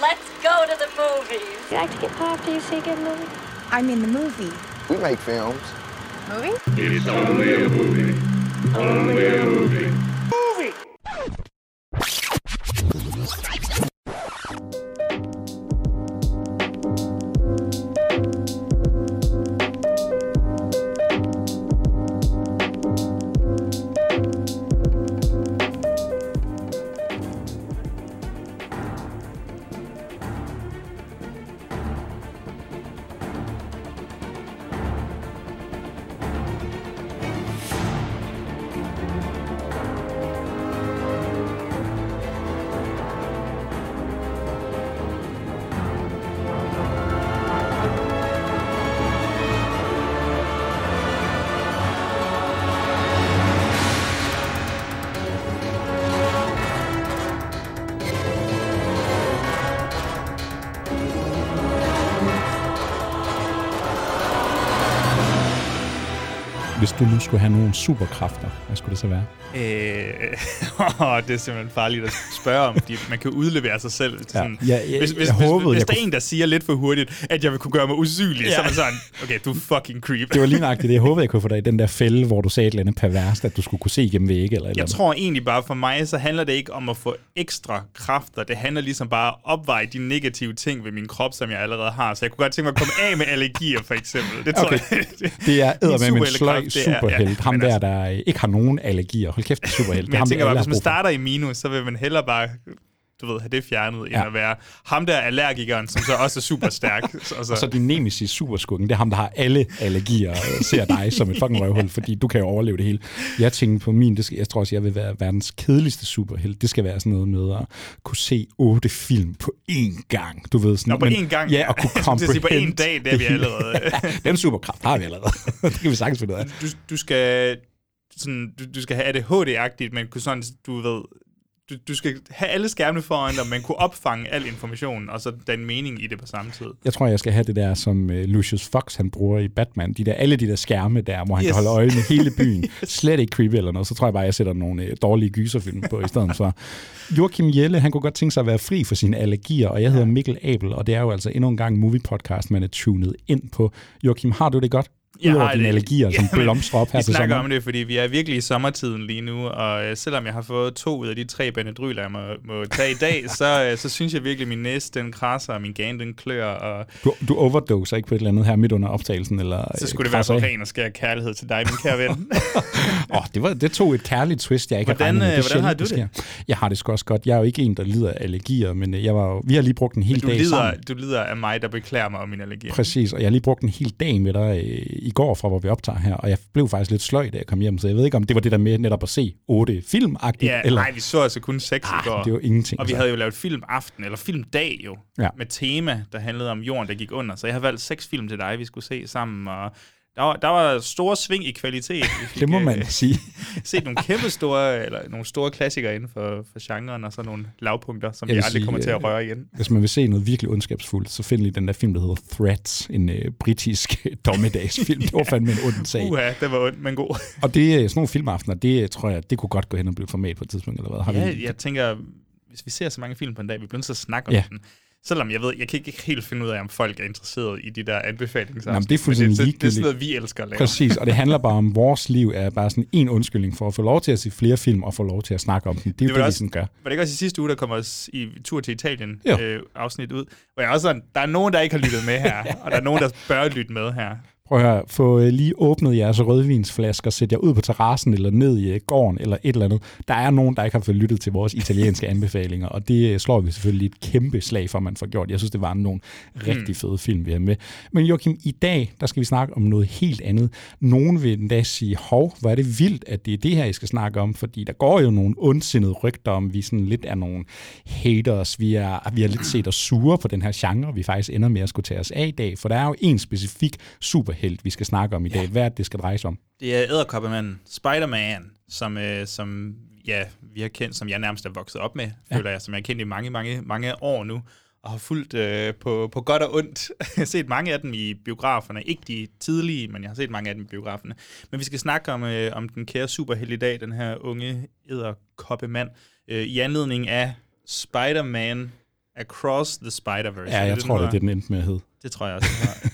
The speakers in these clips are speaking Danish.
Let's go to the movies. You like to get pop after you see a good movie? I mean the movie. We make films. Movie? It's only a movie. Only a movie. Du nu skulle have nogle superkræfter, hvad skulle det så være? Øh, åh, det er simpelthen farligt at spørge om, fordi man kan udlevere sig selv. Sådan, Ja, ja, hvis hvis, jeg hvis, håbede, hvis jeg der er kunne- en, der siger lidt for hurtigt, at jeg vil kunne gøre mig usynlig, Ja. så er man sådan, okay, du er fucking creep. Det var lige nøjagtigt det. Jeg håbede, jeg kunne få dig i den der fælde, hvor du sagde et eller andet perverst, at du skulle kunne se igennem vægge eller eller Jeg andet. tror egentlig bare, for mig, så handler det ikke om at få ekstra kræfter. Det handler ligesom bare at opveje de negative ting ved min krop, som jeg allerede har. Så jeg kunne godt tænke mig at komme af med allergier, for eksempel. Det tror Okay. jeg. Det er Min eddermame en sløj det er- superhelt. ja, Ham men der, altså- der ikke har nogen allergier. Hold kæft, det er superhelt. Det Men jeg ham, tænker bare, hvis man starter i minus, så vil man hellere bare du ved, have det fjernet, end Ja. at være ham der allergikeren, som så også er super stærk. og så, Og så din nemesis superskurken, det er ham, der har alle allergier, og ser dig som et fucking røvhul, fordi du kan jo overleve det hele. Jeg tænker på min, det skal, jeg tror også, jeg vil være verdens kedeligste superhelt. Det skal være sådan noget med at kunne se otte film på én gang. Du ved sådan, Nå, på men- én gang, Ja, og kunne at sige, på comprehend én dag, det er vi allerede. den superkraft har vi allerede. det kan vi sagtens finde ud af. du, du skal sådan, du, du skal have ADHD-agtigt, men kunne sådan, du ved, du, du skal have alle skærmene foran dig, men kunne opfange al information, og så den mening i det på samme tid. Jeg tror, jeg skal have det der, som uh, Lucius Fox han bruger i Batman. De der, alle de der skærme der, hvor han yes. Yes. kan holde øje med hele byen. Slet ikke creepy eller noget. Så tror jeg bare, jeg sætter nogle uh, dårlige gyserfilm på i stedet for. Joachim Jelle, han kunne godt tænke sig at være fri for sine allergier, og jeg hedder Mikkel Abel, og det er jo altså endnu en gang movie podcast, man er tunet ind på. Joachim, har du det godt? Jeg har dine allergier, som Jamen, blomstrer op her Vi til snakker sommer. om det, fordi vi er virkelig i sommertiden lige nu, og øh, selvom jeg har fået to ud af de tre Benadryler, jeg må, må tage i dag, så, øh, så synes jeg virkelig, at min næse den krasser, og min gane den klør, og Du, du overdoser ikke på et eller andet her midt under optagelsen? Eller, så øh, skulle det være af? ren og skær kærlighed til dig, min kære ven. Åh, det, var, det tog et kærligt twist, jeg ikke Hvordan, har regnet med. øh, hvordan har du det? Jeg har det sgu også godt. Jeg er jo ikke en, der lider af allergier, men øh, jeg var jo, vi har lige brugt en hel Du dag lider, sammen. du lider af mig, der beklager mig om min allergi. Præcis, og jeg har lige brugt en hel dag med dig øh, i går fra, hvor vi optager her, og jeg blev faktisk lidt sløj, da jeg kom hjem, så jeg ved ikke, om det var det der med netop at se otte film Ja, eller... nej, vi så altså kun seks i går. Ah, det var ingenting. Og vi så. havde jo lavet filmaften, eller filmdag jo, ja. med tema, der handlede om jorden, der gik under. Så jeg har valgt seks film til dig, vi skulle se sammen, og der var, der var store sving i kvalitet. Vi fik, Det må man øh, sige. set nogle kæmpe store, eller nogle store klassikere inden for, for genren, og så nogle lavpunkter, som vi aldrig sige, kommer til øh, at røre igen. Hvis man vil se noget virkelig ondskabsfuldt, så find lige den der film, der hedder Threats, en øh, britisk dommedagsfilm. Det var fandme en ond sag. Uha, det var ondt, men god. Og det, øh, sådan nogle filmaftener, det øh, tror jeg, det kunne godt gå hen og blive format på et tidspunkt, eller hvad? Har Ja, vi, jeg tænker, hvis vi ser så mange film på en dag, vi bliver nødt til at snakke om Ja. den. Selvom jeg ved, jeg kan ikke helt finde ud af, om folk er interesseret i de der anbefalinger. Jamen, det er fuldstændig det, det, det er sådan noget, vi elsker at lave. Præcis, og det handler bare om, vores liv er bare sådan en undskyldning for at få lov til at se flere film og få lov til at snakke om dem. Det er jo Det det, var vi også- sådan gør. Var det ikke også i sidste uge, der kommer os i tur til Italien Jo. øh, afsnit ud? Hvor jeg også sådan, der er nogen, der ikke har lyttet med her, og der er nogen, der bør lytte med her. Prøv at høre, få øh, lige åbnet jeres rødvinsflasker, sæt jer ud på terrassen eller ned i øh, gården eller et eller andet. Der er nogen, der ikke har fået lyttet til vores italienske anbefalinger, og det øh, slår vi selvfølgelig et kæmpe slag for, at man får gjort. Jeg synes, det var nogle rigtig fede film, vi har med. Men Joachim, i dag, der skal vi snakke om noget helt andet. Nogen vil endda sige, hov, hvor er det vildt, at det er det her, I skal snakke om, fordi der går jo nogle ondsindede rygter om, vi sådan lidt er nogle haters. Vi er, vi har lidt set os sure på den her genre, vi faktisk ender med at skulle tage os af i dag, for der er jo en specifik superhelt, vi skal snakke om i dag. Hvad er det, det skal dreje sig om? Det er Æderkoppemanden, Spider-Man, som, øh, som ja, vi har kendt, som jeg nærmest er vokset op med, ja. føler jeg, som jeg har kendt i mange, mange, mange år nu, og har fulgt øh, på, på godt og ondt. jeg har set mange af dem i biograferne. Ikke de tidlige, men jeg har set mange af dem i biograferne. Men vi skal snakke om, øh, om den kære superhelt i dag, den her unge æderkoppemand, øh, i anledning af Spider-Man Across the Spider-Verse. Ja, jeg den tror, det er det, den endte med at hedde. Det tror jeg også.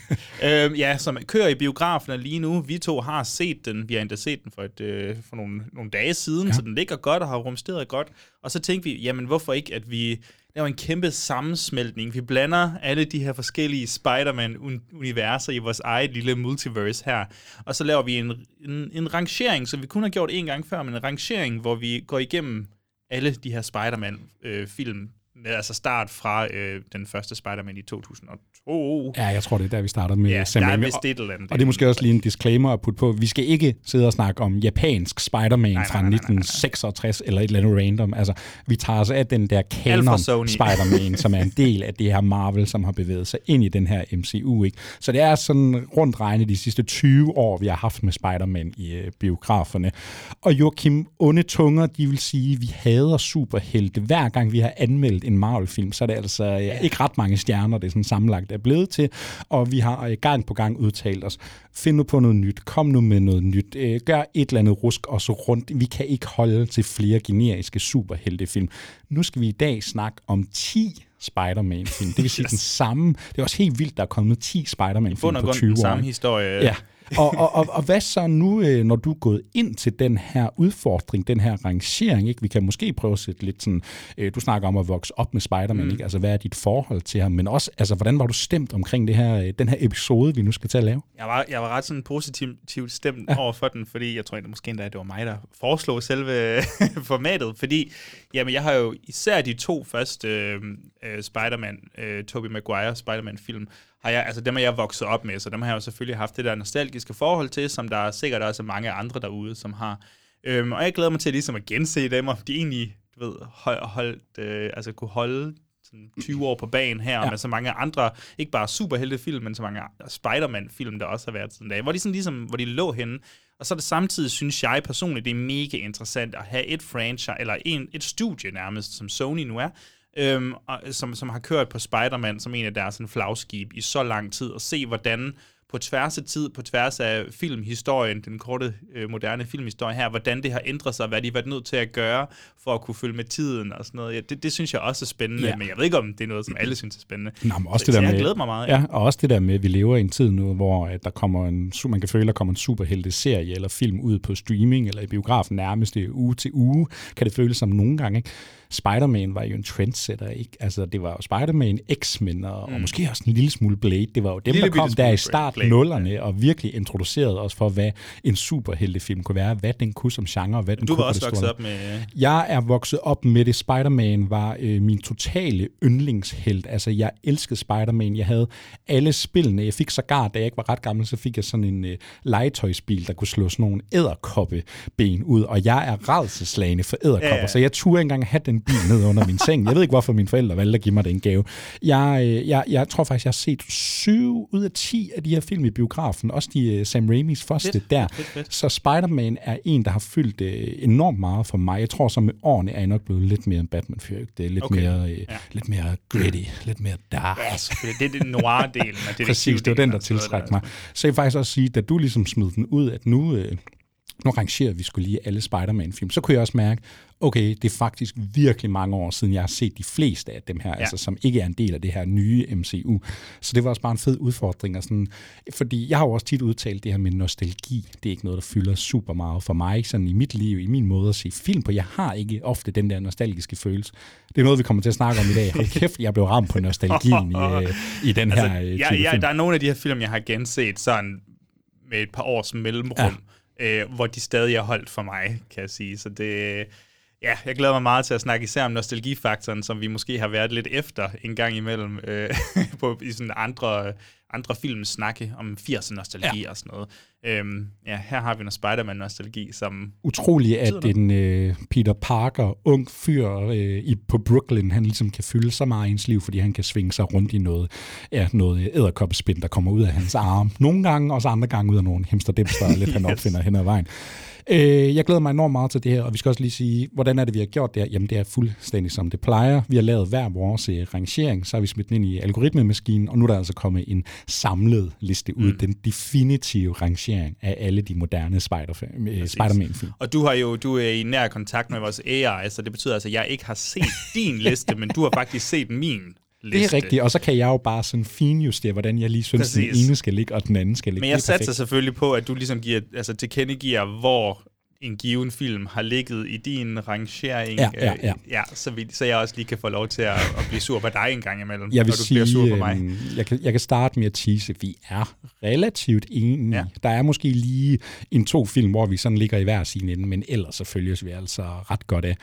øhm, ja, som kører i biografen lige nu. Vi to har set den. Vi har endda set den for, et, øh, for nogle, nogle dage siden, ja. så den ligger godt og har rumsteret godt. Og så tænkte vi, jamen hvorfor ikke, at vi laver en kæmpe sammensmeltning. Vi blander alle de her forskellige Spider-Man-universer i vores eget lille multiverse her. Og så laver vi en, en, en rangering, som vi kun har gjort en gang før, men en rangering, hvor vi går igennem alle de her Spider-Man-film. Altså start fra øh, den første Spider-Man i 2002. Ja, jeg tror, det er der, vi starter med Ja, Sam Raimi. vist Og- et eller andet. Og det er måske også lige en disclaimer at putte på. Vi skal ikke sidde og snakke om japansk Spider-Man nej, fra nej, nej, nej. 1966 eller et eller andet random. Altså, vi tager os af den der canon. Spider-Man, som er en del af det her Marvel, som har bevæget sig ind i den her MCU. Ikke? Så det er sådan rundt regnet de sidste 20 år, vi har haft med Spider-Man i øh, biograferne. Og Joachim, onde tunger, de vil sige, at vi hader superhelte. Hver gang vi har anmeldt en Marvel-film, så er det altså øh, ikke ret mange stjerner, det er sådan sammenlagt er blevet til. Og vi har øh, gang på gang udtalt os, find nu på noget nyt, kom nu med noget nyt, øh, gør et eller andet rusk og så rundt. Vi kan ikke holde til flere generiske superheltefilm. Nu skal vi i dag snakke om 10 Spider-Man-film. Det vil sige yes. den samme. Det er også helt vildt, der er kommet 10 Spider-Man-film på grund 20 den år. samme ikke? historie. Ja. Og, og, og, og hvad så nu, øh, når du er gået ind til den her udfordring, den her rangering? Ikke? Vi kan måske prøve at sætte lidt sådan, øh, du snakker om at vokse op med Spider-Man, mm. ikke? altså hvad er dit forhold til ham? Men også, altså hvordan var du stemt omkring det her, øh, den her episode, vi nu skal til at lave? Jeg var, jeg var ret sådan positivt stemt ja. over for den, fordi jeg tror egentlig måske endda, at det var mig, der foreslog selve formatet, fordi jamen, jeg har jo især de to første øh, øh, Spider-Man, øh, Tobey Maguire Spider-Man-film, har jeg, altså dem er jeg vokset op med, så dem har jeg jo selvfølgelig haft det der nostalgiske forhold til, som der er sikkert også er mange andre derude, som har. Øhm, og jeg glæder mig til ligesom at gense dem, og de egentlig, du ved, hold, holdt, øh, altså kunne holde sådan 20 år på banen her, ja. med så mange andre, ikke bare superheltefilm, men så mange Spider-Man-film, der også har været sådan der, hvor de sådan ligesom, hvor de lå henne. Og så er det samtidig, synes jeg personligt, det er mega interessant at have et franchise, eller en, et studie nærmest, som Sony nu er, øhm, som, som har kørt på Spider-Man som en af deres sådan, flagskib i så lang tid, og se hvordan på tværs af tid, på tværs af filmhistorien, den korte, øh, moderne filmhistorie her, hvordan det har ændret sig, hvad de har været nødt til at gøre, for at kunne følge med tiden og sådan noget. Ja, det, det synes jeg også er spændende, Ja. ja. men jeg ved ikke, om det er noget, som alle synes er spændende. Nå, men også Så det der jeg med, glæder mig meget. Ja, og også det der med, at vi lever i en tid nu, hvor at der kommer en, man kan føle, at der kommer en superhelte-serie eller film ud på streaming eller i biografen nærmest uge til uge, kan det føles som nogle gange. Ikke? Spider-Man var jo en trendsetter, ikke? Altså, det var jo Spider-Man, X-Men og, mm. og måske også en lille smule Blade. Det var jo dem, Lille der kom der i start nullerne og virkelig introducerede os for, hvad en superheltefilm kunne være, hvad den kunne som genre, hvad den Du kunne var på også vokset op med... Jeg er vokset op med det. Spider-Man var øh, min totale yndlingshelt. Altså, jeg elskede Spider-Man. Jeg havde alle spillene. Jeg fik sågar, da jeg ikke var ret gammel, så fik jeg sådan en øh, legetøjsbil, der kunne slå sådan nogle æderkoppeben ud. Og jeg er redselslagende for æderkopper, Ja, ja, ja. så jeg turde ikke engang have den bil ned under min seng. Jeg ved ikke, hvorfor mine forældre valgte at give mig den gave. Jeg, øh, jeg, jeg tror faktisk, jeg har set syv ud af 10 af de her film i biografen. Også de øh, Sam Raimis første Fedt, der. fedt, fedt. Så Spider-Man er en, der har fyldt øh, enormt meget for mig. Jeg tror, så med årene er jeg nok blevet lidt mere en Batman-fyr. Det er lidt, Okay. mere, øh, Ja. lidt mere gritty, lidt mere dark. Ja, selvfølgelig. Det er det noir-delen. Præcis, det var den, der tiltrækte der. mig. Så jeg vil faktisk også sige, da du ligesom smed den ud, at nu, øh, nu rangerer vi skulle lige alle Spider-Man-film, så kunne jeg også mærke, okay, det er faktisk virkelig mange år siden, jeg har set de fleste af dem her, ja. altså, som ikke er en del af det her nye MCU. Så det var også bare en fed udfordring. Og sådan, fordi jeg har jo også tit udtalt det her med nostalgi. Det er ikke noget, der fylder super meget for mig sådan i mit liv, i min måde at se film på. Jeg har ikke ofte den der nostalgiske følelse. Det er noget, vi kommer til at snakke om i dag. Hold kæft, jeg blev ramt på nostalgien i, øh, i den her Altså, øh, jeg, jeg, film. der er nogle af de her film, jeg har genset sådan med et par års mellemrum, ja øh, hvor de stadig er holdt for mig, kan jeg sige. Så det, ja, jeg glæder mig meget til at snakke især om nostalgifaktoren, som vi måske har været lidt efter en gang imellem øh, på, i sådan andre, andre films snakke om 80'er nostalgi ja. og sådan noget. Øhm, ja, her har vi noget Spider-Man-nostalgi, som utroligt, at en øh, Peter Parker, ung fyr øh, i, på Brooklyn, han ligesom kan fylde så meget i ens liv, fordi han kan svinge sig rundt i noget, ja, noget æderkoppespind, der kommer ud af hans arm. Nogle gange, og så andre gange ud af nogle hemsterdemster, lidt han Yes. opfinder hen ad vejen. Øh, jeg glæder mig enormt meget til det her, og vi skal også lige sige, hvordan er det, vi har gjort det her? Jamen, det er fuldstændig som det plejer. Vi har lavet hver vores øh, rangering, så har vi smidt den ind i algoritmemaskinen, og nu er der altså kommet en samlet liste ud, mm. den definitive rangering af alle de moderne Spider- øh, Spider-Man-film. Og du har jo du er i nær kontakt med vores AI, så det betyder altså, at jeg ikke har set din liste, men du har faktisk set min liste. Det er rigtigt, og så kan jeg jo bare sådan finjustere, hvordan jeg lige synes, Præcis. den ene skal ligge, og den anden skal ligge. Men jeg satser selvfølgelig på, at du ligesom giver, altså tilkendegiver, hvor en given film har ligget i din rangering, ja, ja, ja. Øh, ja så, vi, så jeg også lige kan få lov til at, at blive sur på dig en gang imellem, jeg vil når du sige, bliver sur på mig. Øh, jeg, kan, jeg kan starte med at tease, vi er relativt enige. Ja. Der er måske lige en to film, hvor vi sådan ligger i hver sin ende, men ellers så følges vi altså ret godt af.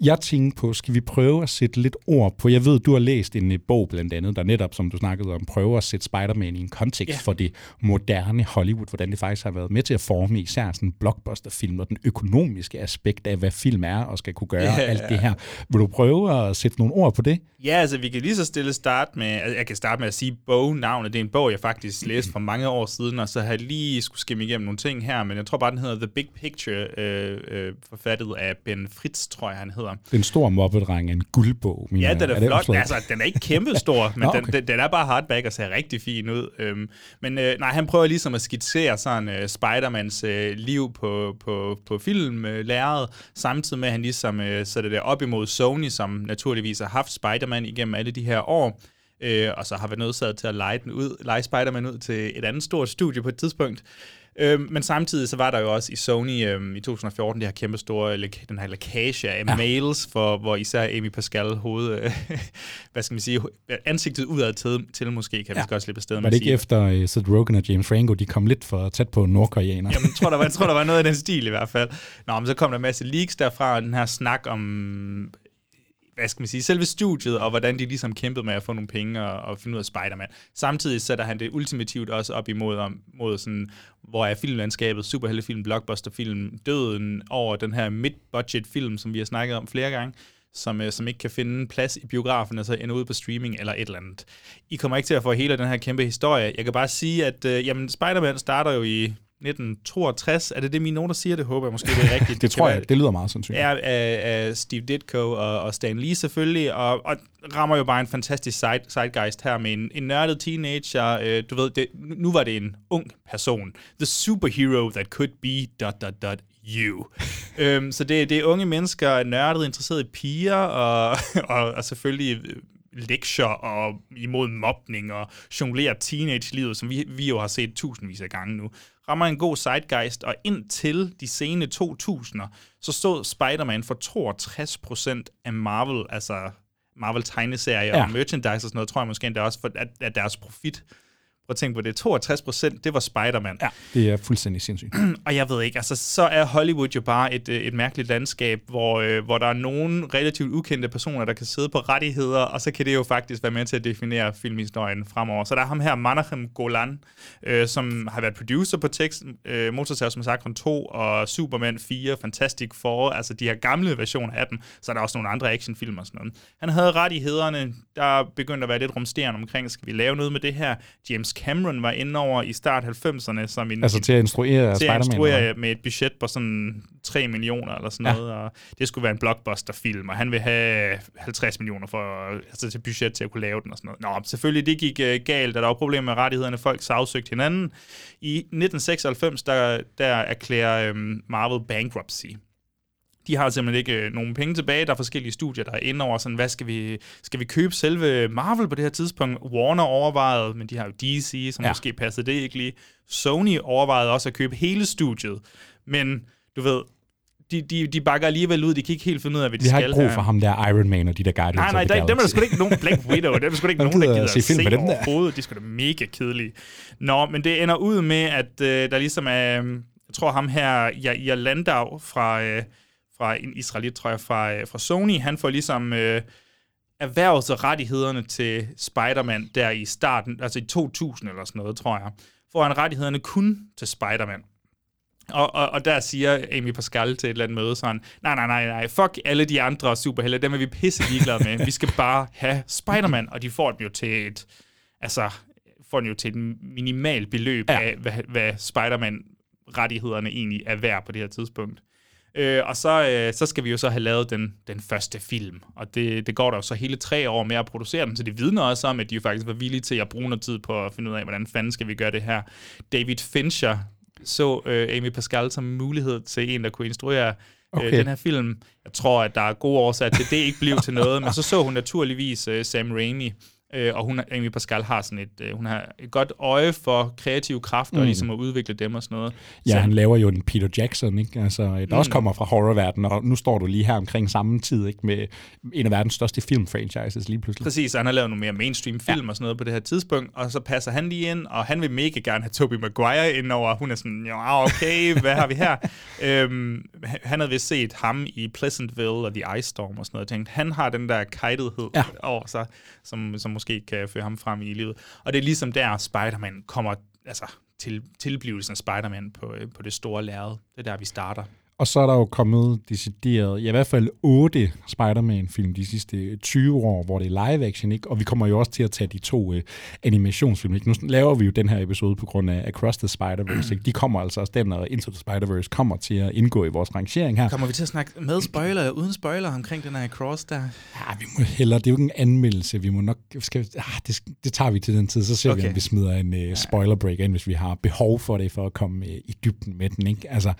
Jeg tænkte på, skal vi prøve at sætte lidt ord på, jeg ved, du har læst en bog blandt andet, der netop, som du snakkede om, prøver at sætte Spider-Man i en kontekst ja. for det moderne Hollywood, hvordan det faktisk har været med til at forme især sådan en blockbuster-film og den økonomiske aspekt af, hvad film er og skal kunne gøre ja, alt det her. Vil du prøve at sætte nogle ord på det? Ja, altså vi kan lige så stille starte med, altså, jeg kan starte med at sige bognavnet. Det er en bog, jeg faktisk læste for mange år siden, og så har jeg lige skulle skimme igennem nogle ting her, men jeg tror bare, den hedder The Big Picture, øh, øh, forfattet af Ben Fritz, tror jeg, han hedder. Den store mobbedreng, en guldbog. Min, ja, den er, er flot. Det altså, den er ikke kæmpe stor, men Nå, okay. den, den, er bare hardback og ser rigtig fin ud. Øhm, men øh, nej, han prøver ligesom at skitsere sådan øh, Spider-Mans øh, liv på, på, på filmlæret, øh, samtidig med, at han ligesom øh, sætter det op imod Sony, som naturligvis har haft Spider-Man igennem alle de her år, øh, og så har været nødsaget til at lege, den ud, lege Spider-Man ud til et andet stort studie på et tidspunkt. Øh, men samtidig så var der jo også i Sony øh, i 2014 det her kæmpe store, den her lækage af ja. mails, for, hvor især Amy Pascal hoved, øh, hvad skal man sige, ansigtet udad til, til måske, kan ja. vi godt slippe afsted med Var det ikke sige. efter uh, Seth Rogen og James Franco, de kom lidt for tæt på nordkoreaner? Jamen, jeg tror, der var, jeg tror, der var noget af den stil i hvert fald. Nå, men så kom der en masse leaks derfra, og den her snak om hvad skal man sige, selve studiet, og hvordan de ligesom kæmpede med at få nogle penge og, og finde ud af Spider-Man. Samtidig sætter han det ultimativt også op imod, om, mod sådan, hvor er filmlandskabet, superheltefilm, blockbusterfilm, døden over den her mid-budget film, som vi har snakket om flere gange, som, øh, som ikke kan finde plads i biografen, altså ender ud på streaming eller et eller andet. I kommer ikke til at få hele den her kæmpe historie. Jeg kan bare sige, at øh, jamen, Spider-Man starter jo i 1962. Er det det, mine noter siger? Det håber jeg måske, det er rigtigt. det, tror jeg, det lyder meget sandsynligt. Er af, af Steve Ditko og, og Stan Lee selvfølgelig, og, og rammer jo bare en fantastisk side, sidegeist her med en, en nørdet teenager. Øh, du ved, det, nu var det en ung person. The superhero that could be dot dot dot you. øhm, så det, det er unge mennesker, nørdet, interesseret i piger, og, og, og selvfølgelig lektier og imod mobning og jonglere teenage-livet, som vi, vi jo har set tusindvis af gange nu rammer en god zeitgeist, og indtil de sene 2000'er, så stod Spider-Man for 62% af Marvel, altså Marvel tegneserier ja. og merchandise og sådan noget, tror jeg måske endda også, for at, at deres profit Prøv at tænke på det. 62 procent, det var Spider-Man. Ja, det er fuldstændig sindssygt. og jeg ved ikke, altså så er Hollywood jo bare et, øh, et mærkeligt landskab, hvor, øh, hvor der er nogle relativt ukendte personer, der kan sidde på rettigheder, og så kan det jo faktisk være med til at definere filmhistorien fremover. Så der er ham her, Manachem Golan, øh, som har været producer på tekst, øh, Motorsavs Massacre 2 og Superman 4, Fantastic Four, altså de her gamle versioner af dem. Så er der også nogle andre actionfilm og sådan noget. Han havde rettighederne, der begyndte at være lidt rumsterende omkring, skal vi lave noget med det her? James Cameron var inde over i start 90'erne. Som en, altså til at instruere Til at instruere med et budget på sådan 3 millioner eller sådan ja. noget. Og det skulle være en blockbuster-film, og han vil have 50 millioner for, altså til budget til at kunne lave den og sådan noget. Nå, selvfølgelig, det gik uh, galt, og der var problemer med rettighederne. Folk sagsøgte hinanden. I 1996, der, der erklærer um, Marvel bankruptcy de har simpelthen ikke øh, nogen penge tilbage. Der er forskellige studier, der er inde over, sådan, hvad skal vi, skal vi købe selve Marvel på det her tidspunkt? Warner overvejede, men de har jo DC, som ja. måske passede det ikke lige. Sony overvejede også at købe hele studiet, men du ved, de, de, de bakker alligevel ud. De kan ikke helt finde ud af, hvad de, de skal. Vi har ikke brug for ham der Iron Man og de der Guardians Nej, nej, der, dem er der sgu ikke nogen Black Widow. Dem er sgu ikke nogen, der gider se, film se dem overhovedet. De er sgu da mega kedelige. Nå, men det ender ud med, at øh, der ligesom er... Jeg tror ham her, jeg Landau fra... Øh, fra en israelit, tror jeg, fra, øh, fra Sony, han får ligesom øh, erhvervet sig rettighederne til Spider-Man der i starten, altså i 2000 eller sådan noget, tror jeg, får han rettighederne kun til Spider-Man. Og, og, og der siger Amy Pascal til et eller andet møde sådan, nej, nej, nej, nej, fuck alle de andre superhelte, dem er vi pisse ligeglade med. Vi skal bare have Spider-Man, og de får dem jo til et, altså, får den jo til et minimalt beløb ja. af, hvad, hvad Spider-Man rettighederne egentlig er værd på det her tidspunkt. Øh, og så, øh, så skal vi jo så have lavet den, den første film, og det, det går der jo så hele tre år med at producere den, så det vidner også om, at de jo faktisk var villige til at bruge noget tid på at finde ud af, hvordan fanden skal vi gøre det her. David Fincher så øh, Amy Pascal som mulighed til en, der kunne instruere øh, Okay. den her film. Jeg tror, at der er gode årsager til, at det ikke blev til noget, men så så hun naturligvis øh, Sam Raimi, øh, og hun, Amy Pascal har sådan et, øh, hun har et godt øje for kreative kræfter, mm. og ligesom at udvikle dem og sådan noget. Ja, Så- han laver jo en Peter Jackson, ikke? Altså, der mm. også kommer fra horrorverdenen, og nu står du lige her omkring samme tid, ikke? Med en af verdens største filmfranchises lige pludselig. Præcis, og han har lavet nogle mere mainstream film ja. og sådan noget på det her tidspunkt, og så passer han lige ind, og han vil mega gerne have Tobey Maguire ind over. Hun er sådan, ja, okay, hvad har vi her? øhm, han havde vist set ham i Pleasantville og The Ice Storm og sådan noget, og tænkt, han har den der kajtethed Ja. ja. over sig, som, som måske kan føre ham frem i livet. Og det er ligesom der, Spider-Man kommer, altså til, tilblivelsen af Spider-Man på, øh, på det store lærred. Det er der, vi starter. Og så er der jo kommet decideret, ja, i hvert fald otte Spider-Man-film de sidste 20 år, hvor det er live-action, ikke? Og vi kommer jo også til at tage de to øh, animationsfilm, ikke? Nu laver vi jo den her episode på grund af Across the Spider-Verse, ikke? De kommer altså også, den og Into the Spider-Verse kommer til at indgå i vores rangering her. Kommer vi til at snakke med spoiler eller uden spoiler omkring den her cross der? Ja, vi må hellere, det er jo ikke en anmeldelse, vi må nok, skal, ah, det, det tager vi til den tid, så ser okay. vi, om vi smider en uh, spoiler break ind, hvis vi har behov for det, for at komme uh, i dybden med den, ikke? Altså,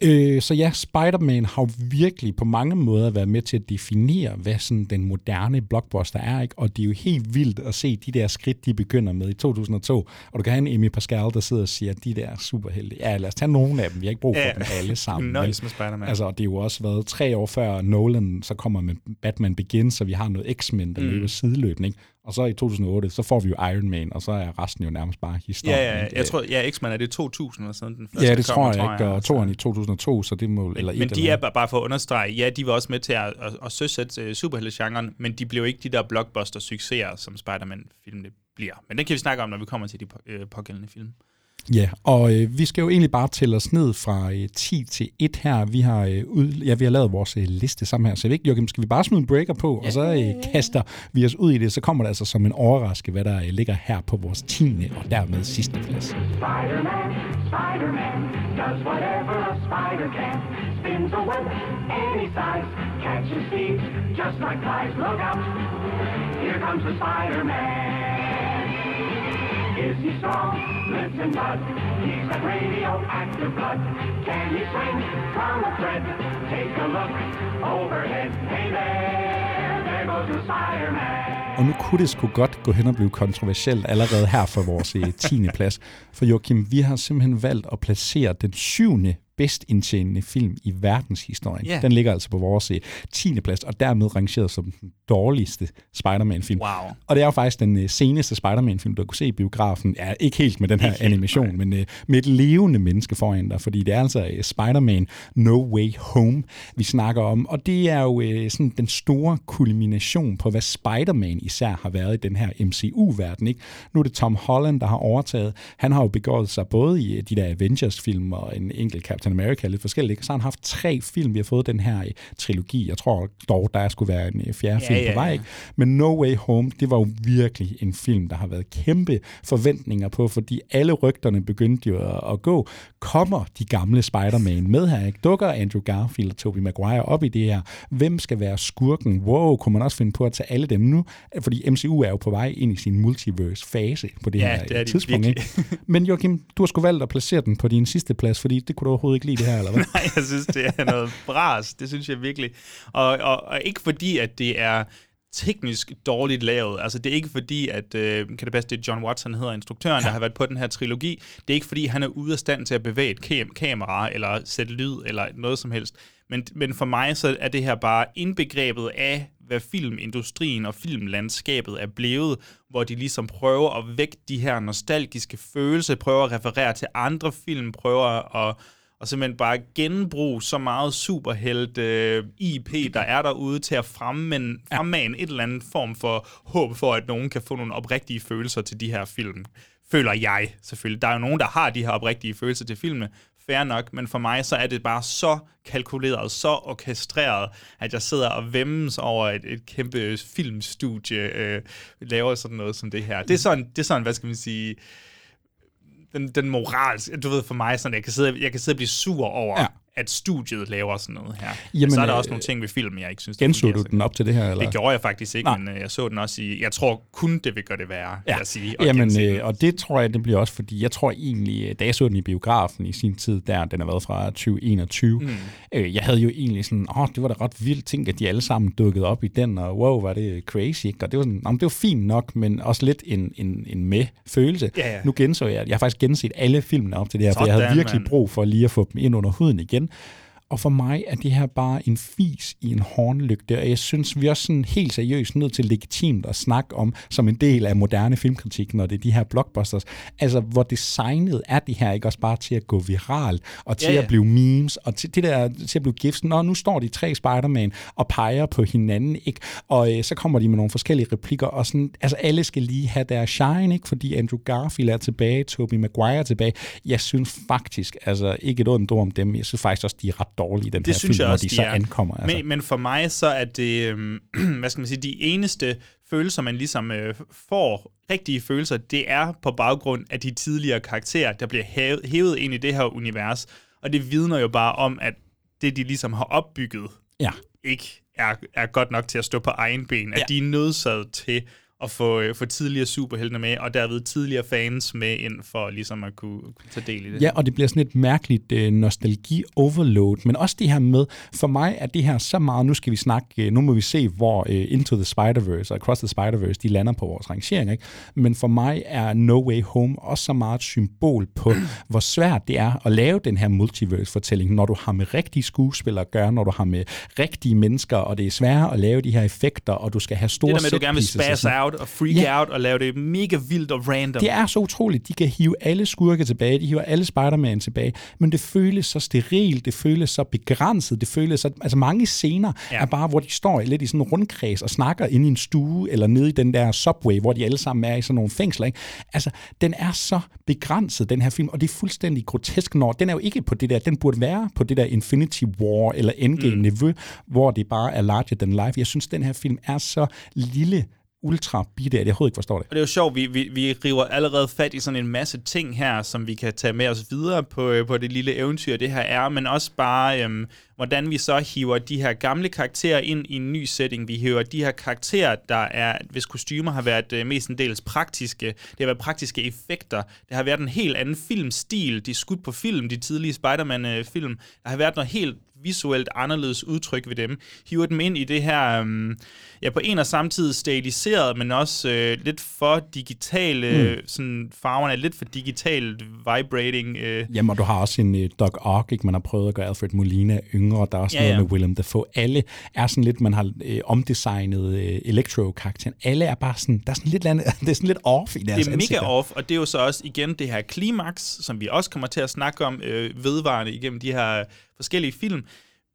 øh, så ja, Spider-Man har jo virkelig på mange måder været med til at definere, hvad sådan den moderne blockbuster er, ikke? Og det er jo helt vildt at se de der skridt, de begynder med i 2002, og du kan have en Amy Pascal, der sidder og siger, de der superhelte, ja, lad os tage nogle af dem, vi har ikke brug for Ja. dem alle sammen. Nøjes med Spider-Man. Altså, det er jo også været tre år før Nolan så kommer med Batman Begins, så vi har noget X-Men, der mm. løber sideløbende, ikke? Og så i 2008, så får vi jo Iron Man, og så er resten jo nærmest bare historie. Ja, ja, jeg tror, ja, X-Men er det 2000 eller sådan den første ja, det kommer, tror jeg ikke, og toeren i 2002, så det må... Eller Men de eller er bare- bare for at understrege, ja, de var også med til at, at, at søsætte uh, superhelte-genren, men de blev ikke de der blockbuster-succeser, som Spider-Man-filmene bliver. Men det kan vi snakke om, når vi kommer til de på, øh, pågældende film. Ja, og øh, vi skal jo egentlig bare tælle os ned fra øh, 10 til 1 her. Vi har, øh, ud, ja, vi har lavet vores øh, liste sammen her, så jeg ved ikke, Joachim, skal vi bare smide en breaker på, og så øh, kaster vi os ud i det, så kommer det altså som en overraskelse, hvad der øh, ligger her på vores 10. og dermed sidste plads. Spider-Man, Spider-Man, does whatever a spider can. Spins a web any size, catches thieves just like flies. Look out, here comes the Spider-Man. Is he strong? Lives in blood. He's got radioactive blood. Can he swing from a thread? Take a look overhead. Hey there, there goes the Spider-Man. Og nu kunne det sgu godt gå hen og blive kontroversielt allerede her for vores eh, 10. plads. For Joachim, vi har simpelthen valgt at placere den syvende bedst indtjenende film i verdenshistorien. Ja. Den ligger altså på vores øh, 10. plads, og dermed rangeret som den dårligste Spider-Man-film. Wow. Og det er jo faktisk den øh, seneste Spider-Man-film, du kunne se i biografen. Ja, ikke helt med den her Ikke helt, animation, nej. men øh, med et levende menneske foran dig, fordi det er altså øh, Spider-Man No Way Home, vi snakker om. Og det er jo øh, sådan den store kulmination på, hvad Spider-Man især har været i den her MCU-verden. Ikke? Nu er det Tom Holland, der har overtaget. Han har jo begået sig både i øh, de der Avengers-film og en enkelt Captain America, lidt forskelligt. ikke? Så har han haft tre film, vi har fået den her øh, trilogi. Jeg tror dog, der skulle være en øh, fjerde Ja, film ja, på vej. Ikke? Men No Way Home, det var jo virkelig en film, der har været kæmpe forventninger på, fordi alle rygterne begyndte jo at, at gå. Kommer de gamle Spider-Man med her? Ikke? Dukker Andrew Garfield og Tobey Maguire op i det her? Hvem skal være skurken? Wow, kunne man også finde på at tage alle dem nu? Fordi MCU er jo på vej ind i sin multiverse-fase på det Ja, her det er de tidspunkt. virkelig. Ikke? Men Joachim, du har sgu valgt at placere den på din sidste plads, fordi det kunne du overhovedet ikke lide det her, eller hvad? Nej, jeg synes, det er noget bras. Det synes jeg virkelig. Og, og, og ikke fordi, at det er teknisk dårligt lavet. Altså, det er ikke fordi, at, øh, kan det passe, det John Watson hedder instruktøren, ja. der har været på den her trilogi. Det er ikke fordi, han er ude af stand til at bevæge et kam- kamera, eller sætte lyd, eller noget som helst. Men, men for mig, så er det her bare indbegrebet af, hvad filmindustrien og filmlandskabet er blevet, hvor de ligesom prøver at vække de her nostalgiske følelser, prøver at referere til andre film, prøver at og simpelthen bare genbruge så meget superhelt øh, IP, der er derude til at fremme, fremmane et eller andet form for håb for, at nogen kan få nogle oprigtige følelser til de her film. Føler jeg selvfølgelig. Der er jo nogen, der har de her oprigtige følelser til filmene. Fair nok, men for mig så er det bare så kalkuleret, så orkestreret, at jeg sidder og vemmes over et, et kæmpe filmstudie, øh, laver sådan noget som det her. Det er sådan, det er sådan hvad skal man sige, den, den morals, du ved for mig, sådan, jeg kan sidde, jeg kan sidde og blive sur over, Ja at studiet laver sådan noget her. Jamen, så er der øh, også nogle ting ved filmen, jeg ikke synes, der Genså du den op til det her? Eller? Det gjorde jeg faktisk ikke, Nej. men øh, jeg så den også i... Jeg tror kun, det vil gøre det værre, ja. jeg sige. at Jamen, øh, og det tror jeg, det bliver også, fordi jeg tror egentlig, øh, da jeg så den i biografen i sin tid, der den har været fra 2021, mm. øh, jeg havde jo egentlig sådan, åh, det var da ret vildt ting, at de alle sammen dukkede op i den, og wow, var det crazy, ikke? Og det var, sådan, jamen, det var fint nok, men også lidt en, en, en med-følelse. Ja, ja. Nu genså jeg, jeg har faktisk genset alle filmene op til det her, for jeg havde Sådan, virkelig mand. brug for lige at få dem ind under huden igen. gehen. Og for mig er det her bare en fis i en hornlygte, og jeg synes, vi er også sådan helt seriøst nødt til legitimt at snakke om, som en del af moderne filmkritik, når det er de her blockbusters, altså hvor designet er det her ikke også bare til at gå viral, og til Ja, ja. at blive memes, og til, det der, til at blive gifts. Nå, nu står de tre Spider-Man og peger på hinanden, ikke? og øh, så kommer de med nogle forskellige replikker, og sådan, altså alle skal lige have deres shine, ikke? fordi Andrew Garfield er tilbage, Tobey Maguire er tilbage. Jeg synes faktisk, altså ikke et ondt ord om dem, jeg synes faktisk også, de er ret dårlige i den det her synes film, jeg når også, de, de så er. ankommer. Altså. Men, men for mig så er det, øhm, hvad skal man sige, de eneste følelser, man ligesom øh, får, rigtige følelser, det er på baggrund af de tidligere karakterer, der bliver hævet, hævet ind i det her univers. Og det vidner jo bare om, at det, de ligesom har opbygget, ja. ikke er, er godt nok til at stå på egen ben. At Ja. de er nødsaget til at få, øh, få tidligere superhelte med, og derved tidligere fans med ind for ligesom at kunne, kunne tage del i det. Ja, og det bliver sådan et mærkeligt øh, nostalgi-overload, men også det her med, for mig er det her så meget, nu skal vi snakke, øh, nu må vi se, hvor øh, Into the Spider-Verse og Across the Spider-Verse, de lander på vores rangering, ikke? men for mig er No Way Home også så meget et symbol på, hvor svært det er at lave den her multiverse-fortælling, når du har med rigtige skuespillere at gøre, når du har med rigtige mennesker, og det er sværere at lave de her effekter, og du skal have store det der med, at du gerne vil spaz sådan. Out og freak Ja. out og lave det mega vildt og random. Det er så utroligt. De kan hive alle skurke tilbage, de hiver alle Spider-Man tilbage, men det føles så sterilt, det føles så begrænset, det føles så... Altså mange scener ja. Er bare, hvor de står lidt i sådan en rundkreds og snakker inde i en stue, eller nede i den der subway, hvor de alle sammen er i sådan nogle fængsler. Ikke? Altså, den er så begrænset, den her film, og det er fuldstændig grotesk, når den er jo ikke på det der, den burde være på det der Infinity War eller Endgame-niveau, mm. hvor det bare er larger than life. Jeg synes, den her film er så lille, ultra bitte, at jeg overhovedet ikke forstår det. Og det er jo sjovt, vi, vi, vi river allerede fat i sådan en masse ting her, som vi kan tage med os videre på, øh, på det lille eventyr, det her er, men også bare, øhm, hvordan vi så hiver de her gamle karakterer ind i en ny setting. Vi hiver de her karakterer, der er, hvis kostymer har været øh, mestendels praktiske, det har været praktiske effekter, det har været en helt anden filmstil, de er skudt på film, de tidlige Spider-Man-film, øh, der har været noget helt visuelt anderledes udtryk ved dem, hiver dem ind i det her, øhm, ja, på en og samme tid stiliseret, men også øh, lidt for digitale, mm. sådan farverne er lidt for digitalt vibrating. Øh. Jamen, og du har også en uh, Doc Ock, ikke? Man har prøvet at gøre Alfred Molina yngre. Der er også Ja, noget ja. med Willem Dafoe. Alle er sådan lidt, man har øh, omdesignet øh, Electro-karakteren. Alle er bare sådan, der er sådan lidt, andet, det er sådan lidt off i deres Det er mega ansigter. off, og det er jo så også igen det her klimaks, som vi også kommer til at snakke om øh, vedvarende igennem de her forskellige film.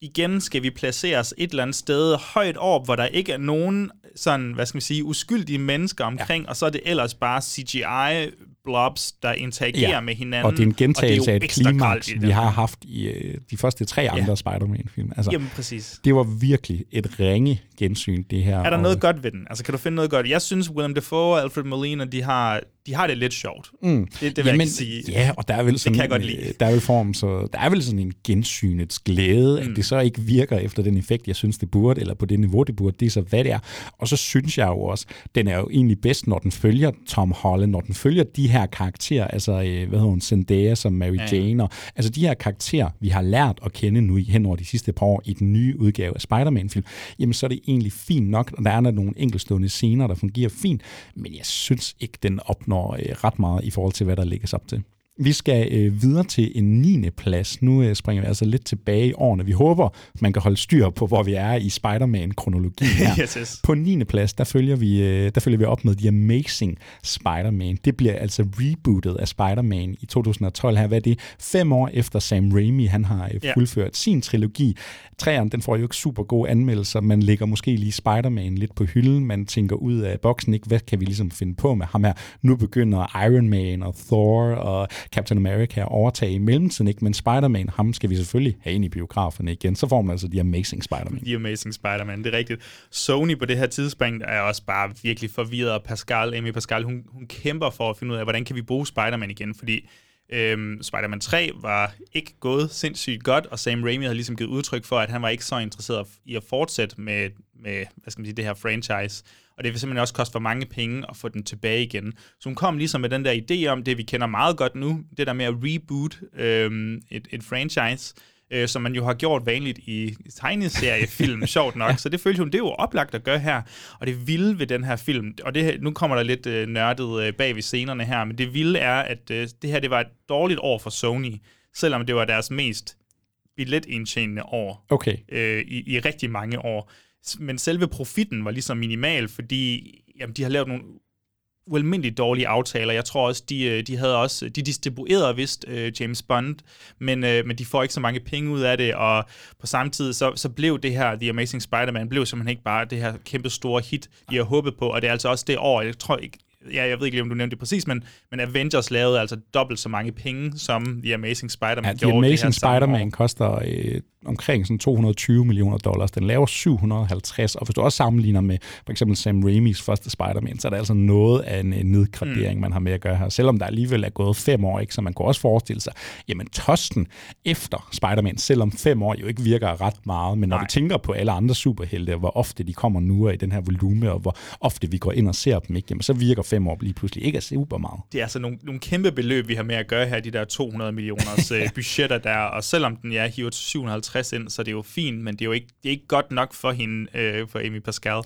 Igen skal vi placere os et eller andet sted højt op, hvor der ikke er nogen sådan, hvad skal man sige, uskyldige mennesker omkring, ja. og så er det ellers bare CGI blobs, der interagerer ja. med hinanden. Og det er en gentagelse af et klimaks, vi har haft i øh, de første tre andre Spider-Man-film. Altså, Jamen præcis. det var virkelig et ringe gensyn, det her. Er der og- noget godt ved den? Altså, kan du finde noget godt? Jeg synes, Willem Dafoe og Alfred Molina, de har, de har det lidt sjovt. Mm. Det, det vil jeg ikke sige. Ja, og der er vel sådan, kan jeg godt lide. øh, Der er vel form, så der er vel sådan en gensynets glæde, mm. at det så ikke virker efter den effekt, jeg synes, det burde, eller på det niveau, det burde. Det er så, hvad det er. Og så synes jeg jo også, den er jo egentlig bedst, når den følger Tom Holland, når den følger de her karakterer, altså, øh, hvad hedder hun, Zendaya som Mary Ja. Jane, og, altså de her karakterer, vi har lært at kende nu hen over de sidste par år i den nye udgave af Spider-Man-film, jamen så er det egentlig fint nok, og der er der nogle enkeltstående scener, der fungerer fint, men jeg synes ikke, den opnår øh, ret meget i forhold til, hvad der lægges op til. Vi skal øh, videre til en 9. plads. Nu øh, springer vi altså lidt tilbage i årene. Vi håber, man kan holde styr på, hvor vi er i Spider-Man-kronologien her. Yes, yes. På 9. plads, der følger, vi, øh, der følger vi op med The Amazing Spider-Man. Det bliver altså rebootet af Spider-Man i 2012 her. Hvad er det? Fem år efter Sam Raimi, han har øh, fuldført sin trilogi. Træerne, den får jo ikke super gode anmeldelser. Man lægger måske lige Spider-Man lidt på hylden. Man tænker ud af boksen, ikke? Hvad kan vi ligesom finde på med ham her? Nu begynder Iron Man og Thor og Captain America overtage i mellemtiden, ikke? Men Spider-Man, ham skal vi selvfølgelig have ind i biograferne igen. Så får man altså The Amazing Spider-Man. The Amazing Spider-Man, det er rigtigt. Sony på det her tidspunkt er også bare virkelig forvirret. Pascal, Amy Pascal, hun, hun kæmper for at finde ud af, hvordan kan vi bruge Spider-Man igen, fordi Øhm, Spider-Man 3 var ikke gået sindssygt godt, og Sam Raimi havde ligesom givet udtryk for, at han var ikke så interesseret i at fortsætte med, med hvad skal man sige, det her franchise. Og det vil simpelthen også koste for mange penge at få den tilbage igen. Så hun kom ligesom med den der idé om det, vi kender meget godt nu, det der med at reboot øhm, et, et franchise, øh, som man jo har gjort vanligt i tegneseriefilm, sjovt nok. Så det følte hun, det er jo oplagt at gøre her. Og det vilde ved den her film, og det, nu kommer der lidt øh, nørdet øh, bag ved scenerne her, men det vilde er, at øh, det her det var et dårligt år for Sony, selvom det var deres mest billetindtjenende år Okay. øh, i, i rigtig mange år. Men selve profitten var ligesom minimal, fordi jamen, de har lavet nogle ualmindeligt dårlige aftaler. Jeg tror også, de, øh, de havde også, de distribuerede vist uh, James Bond, men, uh, men de får ikke så mange penge ud af det, og på samme tid, så, så blev det her, The Amazing Spider-Man, blev simpelthen ikke bare det her kæmpe store hit, de har håbet på, og det er altså også det år, jeg tror ikke, ja, jeg ved ikke lige, om du nævnte det præcis, men, men Avengers lavede altså dobbelt så mange penge, som The Amazing Spider-Man Ja, The gjorde det her Amazing. Spider-Man koster øh, omkring sådan 220 millioner dollars. Den laver 750, og hvis du også sammenligner med for eksempel Sam Raimis første Spider-Man, så er det altså noget af en, en nedgradering, mm. man har med at gøre her. Selvom der alligevel er gået fem år, ikke, så man kunne også forestille sig, jamen tosten efter Spider-Man, selvom fem år jo ikke virker ret meget, men når Nej. vi tænker på alle andre superhelte, hvor ofte de kommer nu og i den her volume, og hvor ofte vi går ind og ser dem, ikke, jamen, så virker fem år lige pludselig ikke af super meget. det er altså nogle, nogle kæmpe beløb, vi har med at gøre her, de der 200 millioners øh, budgetter der, og selvom den ja, hiver til 750 ind, så er det jo fint, men det er jo ikke, det er ikke godt nok for hende, øh, for Amy Pascal.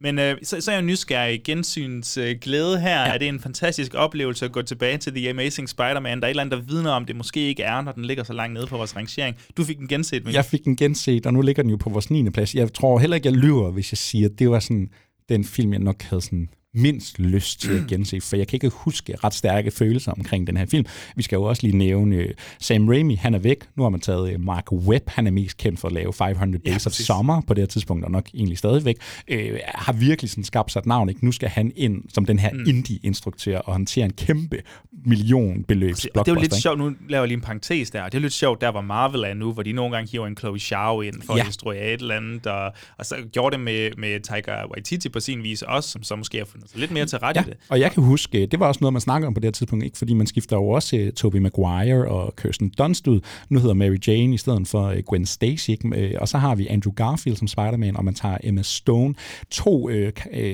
Men øh, så, så er jeg nysgerrig. Gensyns øh, glæde her. Ja. Er det en fantastisk oplevelse at gå tilbage til The Amazing Spider-Man? Der er et eller andet, der vidner om, det måske ikke er, når den ligger så langt nede på vores rangering. Du fik den genset, men Jeg fik den genset, og nu ligger den jo på vores 9. plads. Jeg tror heller ikke, jeg lyver, hvis jeg siger, at det var sådan den film, jeg nok havde sådan mindst lyst til at gense, for jeg kan ikke huske ret stærke følelser omkring den her film. Vi skal jo også lige nævne øh, Sam Raimi, han er væk. Nu har man taget øh, Mark Webb, han er mest kendt for at lave 500 Ja, Days of præcis. Summer på det her tidspunkt, og nok egentlig stadigvæk. Øh, har virkelig sådan skabt sig et navn. Ikke? Nu skal han ind som den her mm. indie-instruktør og håndtere en kæmpe millionbeløbs og det er jo lidt sjovt, nu laver jeg lige en parentes der, det er jo lidt sjovt, der hvor Marvel er nu, hvor de nogle gange hiver en Chloe Zhao ind for ja. At instruere et eller andet, og, og så gjorde det med, med Taika Waititi på sin vis også, som så måske har fundet sig lidt mere til ret Ja, i det. og jeg kan huske, det var også noget, man snakker om på det her tidspunkt, ikke? fordi man skifter jo også uh, Tobey Maguire og Kirsten Dunst ud. Nu hedder Mary Jane i stedet for uh, Gwen Stacy, ikke? Øh, og så har vi Andrew Garfield som Spider-Man, og man tager Emma Stone. To uh,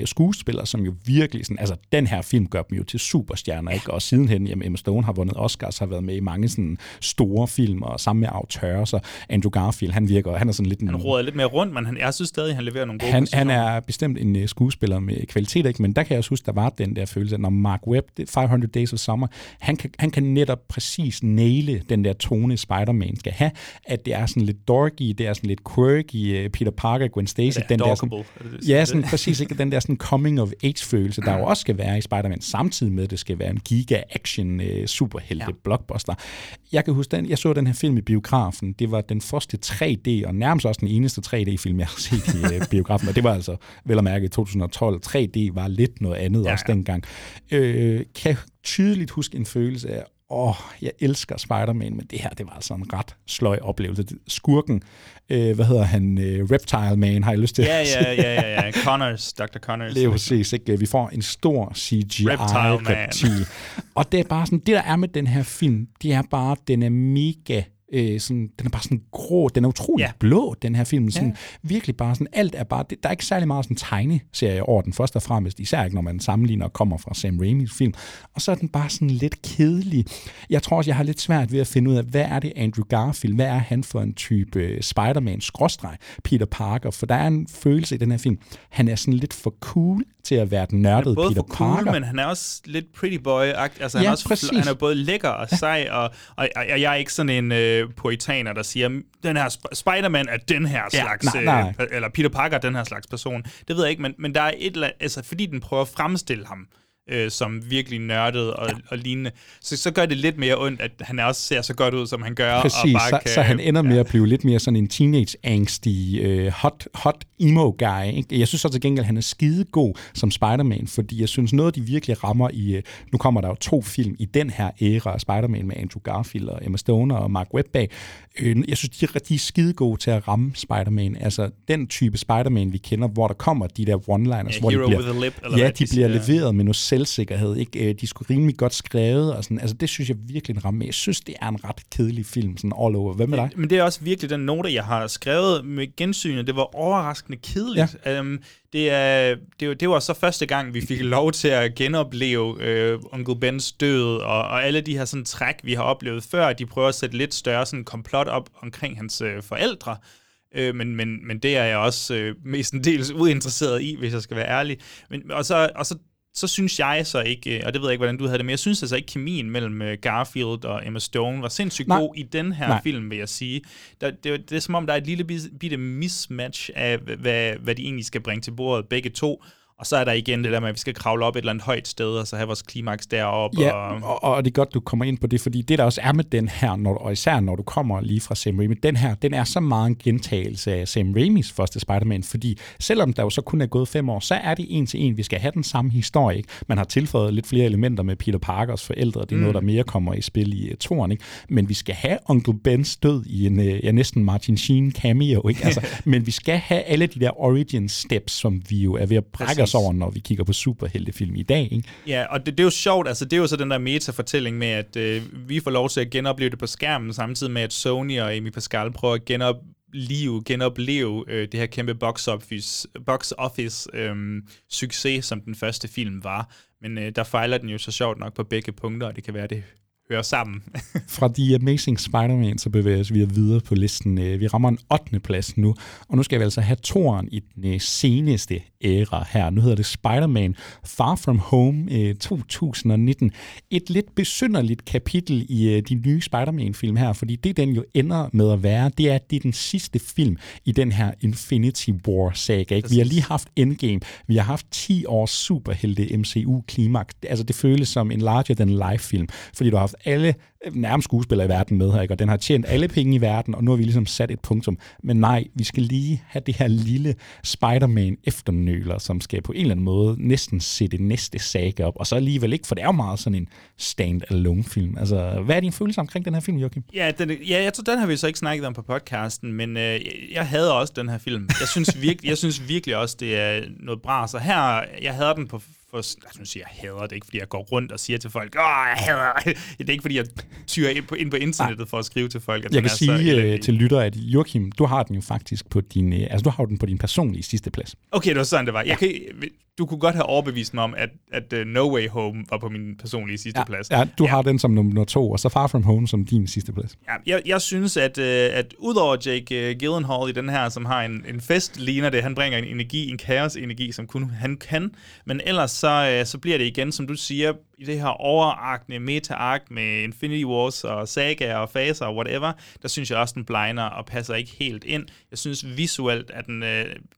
skuespillere, som jo virkelig, sådan, altså den her film gør dem jo til superstjerner, ikke? og sidenhen, jamen, Emma Stone har vundet Oscars, har været med i mange sådan store film, og sammen med autører, så Andrew Garfield, han virker, han er sådan lidt en... Han råder lidt mere rundt, men han, jeg synes stadig, han leverer nogle gode Han, han er bestemt en uh, skuespiller med kvalitet, ikke? men der kan jeg også huske, der var den der følelse, at når Mark Webb, det- 500 Days of Summer, han kan, han kan netop præcis næle den der tone, Spider-Man skal have, at det er sådan lidt dorky, det er sådan lidt quirky, uh, Peter Parker, Gwen Stacy, den der sådan, det ja, sådan, præcis ikke? Den der sådan coming of age følelse, der jo også skal være i Spider-Man, samtidig med, at det skal være en giga-action uh, superhelte Ja. blockbuster. Jeg kan huske, den, jeg så den her film i biografen, det var den første 3D, og nærmest også den eneste 3D-film, jeg har set i uh, biografen, og det var altså, vel at mærke, i 2012. 3D var lidt noget andet Ja, også dengang. Øh, kan tydeligt huske en følelse af, åh, oh, jeg elsker Spider-Man, men det her, det var altså en ret sløj oplevelse. Skurken, øh, hvad hedder han, øh, Reptile Man, har jeg lyst til Ja, at ja, ja, ja, ja. Connors, Dr. Connors. det er præcis, ikke? Vi får en stor Reptile Man. CGI-reptil. Og det er bare sådan, det der er med den her film, det er bare, den er mega øh, sådan, den er bare sådan grå, den er utrolig Ja. blå, den her film. Sådan, ja. Virkelig bare sådan, alt er bare, det, der er ikke særlig meget sådan tegneserie over den, først og fremmest, især ikke når man sammenligner og kommer fra Sam Raimis film. Og så er den bare sådan lidt kedelig. Jeg tror også, jeg har lidt svært ved at finde ud af, hvad er det Andrew Garfield, hvad er han for en type øh, Spider-Man, skråstreg, Peter Parker, for der er en følelse i den her film, han er sådan lidt for cool til at være den nørdede Både Peter for cool, Parker. men han er også lidt pretty boy altså, han, Ja, er også, præcis. han er både lækker og sej, og, og, og, jeg er ikke sådan en øh, puritaner, der siger, den her Sp- Spider-Man er den her Ja, slags, nej, nej. Øh, eller Peter Parker er den her slags person. Det ved jeg ikke, men, men der er et eller andet, altså fordi den prøver at fremstille ham, øh, som virkelig nørdet og, ja. og lignende, så, så gør det lidt mere ondt, at han også ser så godt ud, som han gør. og Præcis, bare så, kan, så han ender med at blive lidt mere sådan en teenage-angstig, øh, hot, hot emo-guy. Ikke? Jeg synes så til gengæld, at han er skidegod som Spider-Man, fordi jeg synes noget, de virkelig rammer i... Øh, nu kommer der jo to film i den her æra af Spider-Man med Andrew Garfield og Emma Stone og Mark Webb bag. Øh, jeg synes, de, er- de er skidegode til at ramme Spider-Man. Altså den type Spider-Man, vi kender, hvor der kommer de der one-liners, Ja, hvor de bliver, lip, ja, de bliver leveret med noget selvsikkerhed. Ikke? Øh, De skulle rimelig godt skrevet, og sådan. Altså, det synes jeg virkelig den rammer med. Jeg synes, det er en ret kedelig film, sådan all over. Hvad med dig? Men det er også virkelig den note, jeg har skrevet med gensynet. Det var overraskende kedeligt. Ja. Um, det, er, det, var, det var så første gang, vi fik lov til at genopleve øh, Onkel Bens død, og, og alle de her sådan træk, vi har oplevet før, de prøver at sætte lidt større sådan komplot op omkring hans øh, forældre. Øh, men, men, men det er jeg også øh, mest en del uinteresseret i, hvis jeg skal være ærlig. Men, og, så, og så så synes jeg så ikke, øh, og det ved jeg ikke, hvordan du havde det, men jeg synes altså ikke, kemien mellem øh, Garfield og Emma Stone var sindssygt Nej. god i den her Nej. Film, vil jeg sige. Der, det, det er som om, der er et lille bitte mismatch af, hvad, hvad de egentlig skal bringe til bordet, begge to. Og så er der igen det der med, at vi skal kravle op et eller andet højt sted, og så have vores klimaks deroppe. Ja, og, og, og det er godt, du kommer ind på det, fordi det der også er med den her, når, og især når du kommer lige fra Sam Raimi, den her, den er så meget en gentagelse af Sam Raimis første Spider-Man, fordi selvom der jo så kun er gået fem år, så er det en til en, vi skal have den samme historie. Ikke? Man har tilføjet lidt flere elementer med Peter Parkers forældre, det er mm. noget, der mere kommer i spil i uh, toren, ikke? men vi skal have Onkel Bens død i en, uh, ja, næsten Martin Sheen cameo, ikke? Altså, men vi skal have alle de der origin steps, som vi jo er ved at brække os Over, når vi kigger på superheltefilm i dag. Ikke? Ja, og det, det er jo sjovt, altså det er jo så den der metafortælling med, at øh, vi får lov til at genopleve det på skærmen, samtidig med, at Sony og Amy Pascal prøver at genopleve, genopleve øh, det her kæmpe box office, box office øh, succes, som den første film var. Men øh, der fejler den jo så sjovt nok på begge punkter, og det kan være, det hører sammen. Fra The Amazing Spider-Man, så bevæger vi videre på listen. Øh, Vi rammer en 8. plads nu, og nu skal vi altså have toren i den øh, seneste æra her. Nu hedder det Spider-Man Far From Home øh, 2019. Et lidt besynderligt kapitel i øh, de nye Spider-Man-film her, fordi det den jo ender med at være, det er, at det er den sidste film i den her Infinity War-saga. Ikke? Vi har lige haft Endgame, vi har haft 10 års superhelte MCU-klimaks. Altså det føles som en larger-than-life-film, fordi du har haft alle nærmest skuespillere i verden med her, ikke? og den har tjent alle penge i verden, og nu har vi ligesom sat et punktum. Men nej, vi skal lige have det her lille Spider-Man efternøler, som skal på en eller anden måde næsten sætte næste saga op, og så alligevel ikke, for det er jo meget sådan en stand-alone film. Altså, hvad er din følelse omkring den her film, Joachim? Ja, den, ja, jeg tror, den har vi så ikke snakket om på podcasten, men øh, jeg, havde også den her film. Jeg synes, virkelig, jeg synes virkelig også, det er noget bra. Så her, jeg havde den på for, jeg synes, jeg hader det ikke, fordi jeg går rundt og siger til folk, åh, jeg hader det. er ikke, fordi jeg tyrer ind på, ind på internettet for at skrive til folk, at Jeg kan er så sige øh, elendig. til lytter, at Joachim, du har den jo faktisk på din, øh, altså du har den på din personlige sidste plads. Okay, det var sådan, det var. Jeg kan, du kunne godt have overbevist mig om, at, at uh, No Way Home var på min personlige sidste Ja, plads. ja du har den som nummer to, og så Far From Home som din sidste plads. Ja, jeg, jeg synes, at, øh, at udover Jake øh, Gyllenhaal i den her, som har en, en fest, ligner det, han bringer en energi, en kaos-energi, som kun han kan, men ellers så, øh, så bliver det igen, som du siger, i det her overarkende meta-ark med Infinity Wars og saga og faser og whatever, der synes jeg også, den blegner og passer ikke helt ind. Jeg synes visuelt, at den,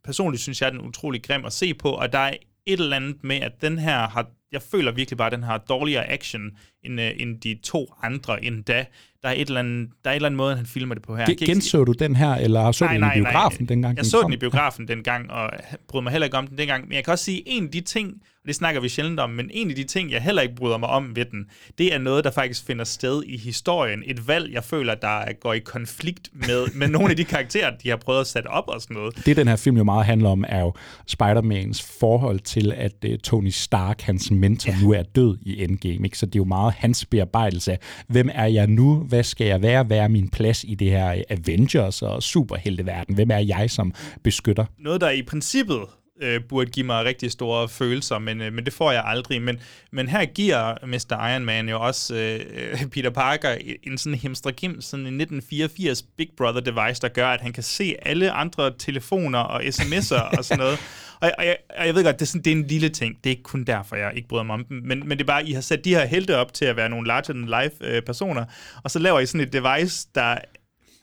personligt synes jeg, at den er utrolig grim at se på, og der er et eller andet med, at den her har, jeg føler virkelig bare, at den har dårligere action end, øh, end de to andre endda. Der er et eller andet, der er et eller andet måde, han filmer det på her. Ikke- Genså du den her, eller så du den i biografen dengang? jeg så den i biografen dengang, og brød mig heller ikke om den dengang. Men jeg kan også sige, en af de ting, og det snakker vi sjældent om, men en af de ting, jeg heller ikke bryder mig om ved den, det er noget, der faktisk finder sted i historien. Et valg, jeg føler, der går i konflikt med, med nogle af de karakterer, de har prøvet at sætte op og sådan noget. Det, den her film jo meget handler om, er jo Spider-Mans forhold til, at uh, Tony Stark, hans mentor, ja. nu er død i Endgame. Ikke? Så det er jo meget hans bearbejdelse af, hvem er jeg nu? Hvad skal jeg være? Hvad er min plads i det her Avengers og superhelteverden? Hvem er jeg som beskytter? noget, der i princippet øh, burde give mig rigtig store følelser, men, øh, men det får jeg aldrig. Men, men her giver Mr. Iron Man jo også øh, Peter Parker en sådan hemstregim, sådan en 1984 Big Brother device, der gør, at han kan se alle andre telefoner og sms'er og sådan noget. Og, og, jeg, og jeg ved godt, det er, sådan, det er en lille ting. Det er ikke kun derfor, jeg ikke bryder mig om dem. Men, men det er bare, I har sat de her helte op til at være nogle larger-than-life øh, personer, og så laver I sådan et device, der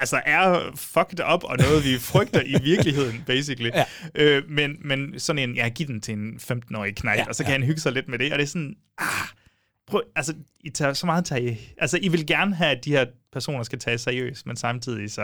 altså er fucked up og noget, vi frygter i virkeligheden, basically. Ja. Øh, men, men sådan en, ja, giv den til en 15-årig knægt, ja, og så kan ja. han hygge sig lidt med det, og det er sådan, ah, prøv, altså, I tager så meget tage, altså, I vil gerne have, at de her personer skal tages seriøst, men samtidig så,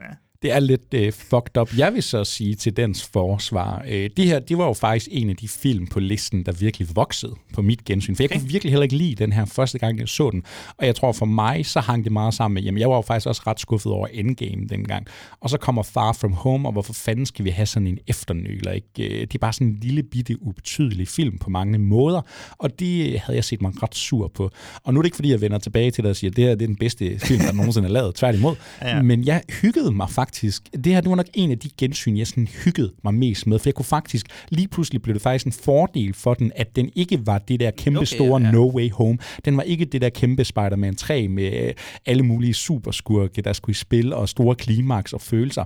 ja. Det er lidt øh, fucked up. Jeg vil så sige til dens forsvar, øh, det her, det var jo faktisk en af de film på listen, der virkelig voksede på mit gensyn. For jeg Okay. kunne virkelig heller ikke lide den her første gang, jeg så den. Og jeg tror for mig, så hang det meget sammen med, jamen jeg var jo faktisk også ret skuffet over Endgame dengang. Og så kommer Far From Home, og hvorfor fanden skal vi have sådan en efternøler? Ikke? Øh, Det er bare sådan en lille bitte ubetydelig film på mange måder, og det havde jeg set mig ret sur på. Og nu er det ikke fordi, jeg vender tilbage til det og siger, at det her det er den bedste film, der nogensinde er lavet, tværtimod. Ja. Men jeg hyggede mig faktisk. Det her det var nok en af de gensyn, jeg sådan hyggede mig mest med, for jeg kunne faktisk, lige pludselig blev det faktisk en fordel for den, at den ikke var det der kæmpe Okay, store ja. No Way Home. Den var ikke det der kæmpe Spider-Man 3 med øh, alle mulige superskurke, der skulle i spil, og store klimaks og følelser.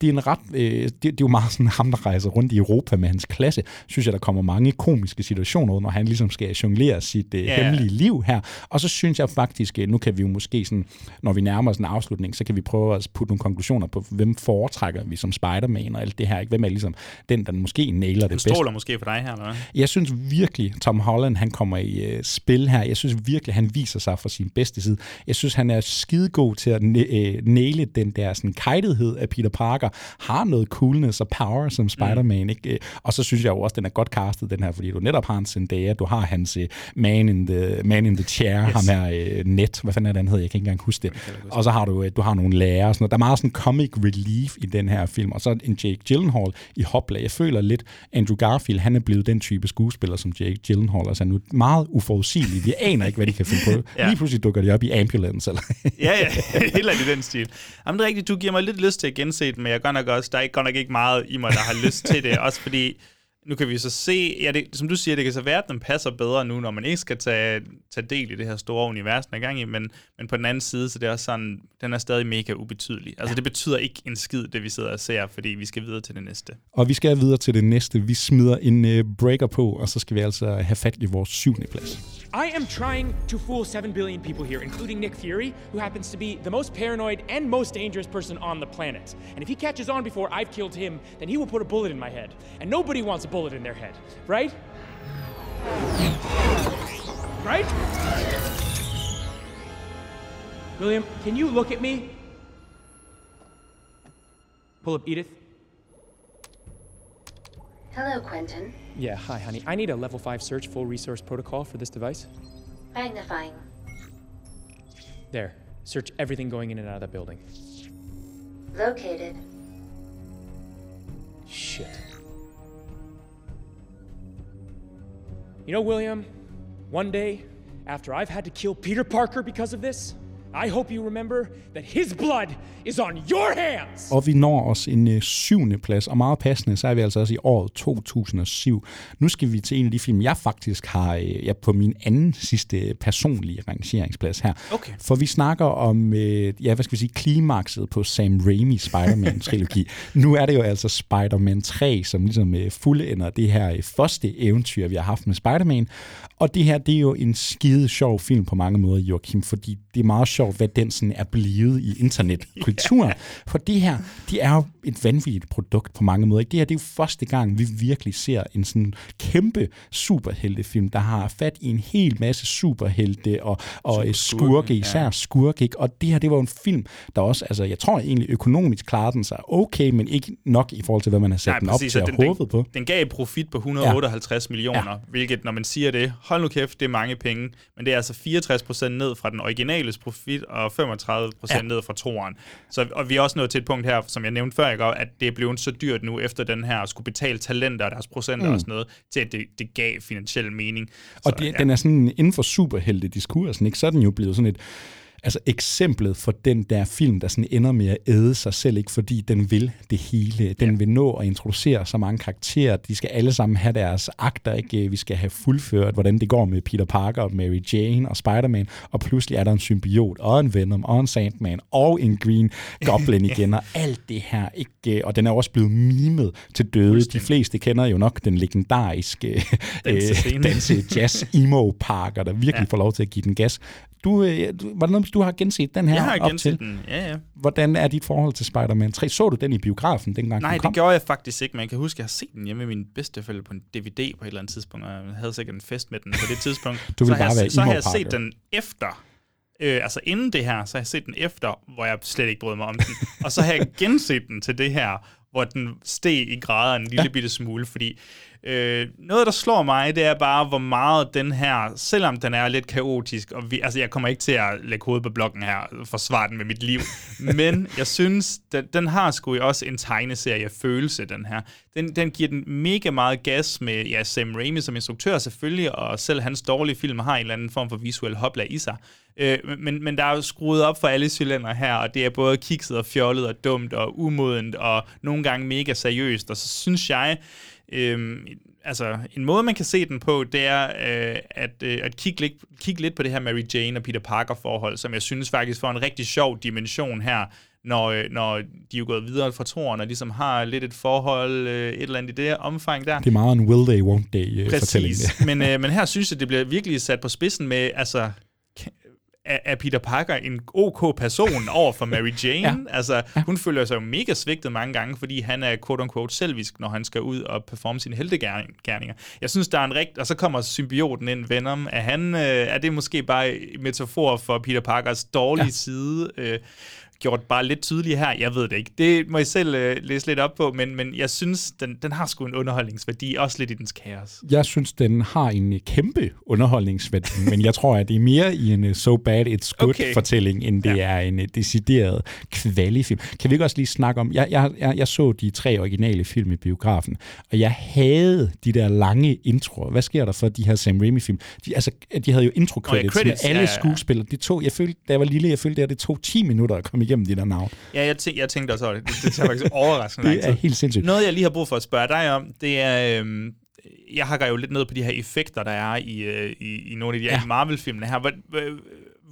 Det er en ret, øh, det, det er jo meget sådan ham, der rejser rundt i Europa med hans klasse. Synes jeg, der kommer mange komiske situationer ud, når han ligesom skal jonglere sit øh, yeah. hemmelige liv her. Og så synes jeg faktisk, øh, nu kan vi jo måske sådan, når vi nærmer os en afslutning, så kan vi prøve at putte nogle konklusioner på, hvem foretrækker vi som Spider-Man og alt det her. Ikke? Hvem er ligesom den, der måske nailer det bedst? stoler måske på dig her, eller hvad? Jeg synes virkelig, Tom Holland, han kommer i øh, spil her. Jeg synes virkelig, han viser sig fra sin bedste side. Jeg synes, han er skidegod til at næ- øh, næle den der sådan kajtethed af Peter Parker. Har noget coolness og power som Spider-Man. Mm. Ikke? Øh, Og så synes jeg jo også, den er godt castet, den her, fordi du netop har en Zendaya, du har hans øh, man, in the, man in the chair, yes. ham her øh, net, hvad fanden er det, han hedder, jeg kan ikke engang huske det. Og så har du, øh, du har nogle lærer og sådan noget. Der er meget sådan comic relief i den her film. Og så en Jake Gyllenhaal i hopla. Jeg føler lidt, Andrew Garfield, han er blevet den type skuespiller, som Jake Gyllenhaal. Altså nu meget uforudsigelig. Vi aner ikke, hvad de kan finde på. Ja. Lige pludselig dukker de op i ambulance. Eller ja, ja, helt i den stil. Jamen, det er rigtigt, du giver mig lidt lyst til at gense den, men jeg godt nok også, der er ikke, godt nok ikke meget i mig, der har lyst til det. Også fordi, nu kan vi så se, ja, det, som du siger, det kan så være, at den passer bedre nu, når man ikke skal tage, tage del i det her store univers, den er gang i, men, men på den anden side, så det er også sådan, den er stadig mega ubetydelig. Altså, det betyder ikke en skid, det vi sidder og ser, fordi vi skal videre til det næste. og vi skal videre til det næste. Vi smider en uh, breaker på, og så skal vi altså have fat i vores syvende plads. I am trying to fool 7 billion people here, including Nick Fury, who happens to be the most paranoid and most dangerous person on the planet. And if he catches on before I've killed him, then he will put a bullet in my head. And nobody wants a bullet in their head, right? Right? William, can you look at me? Pull up Edith. Hello, Quentin. Yeah, hi, honey. I need a level 5 search full resource protocol for this device. Magnifying. There. Search everything going in and out of that building. Located. Shit. You know, William, one day, after I've had to kill Peter Parker because of this, I hope you remember that his blood is on your hands! Og vi når os en øh, syvende plads, og meget passende, så er vi altså også i året 2007. Nu skal vi til en af de film, jeg faktisk har øh, ja, på min anden sidste personlige rangeringsplads her. Okay. For vi snakker om, øh, ja, hvad skal vi sige, klimakset på Sam Raimi Spider-Man-trilogi. nu er det jo altså Spider-Man 3, som ligesom øh, fuldender det her øh, første eventyr, vi har haft med Spider-Man. Og det her, det er jo en skide sjov film på mange måder, Joachim, fordi det er meget sjovt, hvad den sådan er blevet i internetkulturen. Yeah. For det her, det er jo et vanvittigt produkt på mange måder. Det her, det er jo første gang, vi virkelig ser en sådan kæmpe superheltefilm, der har fat i en hel masse superhelte og, og øh, skurke, især ja. skurke. Ikke? Og det her, det var en film, der også, altså jeg tror egentlig økonomisk klarede den sig okay, men ikke nok i forhold til, hvad man har sat den op til og håbet på. Den gav profit på 158 ja. millioner, ja. hvilket, når man siger det, hold nu kæft, det er mange penge, men det er altså 64 procent ned fra den originales profit, og 35 procent ja. ned fra toeren. Så, og vi er også nået til et punkt her, som jeg nævnte før, ikke, at det er blevet så dyrt nu, efter den her skulle betale talenter og deres procenter mm. og sådan noget, til at det, det gav finansiel mening. Så, Og det, ja. den er sådan inden for superhelte-diskursen, ikke? så er den jo blevet sådan et altså eksemplet for den der film, der sådan ender med at æde sig selv, ikke fordi den vil det hele. Den ja. vil nå at introducere så mange karakterer. De skal alle sammen have deres akter, ikke? Vi skal have fuldført, hvordan det går med Peter Parker, og Mary Jane og Spider-Man, og pludselig er der en symbiot, og en Venom, og en Sandman, og en Green Goblin igen, og alt det her, ikke? Og den er også blevet mimet til døde. De fleste kender jo nok den legendariske Dansescene. danse jazz emo parker, der virkelig ja. får lov til at give den gas. Du, øh, du, var det noget, du har genset den her jeg har op genset til? den, ja, ja. Hvordan er dit forhold til Spider-Man 3? Så du den i biografen, dengang Nej, den kom? det gjorde jeg faktisk ikke, men jeg kan huske, at jeg har set den hjemme med mine bedsteforældre på en DVD på et eller andet tidspunkt, og jeg havde sikkert en fest med den på det tidspunkt. Du så bare jeg, være Så har jeg set den efter Øh, altså inden det her, så har jeg set den efter, hvor jeg slet ikke brød mig om den. og så har jeg genset den til det her, hvor den steg i grader en lille ja. bitte smule, fordi øh, noget, der slår mig, det er bare, hvor meget den her, selvom den er lidt kaotisk, og vi, altså jeg kommer ikke til at lægge hovedet på blokken her, og forsvare den med mit liv, men jeg synes, den, den har sgu også en tegneserie-følelse, den her. Den, den giver den mega meget gas med ja, Sam Raimi som instruktør selvfølgelig, og selv hans dårlige film har en eller anden form for visuel hopla i sig. Øh, men, men der er jo skruet op for alle cylinder her, og det er både kikset og fjollet og dumt og umodent, og nogle gange mega seriøst, og så synes jeg, øh, altså en måde, man kan se den på, det er øh, at, øh, at kigge, lidt, kigge lidt på det her Mary Jane og Peter Parker forhold, som jeg synes faktisk får en rigtig sjov dimension her, når, øh, når de er gået videre fra toren, og ligesom har lidt et forhold, øh, et eller andet i det omfang der. Det er meget en will they, won't they øh, fortælling. Præcis, men, øh, men her synes jeg, det bliver virkelig sat på spidsen med, altså, er, er Peter Parker en ok person over for Mary Jane? ja. Altså, hun føler sig jo mega svigtet mange gange, fordi han er quote-unquote selvisk, når han skal ud og performe sine heltegærninger. Jeg synes, der er en rigt... Og så kommer symbioten ind, Venom. Er, han, øh, er det måske bare en metafor for Peter Parkers dårlige ja. side? Øh, gjort bare lidt tydeligt her. Jeg ved det ikke. Det må I selv øh, læse lidt op på, men, men jeg synes, den, den har sgu en underholdningsværdi, også lidt i dens kaos. Jeg synes, den har en øh, kæmpe underholdningsværdi, men jeg tror, at det er mere i en uh, so bad it's good okay. fortælling, end det ja. er en uh, decideret kvalifilm. Kan vi ikke også lige snakke om, jeg, jeg, jeg, jeg så de tre originale film i biografen, og jeg havde de der lange introer. Hvad sker der for de her Sam Raimi-film? De, altså, de havde jo intro credits, oh, ja, credits med alle ja, ja. skuespillere. De tog, jeg følte, da jeg var lille, jeg følte, at det tog 10 minutter at komme igennem de der navn. Ja, jeg, tæ- jeg tænkte også, det, det tager faktisk overraskende Det er helt sindssygt. Noget, jeg lige har brug for at spørge dig om, det er... Øhm, jeg hakker jo lidt ned på de her effekter, der er i, øh, i, i nogle af de her ja. Marvel-filmene her. Hvor,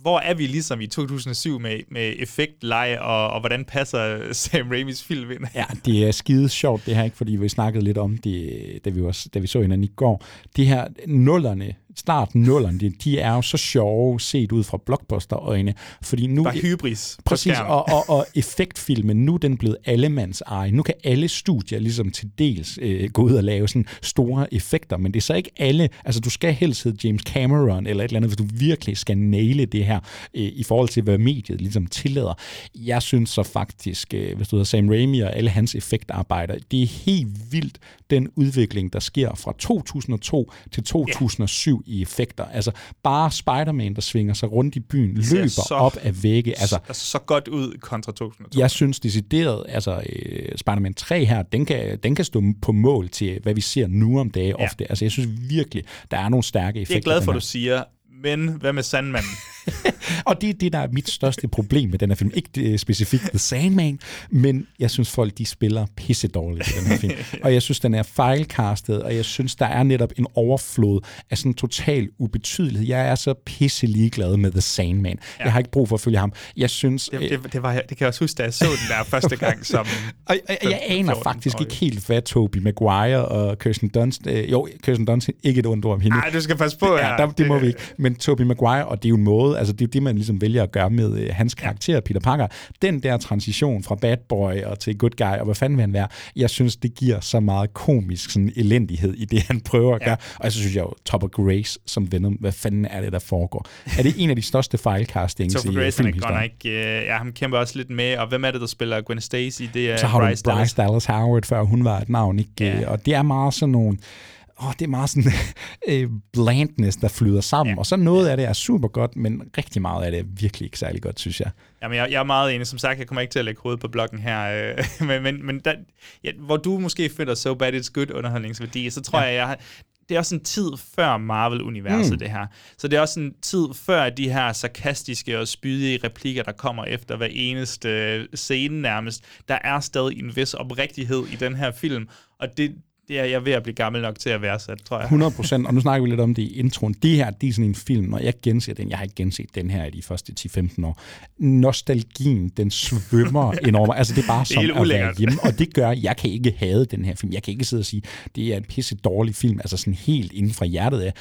hvor er vi ligesom i 2007 med, med effektleje, og, og hvordan passer Sam Raimis film ind? Ja, det er skide sjovt det her, ikke? fordi vi snakkede lidt om det, da vi, var, da vi så hinanden i går. De her nullerne, start nullerne, de, de er jo så sjove set ud fra blockbuster-øjne, fordi nu... Bare hybris Præcis, og, og, og effektfilmen, nu er den blevet allemands eje. Nu kan alle studier ligesom til dels øh, gå ud og lave sådan store effekter, men det er så ikke alle... Altså, du skal helst hedde James Cameron eller et eller andet, hvis du virkelig skal næle det her øh, i forhold til, hvad mediet ligesom tillader. Jeg synes så faktisk, øh, hvis du hedder Sam Raimi og alle hans effektarbejder, det er helt vildt, den udvikling, der sker fra 2002 til 2007 yeah. I effekter. Altså bare Spider-Man, der svinger sig rundt i byen, løber så, op af vægge. Altså, så, så godt ud kontra 2002. Jeg synes decideret, altså uh, Spider-Man 3 her, den kan, den kan stå på mål til, hvad vi ser nu om dage ja. ofte. Altså jeg synes virkelig, der er nogle stærke effekter. Jeg er glad for, at du siger, men hvad med Sandman? og det er det, der er mit største problem med den her film. Ikke uh, specifikt The Sandman, men jeg synes, folk de spiller pisse dårligt i den her film. og jeg synes, den er fejlcastet, og jeg synes, der er netop en overflod af sådan total ubetydelighed. Jeg er så pisse ligeglad med The Sandman. Ja. Jeg har ikke brug for at følge ham. Jeg synes... Det, det, det, var, det kan jeg også huske, da jeg så den der første gang som... og, og, jeg aner faktisk ikke helt, hvad Tobey Maguire og Kirsten Dunst... Øh, jo, Kirsten Dunst, ikke et ondt ord om hende. Nej, du skal passe på ja, der, det må vi ikke. Men Tobey Maguire, og det er jo en måde, altså det er det, man ligesom vælger at gøre med øh, hans karakter, Peter Parker. Den der transition fra bad boy og til good guy, og hvad fanden vil han være, jeg synes, det giver så meget komisk sådan elendighed i det, han prøver at gøre. Ja. Og så synes jeg jo, Topper Grace som Venom, hvad fanden er det, der foregår? Er det en af de største fejlcastings i øh, Grace, han ikke, øh, ja, ham kæmper også lidt med, og hvem er det, der spiller Gwen Stacy? Det er så har Bryce Bryce Dallas. Dallas Howard, før hun var et navn, ikke? Ja. Og det er meget sådan nogle åh, det er meget sådan øh, blandness, der flyder sammen. Ja. Og så noget af det er super godt, men rigtig meget af det er virkelig ikke særlig godt, synes jeg. Jamen, jeg, jeg er meget enig. Som sagt, jeg kommer ikke til at lægge hovedet på blokken her. Øh, men men, men der, ja, hvor du måske finder So Bad It's Good underholdningsværdi, så tror ja. jeg, jeg har, det er også en tid før Marvel-universet, mm. det her. Så det er også en tid før de her sarkastiske og spydige replikker, der kommer efter hver eneste øh, scene nærmest. Der er stadig en vis oprigtighed i den her film, og det, det er jeg ved at blive gammel nok til at værdsætte, tror jeg. 100 procent, og nu snakker vi lidt om det i introen. Det her, det er sådan en film, når jeg genser den, jeg har ikke genset den her i de første 10-15 år. Nostalgien, den svømmer enormt. Altså, det er bare som er at være hjemme, og det gør, jeg kan ikke have den her film. Jeg kan ikke sidde og sige, det er en pisse dårlig film, altså sådan helt inden fra hjertet af.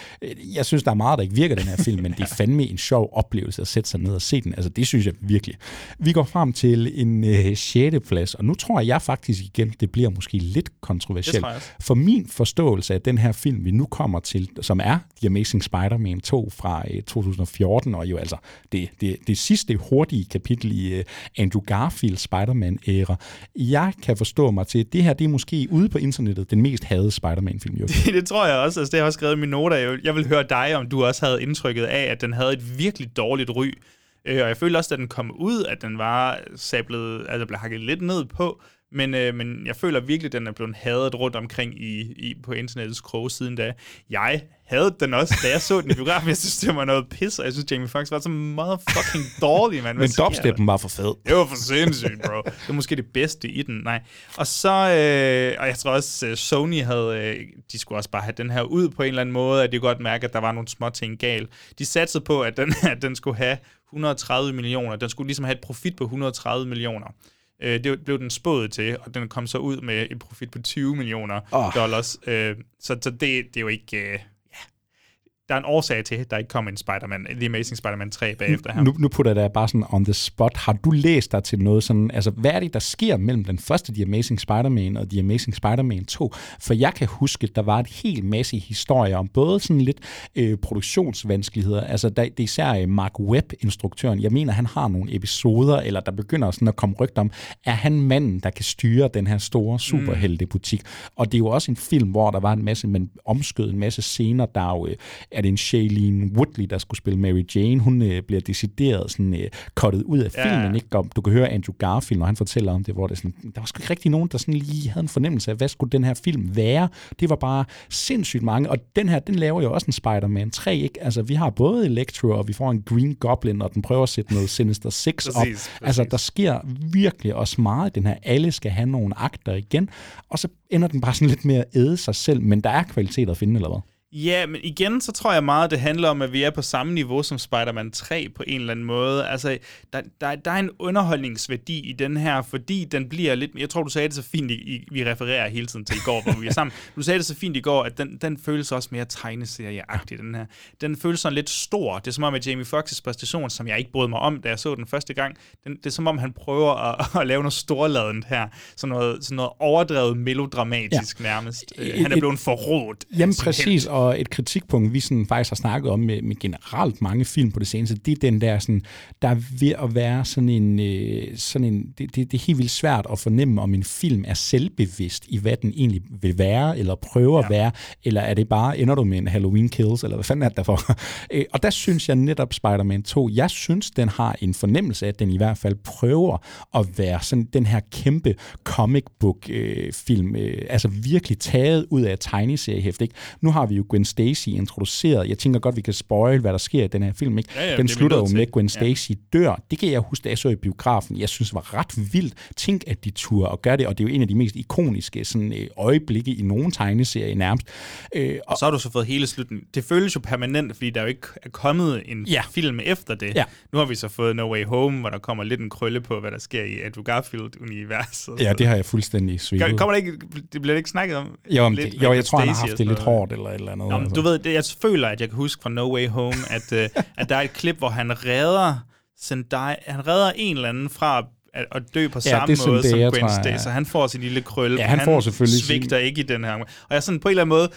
Jeg synes, der er meget, der ikke virker den her film, men det er fandme en sjov oplevelse at sætte sig ned og se den. Altså, det synes jeg virkelig. Vi går frem til en øh, 6. plads, og nu tror jeg faktisk igen, det bliver måske lidt kontroversielt for min forståelse af den her film, vi nu kommer til, som er The Amazing Spider-Man 2 fra øh, 2014, og jo altså det, det, det sidste hurtige kapitel i øh, Andrew Garfield Spider-Man-æra. Jeg kan forstå mig til, at det her det er måske ude på internettet den mest hadede Spider-Man-film. Jo. det tror jeg også. Altså, det har jeg også skrevet i mine noter. Jeg vil, høre dig, om du også havde indtrykket af, at den havde et virkelig dårligt ry. Øh, og jeg følte også, at den kom ud, at den var sablet, altså blev hakket lidt ned på. Men, øh, men jeg føler virkelig, at den er blevet hadet rundt omkring i, i, på internettets kroge siden da. Jeg havde den også, da jeg så den i biografen. Jeg synes, det var noget pis, og jeg synes, Jamie Foxx var så motherfucking dårlig, mand. Men dubstepen var for fed. Det var for sindssygt, bro. Det var måske det bedste i den, nej. Og så, øh, og jeg tror også, øh, Sony havde, øh, de skulle også bare have den her ud på en eller anden måde, at de godt mærke, at der var nogle små ting gal. De satsede på, at den, at den skulle have 130 millioner. Den skulle ligesom have et profit på 130 millioner. Øh, det blev den spået til, og den kom så ud med en profit på 20 millioner Åh. dollars. Øh, så så det, det er jo ikke... Øh. Der er en årsag til, at der ikke kom en Spider-Man, The Amazing Spider-Man 3 bagefter her. Nu, nu putter jeg dig bare sådan on the spot. Har du læst dig til noget sådan, altså hvad er det, der sker mellem den første The Amazing Spider-Man og The Amazing Spider-Man 2? For jeg kan huske, at der var et helt masse historier om både sådan lidt øh, produktionsvanskeligheder, altså der, det er især øh, Mark Webb, instruktøren, jeg mener, han har nogle episoder, eller der begynder sådan at komme rygter om, er han manden, der kan styre den her store superheltebutik? Og det er jo også en film, hvor der var en masse, men omskød en masse scener, der er jo, øh, er det en Shailene Woodley, der skulle spille Mary Jane, hun øh, bliver decideret sådan øh, kottet ud af Ja. filmen, ikke? Og du kan høre Andrew Garfield, når han fortæller om det, hvor det sådan, der var sgu ikke rigtig nogen, der sådan lige havde en fornemmelse af, hvad skulle den her film være? Det var bare sindssygt mange, og den her, den laver jo også en Spider-Man 3, ikke? Altså, vi har både Electro, og vi får en Green Goblin, og den prøver at sætte noget Sinister Six op. Præcis, Altså, der sker virkelig også meget den her. Alle skal have nogle akter igen, og så ender den bare sådan lidt med at æde sig selv, men der er kvalitet at finde, eller hvad? Ja, men igen, så tror jeg meget, det handler om, at vi er på samme niveau som Spider-Man 3 på en eller anden måde. Altså, der, der, der er en underholdningsværdi i den her, fordi den bliver lidt... Jeg tror, du sagde det så fint, i, vi refererer hele tiden til i går, hvor vi er sammen. Du sagde det så fint i går, at den, den føles også mere tegneserieagtig, den her. Den føles sådan lidt stor. Det er som om, at Jamie Foxx's præstation, som jeg ikke brød mig om, da jeg så den første gang, den, det er som om, han prøver at, at lave noget storladent her. Sådan noget, sådan noget overdrevet melodramatisk ja. nærmest. Et- han er et- blevet forrådt. Jamen præcis, og et kritikpunkt, vi sådan faktisk har snakket om med, med generelt mange film på det seneste, det er den der sådan, der er ved at være sådan en, øh, sådan en det, det, det er helt vildt svært at fornemme, om en film er selvbevidst i, hvad den egentlig vil være, eller prøver ja. at være, eller er det bare, ender du med en Halloween Kills, eller hvad fanden er det derfor? Øh, og der synes jeg netop Spider-Man 2, jeg synes, den har en fornemmelse af, at den i hvert fald prøver at være sådan den her kæmpe comic book øh, film, øh, altså virkelig taget ud af tegneseriehæft, ikke? Nu har vi jo Gwen Stacy introduceret. Jeg tænker godt, vi kan spoil, hvad der sker i den her film, ikke? Ja, ja, den det er slutter jo med, at Gwen Ja. Stacy dør. Det kan jeg huske, da jeg så i biografen. Jeg synes, det var ret vildt. Tænk, at de turde og gør det, og det er jo en af de mest ikoniske sådan, øh, øjeblikke i nogen tegneserie nærmest. Øh, og, Og så har du så fået hele slutningen. Det føles jo permanent, fordi der jo ikke er kommet en Ja. ja. film efter det. Ja. Nu har vi så fået No Way Home, hvor der kommer lidt en krølle på, hvad der sker i Andrew Garfield-universet. ja, det har jeg fuldstændig svækket. Kommer der ikke, det bliver ikke snakket om? Jo, om lidt det, jo, jeg tror, han har haft det lidt hårdt eller et eller andet. Nå, men altså. du ved, det, jeg føler, at jeg kan huske fra No Way Home, at, øh, at der er et klip, hvor han redder Zendaya, han redder en eller anden fra at, at dø på Ja, samme det måde som Stacy. ja. Så han får sin lille krølle. Ja, han får selvfølgelig sin- svigter ikke i den her. Og jeg sådan på en eller anden måde,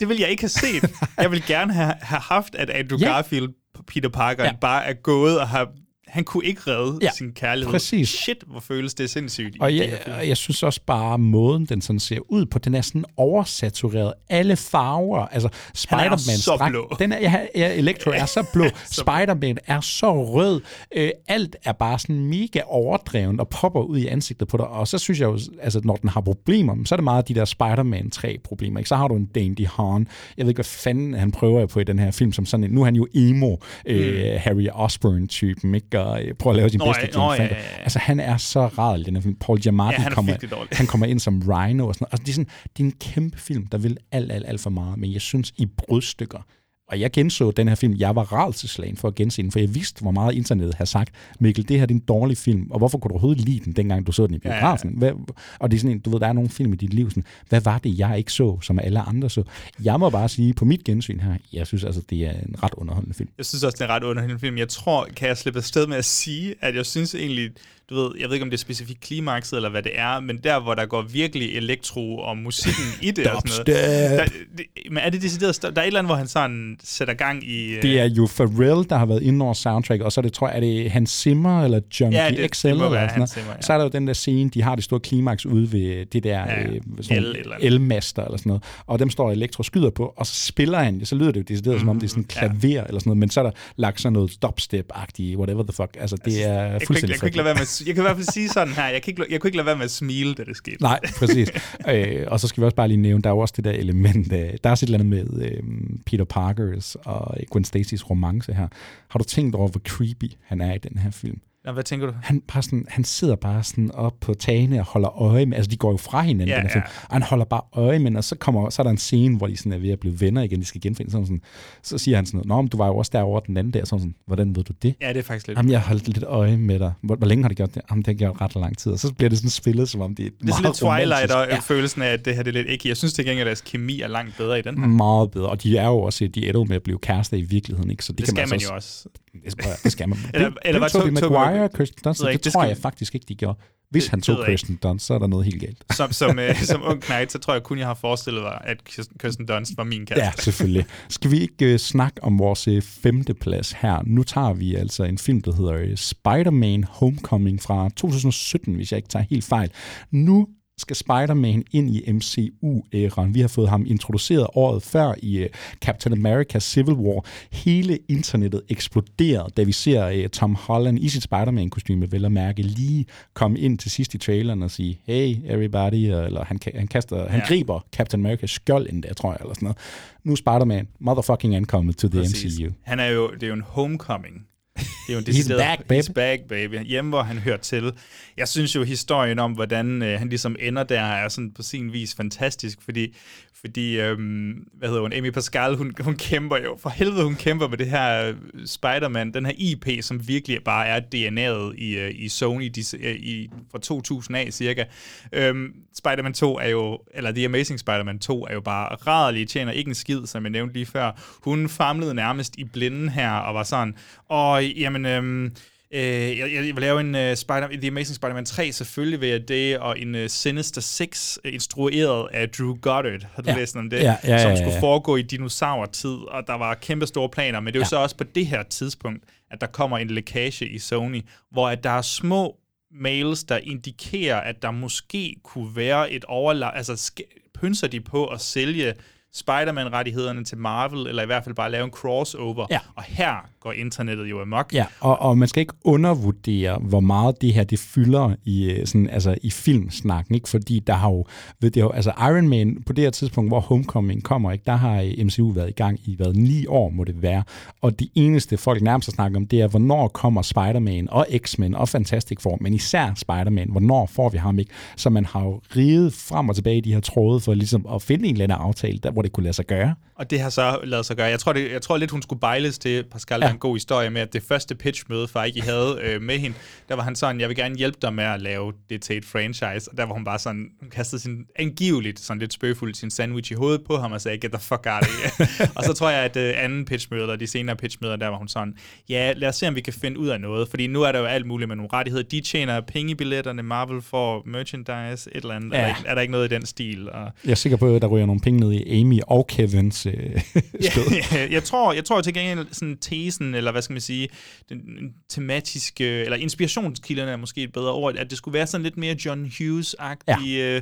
det vil jeg ikke have set. Jeg vil gerne have, have haft, at Andrew Ja. Garfield, Peter Parker, ja. bare er gået og har han kunne ikke redde Ja, sin kærlighed. præcis. Shit, hvor føles det sindssygt. Og jeg, og jeg synes også bare, måden den sådan ser ud på, den er sådan oversatureret. Alle farver, altså Spider-Man så blå. Den er, ja, ja, Electro er så blå. Spider-Man er så rød. Øh, alt er bare sådan mega overdrevet og popper ud i ansigtet på dig. Og så synes jeg jo, altså når den har problemer, så er det meget de der Spider-Man 3 problemer. Ikke? Så har du en Dandy Han. Jeg ved ikke, hvad fanden han prøver på i den her film, som sådan en, nu er han jo emo, øh, Harry Osborn-typen, ikke? Og øh, prøver at lave sin. Nå, bedste ja, nå, ja, ja, ja. Altså, han er så rar den her film. Paul Giamatti Ja, han er kommer, han kommer ind som Rhino og sådan noget. Altså, det, er sådan, det er en kæmpe film, der vil alt, alt, alt for meget. Men jeg synes, i brudstykker, og jeg genså den her film, jeg var rædselslagen for at gense den, for jeg vidste, hvor meget internettet har sagt, Mikkel, det her er en dårlig film, og hvorfor kunne du overhovedet lide den, dengang du så den i Ja, ja, ja. biografen? Hvad, og det er sådan en, du ved, der er nogle film i dit liv, sådan, hvad var det, jeg ikke så, som alle andre så? Jeg må bare sige, på mit gensyn her, jeg synes altså, det er en ret underholdende film. Jeg synes også, det er en ret underholdende film. Jeg tror, kan jeg slippe afsted med at sige, at jeg synes egentlig, du ved, jeg ved ikke, om det er specifikt klimakset, eller hvad det er, men der, hvor der går virkelig elektro og musikken i det og sådan noget. Der, det, men er det decideret? Der er et eller andet, hvor han sådan sætter gang i... øh, Det er jo Pharrell, der har været inde over soundtrack, og så er det, tror jeg, er det Hans Zimmer eller John Ja, ja, det- XL det eller sådan noget. Zimmer, ja. Så er der jo den der scene, de har det store klimaks ude ved det der Ja, ja, øh, el elmaster eller sådan noget, og dem står Elektro skyder på, og så spiller han, så lyder det jo decideret, som om det er sådan en Mm-hmm. klaver eller sådan noget, men så er der lagt sådan noget dubstep-agtigt, whatever the fuck. Altså, det er kunne, ikke, fuldstændig jeg, kunne ikke lade være med, jeg kan i hvert fald sige sådan her, jeg, kan ikke, jeg kunne ikke lade være med at smile, da det skete. Nej, præcis. øh, og så skal vi også bare lige nævne, der er jo også det der element, øh, der er også et eller andet med øh, Peter Parkers og Gwen Stacy's romance her. Har du tænkt over, hvor creepy han er i den her film? Nå, hvad tænker du? Han, bare sådan, han sidder bare sådan op på tagene og holder øje med, altså de går jo fra hinanden, Ja, ja, den ja. og han holder bare øje med, og så, kommer, så er der en scene, hvor de sådan er ved at blive venner igen, de skal genfinde, sådan, sådan, så siger han sådan noget, Nå, men du var jo også derovre den anden dag, så sådan, hvordan ved du det? Ja, det er faktisk lidt... Jamen, jeg har holdt lidt øje med dig. Hvor, hvor længe har det gjort det? Jamen, det har gjort ret lang tid. Og så bliver det sådan spillet, som om det er det er sådan lidt Twilight og ja. følelsen af, at det her det er lidt ikke. Jeg synes til gengæld, at deres kemi er langt bedre i den her. Ja, meget bedre. Og de er jo også, de ender jo med at blive kærester i virkeligheden, ikke? Så det, Det kan skal man altså jo også. Det, det skal man. Eller- Det- eller det var Tobey To- Tobey Maguire og Kirsten Dunst, det, det tror jeg faktisk ikke, de gjorde. Hvis han tog. Kirsten Dunst, så er der noget helt galt. Som, som, øh, som ung knight, så tror jeg kun, jeg har forestillet mig, at Kirsten- Dunst var min kæreste. Ja, selvfølgelig. Skal vi ikke uh, snakke om vores uh, femte plads her? Nu tager vi altså en film, der hedder øh, Spider-Man Homecoming fra 2017, hvis jeg ikke tager helt fejl. Nu skal Spider-Man ind i MCU-æraen. Vi har fået ham introduceret året før i uh, Captain America Civil War. Hele internettet eksploderede, da vi ser uh, Tom Holland i sit Spider-Man-kostyme, vel at mærke, lige komme ind til sidst i traileren og sige, hey everybody, eller han, han, kaster, han griber Captain America's skjold endda, tror jeg, eller sådan noget. Nu er Spider-Man motherfucking ankommet to the Præcis. MCU. Han er jo, det er jo en homecoming. Det er jo en He's back, baby. He's back, baby. Hjemme, hvor han hører til. Jeg synes jo, historien om, hvordan øh, han ligesom ender der, er sådan på sin vis fantastisk, fordi, fordi øhm, hvad hedder hun, Amy Pascal, hun, hun kæmper jo, for helvede, hun kæmper med det her øh, Spider-Man, den her IP, som virkelig bare er DNA'et i, øh, i Sony de, øh, i, fra 2000 af cirka. Øhm, Spider-Man 2 er jo, eller The Amazing Spider-Man 2 er jo bare rædderlig, tjener ikke en skid, som jeg nævnte lige før. Hun famlede nærmest i blinden her, og var sådan, og jamen, øhm, øh, jeg, jeg vil lave en uh, Spider The Amazing Spider-Man 3, selvfølgelig vil jeg det, og en uh, Sinister Six, uh, instrueret af Drew Goddard. Har du Ja. læst om det? Ja, ja, som ja, ja. skulle foregå i dinosaurtid, og der var kæmpe store planer, men det er jo Ja. så også på det her tidspunkt, at der kommer en lækage i Sony, hvor at der er små mails, der indikerer, at der måske kunne være et overlag, altså pynser de på at sælge Spider-Man-rettighederne til Marvel, eller i hvert fald bare lave en crossover. Ja. Og her går internettet jo amok. Ja, og, og man skal ikke undervurdere, hvor meget det her det fylder i, øh, sådan, altså, i filmsnakken, ikke? fordi der har jo, ved det jo, altså Iron Man, på det her tidspunkt, hvor Homecoming kommer, ikke? der har øh, MCU været i gang i hvad, ni år, må det være, og det eneste folk nærmest snakker om, det er, hvornår kommer Spider-Man og X-Men og Fantastic Four, men især Spider-Man, hvornår får vi ham ikke? Så man har jo riget frem og tilbage i de her tråde for ligesom at finde en eller anden aftale, der, hvor det kunne lade sig gøre. Og det har så lavet sig gøre. Jeg tror, det, jeg tror lidt, hun skulle bejles til, Pascal, ja. En god historie med, at det første pitchmøde, Feige havde øh, med hende, der var han sådan, jeg vil gerne hjælpe dig med at lave det til et franchise. Og der var hun bare sådan, hun kastede sin, angiveligt sådan lidt spøgefuldt sin sandwich i hovedet på ham og sagde, get the fuck out of here. og så tror jeg, at øh, anden pitchmøde, og de senere pitchmøder, der var hun sådan, ja, lad os se, om vi kan finde ud af noget. Fordi nu er der jo alt muligt med nogle rettigheder. De tjener penge i billetterne, Marvel får merchandise, et eller andet. Ja. Er, der ikke, er der ikke noget i den stil? Og, Jeg er sikker på, at der ryger nogle penge ned i Amy og Kevins øh, stød. Ja, jeg tror, jeg tror til gengæld sådan tesen, eller hvad skal man sige, den tematiske, eller inspirationskilderne er måske et bedre ord, at det skulle være sådan lidt mere John Hughes-agtig ja.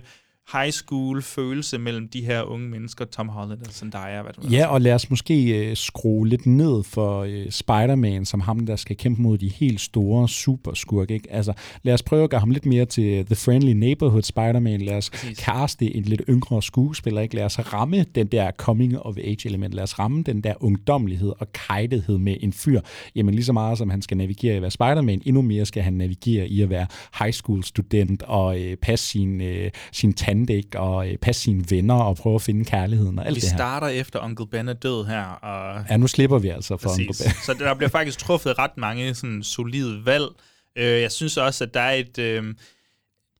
High school følelse mellem de her unge mennesker, Tom Holland og Zendaya, hvad det. Ja, og lad os måske øh, skrue lidt ned for øh, Spider-Man, som ham, der skal kæmpe mod de helt store superskurke. Ikke? Altså, lad os prøve at gøre ham lidt mere til The Friendly Neighborhood Spider-Man. Lad os Præcis. kaste en lidt yngre skuespiller. Ikke? Lad os ramme den der coming of age element. Lad os ramme den der ungdommelighed og kajtethed med en fyr. Jamen lige så meget som han skal navigere i at være Spider-Man, endnu mere skal han navigere i at være high school student og øh, passe sin, øh, sin tante, ikke? Og øh, passe sine venner og prøve at finde kærligheden og alt Vi det her. starter efter Onkel Ben er død her, og Ja, nu slipper vi altså for Præcis. Ben. Så der bliver faktisk truffet ret mange sådan solide valg. Øh, jeg synes også, at der er et... Øh,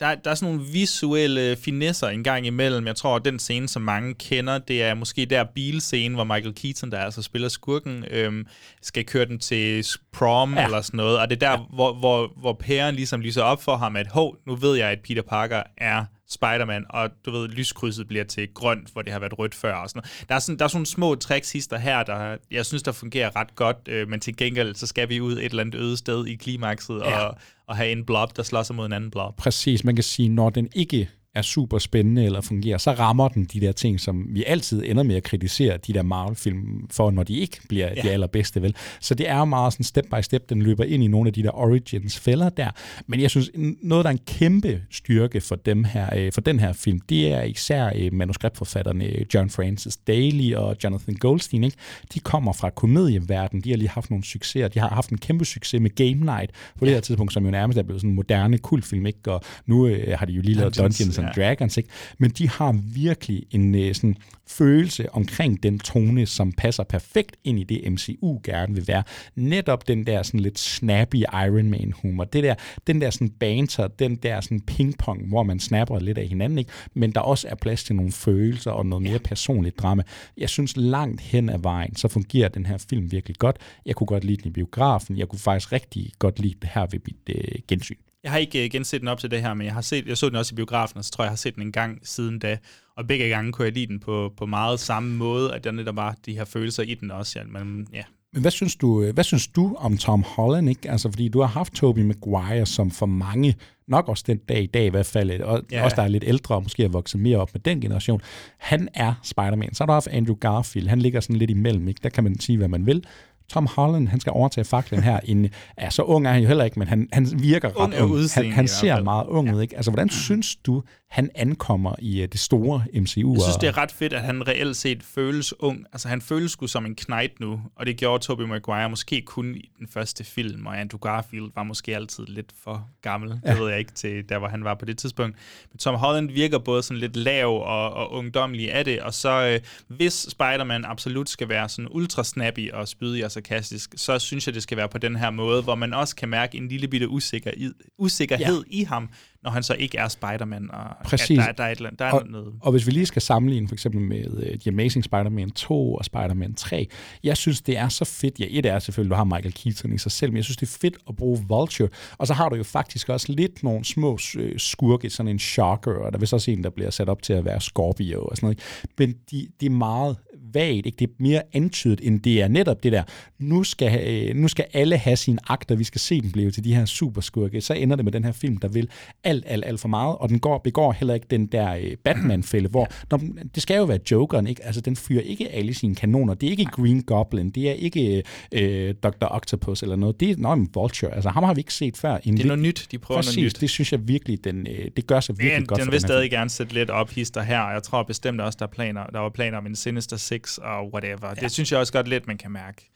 der, der er sådan nogle visuelle finesser en gang imellem. Jeg tror, at den scene, som mange kender, det er måske der bilscene, hvor Michael Keaton, der altså spiller skurken, øhm, skal køre den til prom ja. eller sådan noget. Og det er der, ja. hvor, hvor, hvor pæren ligesom lyser op for ham, at hov, nu ved jeg, at Peter Parker er Spider-Man, og du ved, lyskrydset bliver til grønt, hvor det har været rødt før og sådan noget. Der er sådan, der er sådan nogle små tricks hister her, der jeg synes, der fungerer ret godt, øh, men til gengæld, så skal vi ud et eller andet øde sted i klimakset Ja. og, og have en blob, der slår sig mod en anden blob. Præcis, man kan sige, når den ikke er super spændende eller fungerer, så rammer den de der ting, som vi altid ender med at kritisere de der Marvel-film for, når de ikke bliver ja. de allerbedste, vel? Så det er jo meget sådan step by step, den løber ind i nogle af de der origins-fælder der. Men jeg synes, noget, der er en kæmpe styrke for, dem her, øh, for den her film, det er især øh, manuskriptforfatterne øh, John Francis Daly og Jonathan Goldstein. Ikke? De kommer fra komedieverdenen, de har lige haft nogle succeser, de har haft en kæmpe succes med Game Night på det her tidspunkt, som jo nærmest er blevet sådan en moderne kultfilm, ikke? og nu øh, har de jo lige lavet Dungeons, Dungeons and ja. Dragons, ikke? men de har virkelig en øh, sådan følelse omkring den tone, som passer perfekt ind i det, MCU gerne vil være. Netop den der sådan lidt snappy Iron Man humor, det der, den der sådan banter, den der sådan pingpong, hvor man snapper lidt af hinanden, ikke? men der også er plads til nogle følelser og noget mere personligt drama. Jeg synes langt hen ad vejen, så fungerer den her film virkelig godt. Jeg kunne godt lide den i biografen, jeg kunne faktisk rigtig godt lide det her ved mit øh, gensyn. Jeg har ikke uh, genset den op til det her, men jeg har set, jeg så den også i biografen, og så tror jeg, jeg har set den en gang siden da. Og begge gange kunne jeg lide den på, på meget samme måde, at der netop var de her følelser i den også. Ja, men, ja. Men hvad synes du, øh, hvad synes du om Tom Holland? Ikke? Altså, fordi du har haft Tobey Maguire, som for mange, nok også den dag i dag i hvert fald, og ja. også der er lidt ældre og måske har vokset mere op med den generation, han er Spider-Man. Så har du haft Andrew Garfield, han ligger sådan lidt imellem, ikke? der kan man sige, hvad man vil. Tom Holland, han skal overtage faklen her. En, ja, så ung er han jo heller ikke, men han, han virker ret Ung ung. Han, han ser meget ung ud. Ikke? Altså, hvordan synes du, han ankommer i uh, det store MCU? Jeg synes, det er ret fedt, at han reelt set føles ung. Altså, han føles sgu som en knight nu, og det gjorde Tobey Maguire måske kun i den første film, og Andrew Garfield var måske altid lidt for gammel. Ja. Det ved jeg ikke til der, hvor han var på det tidspunkt. Men Tom Holland virker både sådan lidt lav og, og ungdomlig af det, og så øh, hvis Spider-Man absolut skal være sådan ultra snappy og spydig og sarkastisk, så synes jeg, det skal være på den her måde, hvor man også kan mærke en lille bitte usikker, usikkerhed ja. i ham, når han så ikke er Spider-Man. Og Præcis. Ja, der, der, er et, eller andet- der er og, noget... og hvis vi lige skal sammenligne for eksempel med uh, The Amazing Spider-Man 2 og Spider-Man 3, jeg synes, det er så fedt. Ja, et er selvfølgelig, du har Michael Keaton i sig selv, men jeg synes, det er fedt at bruge Vulture. Og så har du jo faktisk også lidt nogle små øh, skurke, sådan en Shocker, og der er vist også en, der bliver sat op til at være Scorpio og sådan noget. Men de, de er meget vagt, ikke? det er mere antydet, end det er netop det der, nu skal, øh, nu skal alle have sine akter, vi skal se dem blive til de her superskurke, så ender det med den her film, der vil alt, alt, alt for meget, og den går, begår heller ikke den der øh, Batman-fælde, hvor når, det skal jo være Jokeren, ikke? Altså, den fyrer ikke alle sine kanoner, det er ikke Green Goblin, det er ikke øh, Dr. Octopus eller noget, det er nå, men Vulture, altså ham har vi ikke set før. En Det er noget nyt, de prøver Præcis, noget nyt. det synes jeg virkelig, den, øh, det gør sig virkelig Men godt den vil den stadig gerne sætte lidt op hister her, og jeg tror bestemt også, der, er planer, der var planer om en Sinister Six og whatever. Ja. Det synes jeg også godt lidt, man kan mærke.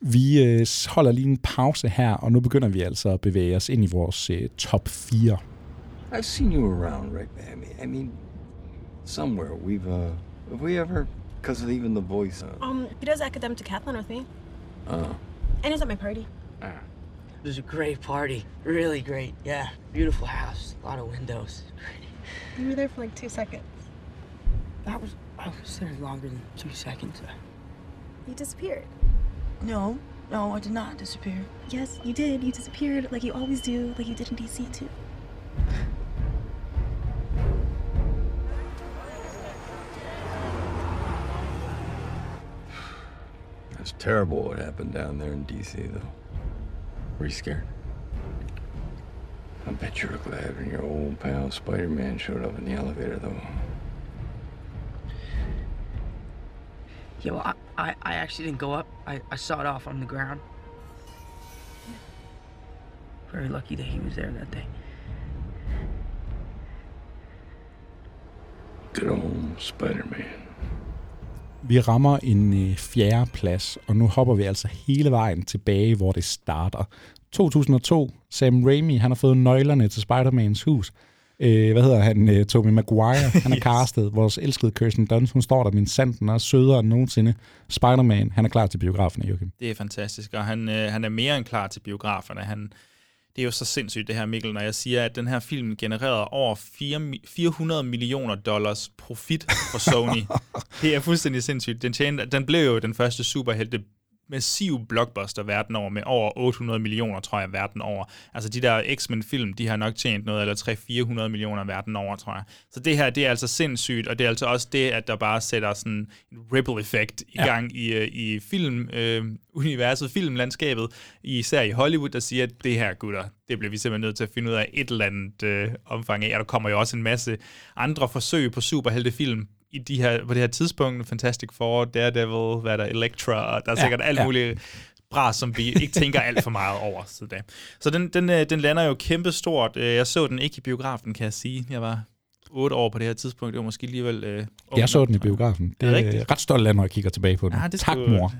Vi øh, holder lige en pause her, og nu begynder vi altså at bevæge os ind i vores øh, top 4. I've seen you around, right? I mean, I mean, somewhere we've uh, have we ever? Because of even the voice. Uh, Um, he does academic decathlon with me, uh, and he's at my party. Ah. It was a great party. Really great. Yeah. Beautiful house. A lot of windows. Great. You were there for like two seconds. That was I was there longer than two seconds. You disappeared. No, no, I did not disappear. Yes, you did. You disappeared like you always do, like you did in DC too. That's terrible what happened down there in D.C. Though. Were you scared? I bet you were glad when your old pal Spider-Man showed up in the elevator, though. Yeah, well, I, I, I actually didn't go up. I, I saw it off on the ground. Very lucky that he was there that day. Good old Spider-Man. Vi rammer en øh, fjerde plads, og nu hopper vi altså hele vejen tilbage, hvor det starter. 2002, Sam Raimi, han har fået nøglerne til Spider-Mans hus. Øh, hvad hedder han? Øh, Tobey Maguire. Han er yes. castet. Vores elskede Kirsten Dunst, hun står der min sand, den er sødere end nogensinde. Spider-Man, han er klar til biografen, Joachim. Det er fantastisk, og han, øh, han er mere end klar til biograferne. Han, det er jo så sindssygt det her, Mikkel, når jeg siger, at den her film genererede over 4, 400 millioner dollars profit for Sony. det er fuldstændig sindssygt. Den, tjente, den blev jo den første superhelte massiv blockbuster verden over, med over 800 millioner, tror jeg, verden over. Altså de der X-Men-film, de har nok tjent noget, eller 300-400 millioner verden over, tror jeg. Så det her, det er altså sindssygt, og det er altså også det, at der bare sætter sådan en ripple-effekt i ja. gang i, øh, i film, øh, universet, filmlandskabet, især i Hollywood, der siger, at det her, gutter, det bliver vi simpelthen nødt til at finde ud af et eller andet øh, omfang af. Og der kommer jo også en masse andre forsøg på superheltefilm i de her, på det her tidspunkt, Fantastic Four, Daredevil, hvad er der, Elektra, og der er sikkert ja, alt ja. muligt bras, som vi ikke tænker alt for meget over. Så, det. så den, den, øh, den lander jo kæmpestort. Øh, jeg så den ikke i biografen, kan jeg sige. Jeg var otte år på det her tidspunkt. Det var måske alligevel... Øh, jeg så den i biografen. Det er, er ret stolt af, når jeg kigger tilbage på den. Ja, det tak, skulle... mor.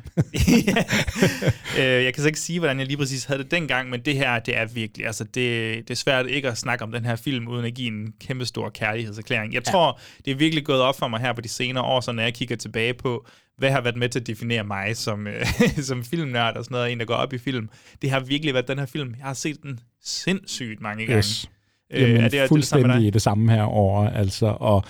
øh, jeg kan så ikke sige, hvordan jeg lige præcis havde det dengang, men det her, det er virkelig... Altså, det, det er svært ikke at snakke om den her film, uden at give en kæmpe stor kærlighedserklæring. Jeg ja. tror, det er virkelig gået op for mig her på de senere år, så når jeg kigger tilbage på, hvad har været med til at definere mig som, øh, som filmnørd og sådan noget, en, der går op i film. Det har virkelig været den her film. Jeg har set den sindssygt mange gange. Yes. Jamen, øh, er det, fuldstændig det samme, det samme her over, altså, og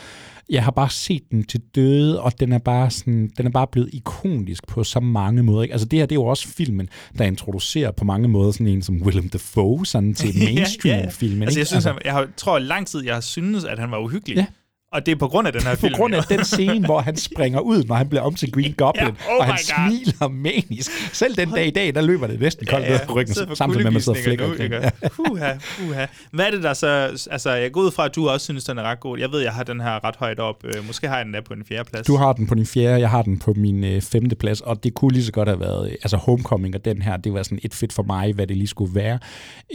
jeg har bare set den til døde, og den er bare sådan, den er bare blevet ikonisk på så mange måder. Ikke? Altså det her, det er jo også filmen, der introducerer på mange måder sådan en som Willem Dafoe sådan til mainstream-filmen. ja, ja. Altså, jeg, synes, altså, jeg har, tror lang tid, jeg har syntes, at han var uhyggelig. Ja. Og det er på grund af den her på film. På grund af den scene, hvor han springer ud, når han bliver om til Green Goblin, ja, oh og han smiler manisk. Selv den dag i dag, der løber det næsten koldt ja, ja. ned på ryggen, samtidig med, at man sidder og flækker. Nu, ja. Puha, puha. Hvad er det der så... Altså, jeg går ud fra, at du også synes, den er ret god. Jeg ved, jeg har den her ret højt op. Øh, måske har jeg den der på en fjerde plads. Du har den på din fjerde, jeg har den på min øh, femte plads, og det kunne lige så godt have været... Øh, altså, Homecoming og den her, det var sådan et fedt for mig, hvad det lige skulle være.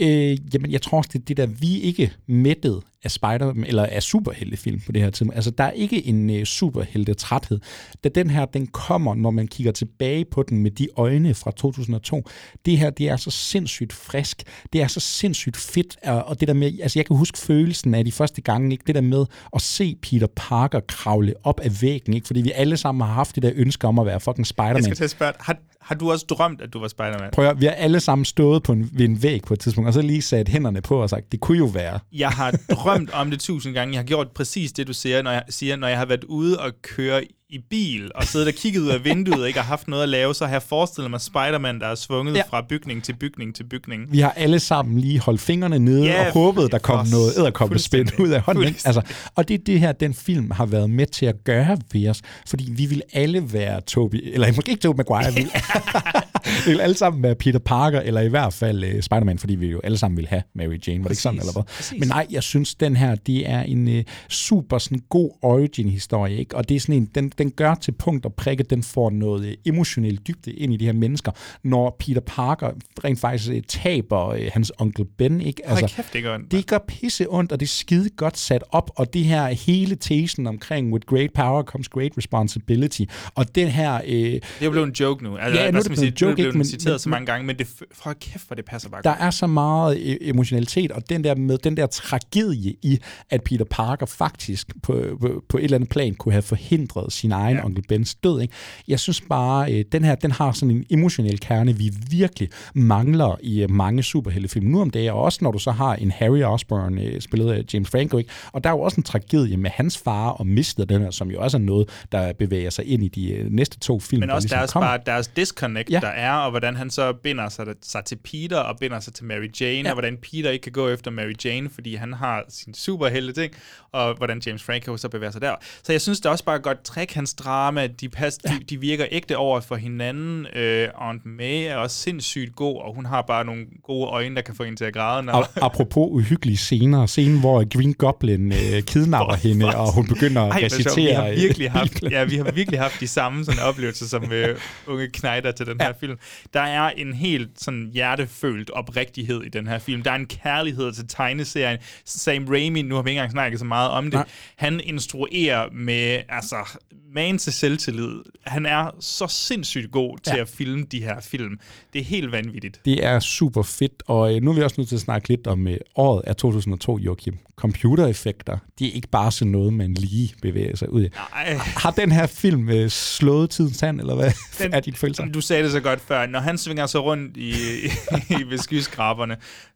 Øh, jamen, jeg tror også, det er det der, vi ikke mættet af spider eller af superheltefilm på det her tidspunkt. Altså, der er ikke en uh, superhelte-træthed. Da den her, den kommer, når man kigger tilbage på den med de øjne fra 2002. Det her, det er så sindssygt frisk. Det er så sindssygt fedt. Og det der med, altså jeg kan huske følelsen af de første gange, ikke? det der med at se Peter Parker kravle op af væggen, ikke? fordi vi alle sammen har haft det der ønske om at være fucking Spider-Man. Jeg skal til at spørge, har, har du også drømt, at du var Spider-Man? Prøv at, vi har alle sammen stået på en, ved en væg på et tidspunkt, og så lige sat hænderne på og sagt, det kunne jo være. Jeg har drømt om det tusind gange. Jeg har gjort præcis det, du siger, når jeg, siger, når jeg har været ude og køre i bil og siddet og kigget ud af vinduet og ikke har haft noget at lave, så har jeg forestillet mig Spider-Man, der er svunget ja. fra bygning til bygning til bygning. Vi har alle sammen lige holdt fingrene nede ja, og håbet, der kom noget æderkoppespænd ud af hånden. Altså, og det er det her, den film har været med til at gøre ved os, fordi vi vil alle være Toby, eller måske ikke Toby Maguire, vi vil, vi vil alle sammen være Peter Parker, eller i hvert fald uh, Spider-Man, fordi vi jo alle sammen vil have Mary Jane, var det ikke sådan, eller hvad? Præcis. Men nej, jeg synes, den her, det er en uh, super sådan, god origin-historie, ikke? og det er sådan en, den, den gør til punkt og prikke, den får noget øh, emotionelt dybde ind i de her mennesker, når Peter Parker rent faktisk øh, taber øh, hans onkel Ben. Ikke? Altså, kæft, det gør ondt. Det gør pisse ondt, og det er skide godt sat op, og det her hele tesen omkring with great power comes great responsibility, og den her... Øh, det er blevet en joke nu. Altså, ja, nu er det blevet en joke, ikke, men, citeret men, så mange gange, men det, for kæft, hvor det passer bare Der er så meget emotionalitet, og den der med den der tragedie i, at Peter Parker faktisk på, på, på et eller andet plan kunne have forhindret sin egen ja. onkel Bens død. Ikke? Jeg synes bare, øh, den her den har sådan en emotionel kerne, vi virkelig mangler i øh, mange superheltefilm nu om dagen, og også når du så har en Harry Osborn øh, spillet af James Franco. Ikke? Og der er jo også en tragedie med hans far og mistet den her, som jo også er noget, der bevæger sig ind i de øh, næste to film. Men også der deres, bare, deres disconnect, ja. der er, og hvordan han så binder sig, sig til Peter, og binder sig til Mary Jane, ja. og hvordan Peter ikke kan gå efter Mary Jane, fordi han har sin superhelte ting, og hvordan James Franco så bevæger sig der. Så jeg synes, det er også bare godt trick, hans drama, de, pas, ja. de, de virker ægte over for hinanden. Øh, Aunt May er også sindssygt god, og hun har bare nogle gode øjne, der kan få hende til at græde. Når... Apropos uhyggelige scener. Scenen, hvor Green Goblin øh, kidnapper hende, og hun begynder at Ej, recitere. Vi har, virkelig haft, ja, vi har virkelig haft de samme sådan oplevelser som øh, unge knejder til den ja. her film. Der er en helt sådan hjertefølt oprigtighed i den her film. Der er en kærlighed til tegneserien. Sam Raimi, nu har vi ikke engang snakket så meget om det, Nej. han instruerer med, altså, man til selvtillid. Han er så sindssygt god til Ja. at filme de her film. Det er helt vanvittigt. Det er super fedt, og øh, nu er vi også nødt til at snakke lidt om øh, året af 2002, Joachim. Computereffekter, de er ikke bare sådan noget, man lige bevæger sig ud i. Ej. Har den her film øh, slået tidens tand, eller hvad Den- er dit følelser? Du sagde det så godt før. Når han svinger sig rundt i, i ved skyskraberne, s-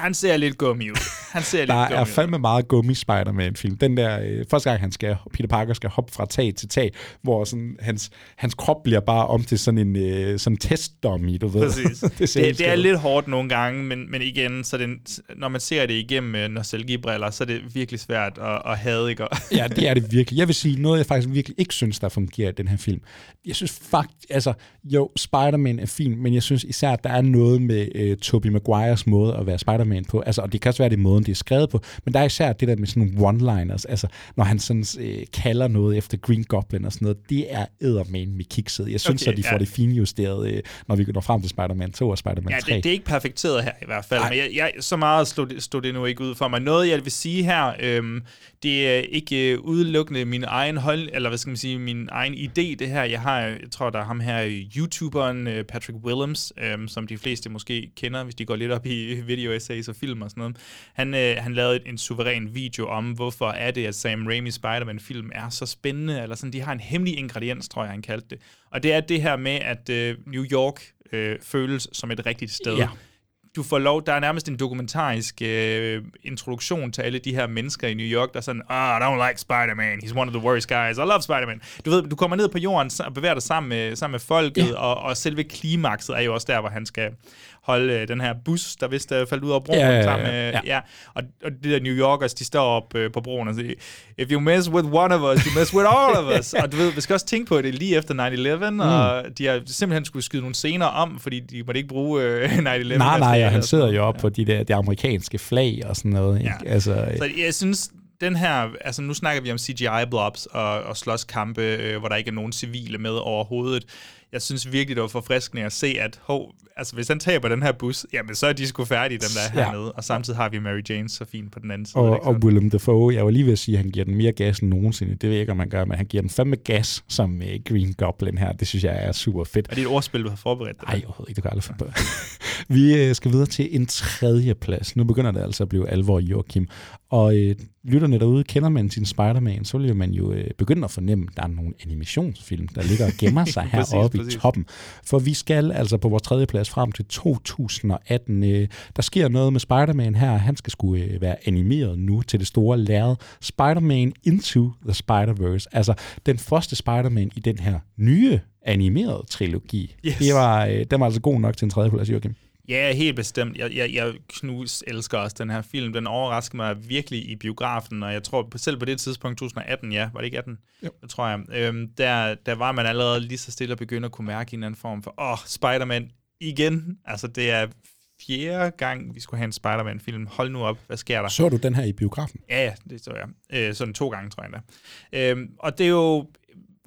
han ser lidt gummi ud. Han ser lidt Der gummi er fandme meget gummi Spider-Man film. Den der, øh, første gang han skal, Peter Parker skal hoppe fra tag til tag, hvor sådan, hans, hans krop bliver bare om til sådan en øh, sådan testdummy, du ved. Præcis. det, det, det, er lidt hårdt nogle gange, men, men igen, så den, når man ser det igennem øh, nostalgibriller, så er det virkelig svært at, at hade, ikke? Ja, det er det virkelig. Jeg vil sige, noget jeg faktisk virkelig ikke synes, der fungerer i den her film. Jeg synes faktisk, altså, jo, Spider-Man er fin, men jeg synes især, at der er noget med øh, Tobey Maguires måde at være Spider-Man på. Altså, og det kan også være, det er måden, det er skrevet på, men der er især det der med sådan nogle one-liners, altså, når han sådan øh, kalder noget efter Green Goblin og sådan noget, det er eddermane med kikset. Jeg synes, Okay, at de får ja. det finjusteret, øh, når vi når frem til Spider-Man 2 og Spider-Man Ja, 3. det, det er ikke perfekteret her i hvert fald, men jeg, jeg, så meget stod det, stod det nu ikke ud for mig. Noget, jeg vil sige her, øhm, det er ikke øh, udelukkende min egen hold, eller hvad skal man sige, min egen idé, det her. Jeg har, jeg tror, der er ham her, YouTuberen øh, Patrick Willems, øhm, som de fleste måske kender, hvis de går lidt op i video essays og film og sådan noget. Han, øh, han lavede en suveræn video om, hvorfor er det, at Sam Raimi Spider-Man-film er så spændende, eller sådan, de har en hemmelig ingrediens, tror jeg, han kaldte det. Og det er det her med, at øh, New York øh, føles som et rigtigt sted Ja. du får lov, der er nærmest en dokumentarisk øh, introduktion til alle de her mennesker i New York, der er sådan, ah, I don't like Spider-Man, he's one of the worst guys, I love Spider-Man. Du ved, du kommer ned på jorden og bevæger dig sammen med, sammen med folket, Ja. og, og selve klimakset er jo også der, hvor han skal holde øh, den her bus, der vist er faldet ud af broen Ja, ja, ja, sammen med, ja. ja. Og, og de der New Yorkers, de står op øh, på broen og siger, if you mess with one of us, you mess with all of us. og du ved, vi skal også tænke på det lige efter 9-11, mm. og de har simpelthen skulle skyde nogle scener om, fordi de måtte ikke bruge øh, 9-11. Nej, nej, og han sidder jo op på de der de amerikanske flag og sådan noget. Ikke? Ja. Altså, øh, Så jeg synes, den her, altså nu snakker vi om CGI-blobs og, og slåskampe, øh, hvor der ikke er nogen civile med overhovedet. Jeg synes virkelig, det var forfriskende at se, at hov, altså, hvis han taber den her bus, jamen så er de sgu færdige, dem der er Ja. hernede. Og samtidig har vi Mary Jane så fint på den anden side. og, ikke og? Willem Dafoe, jeg var lige ved at sige, at han giver den mere gas end nogensinde. Det ved jeg ikke, om man gør, men han giver den fandme gas som uh, Green Goblin her. Det synes jeg er super fedt. Er det et ordspil, du har forberedt? dig? Nej, overhovedet ikke. Det kan jeg aldrig på. Vi øh, skal videre til en tredje plads. Nu begynder det altså at blive alvor, Joachim. Og øh, lytterne derude, kender man sin Spider-Man, så vil man jo øh, begynde at fornemme, at der er nogle animationsfilm, der ligger og gemmer sig heroppe i præcis. toppen. For vi skal altså på vores tredje plads frem til 2018. Øh, der sker noget med Spider-Man her. Han skal skulle øh, være animeret nu til det store lærred. Spider-Man Into the Spider-Verse. Altså den første Spider-Man i den her nye animerede trilogi. Yes. Det var, øh, den var altså god nok til en tredje plads, Joachim. Ja, helt bestemt. Jeg, jeg, jeg knus elsker også den her film. Den overraskede mig virkelig i biografen, og jeg tror selv på det tidspunkt, 2018, ja, var det ikke 18? Jo. Det tror jeg. Øhm, der, der var man allerede lige så stille og begynde at kunne mærke en eller anden form for, åh, oh, Spider-Man igen. Altså, det er fjerde gang, vi skulle have en Spider-Man-film. Hold nu op, hvad sker der? Så du den her i biografen? Ja, det så jeg. Øh, sådan to gange, tror jeg da. Øhm, og det er jo,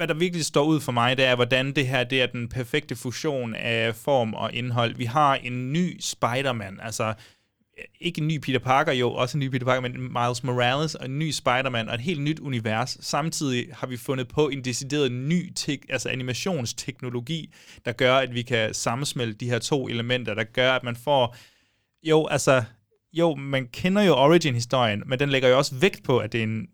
hvad der virkelig står ud for mig, det er, hvordan det her det er den perfekte fusion af form og indhold. Vi har en ny Spider-Man, altså øh, ikke en ny Peter Parker, jo, også en ny Peter Parker, men Miles Morales og en ny Spider-Man og et helt nyt univers. Samtidig har vi fundet på en decideret ny te- altså animationsteknologi, der gør, at vi kan sammensmelte de her to elementer, der gør, at man får jo, altså, jo, man kender jo origin-historien, men den lægger jo også vægt på, at det er en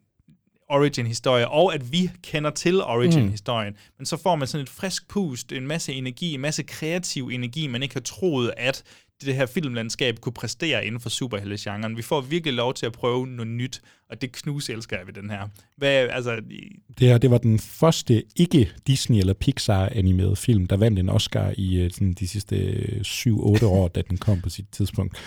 origin-historie, og at vi kender til origin-historien. Mm. Men så får man sådan et frisk pust, en masse energi, en masse kreativ energi, man ikke har troet, at det her filmlandskab kunne præstere inden for superhelte-genren. Vi får virkelig lov til at prøve noget nyt, og det knus elsker jeg ved den her. Hvad, altså, Det her, det var den første ikke Disney- eller Pixar-animerede film, der vandt en Oscar i øh, sådan, de sidste 7-8 år, da den kom på sit tidspunkt.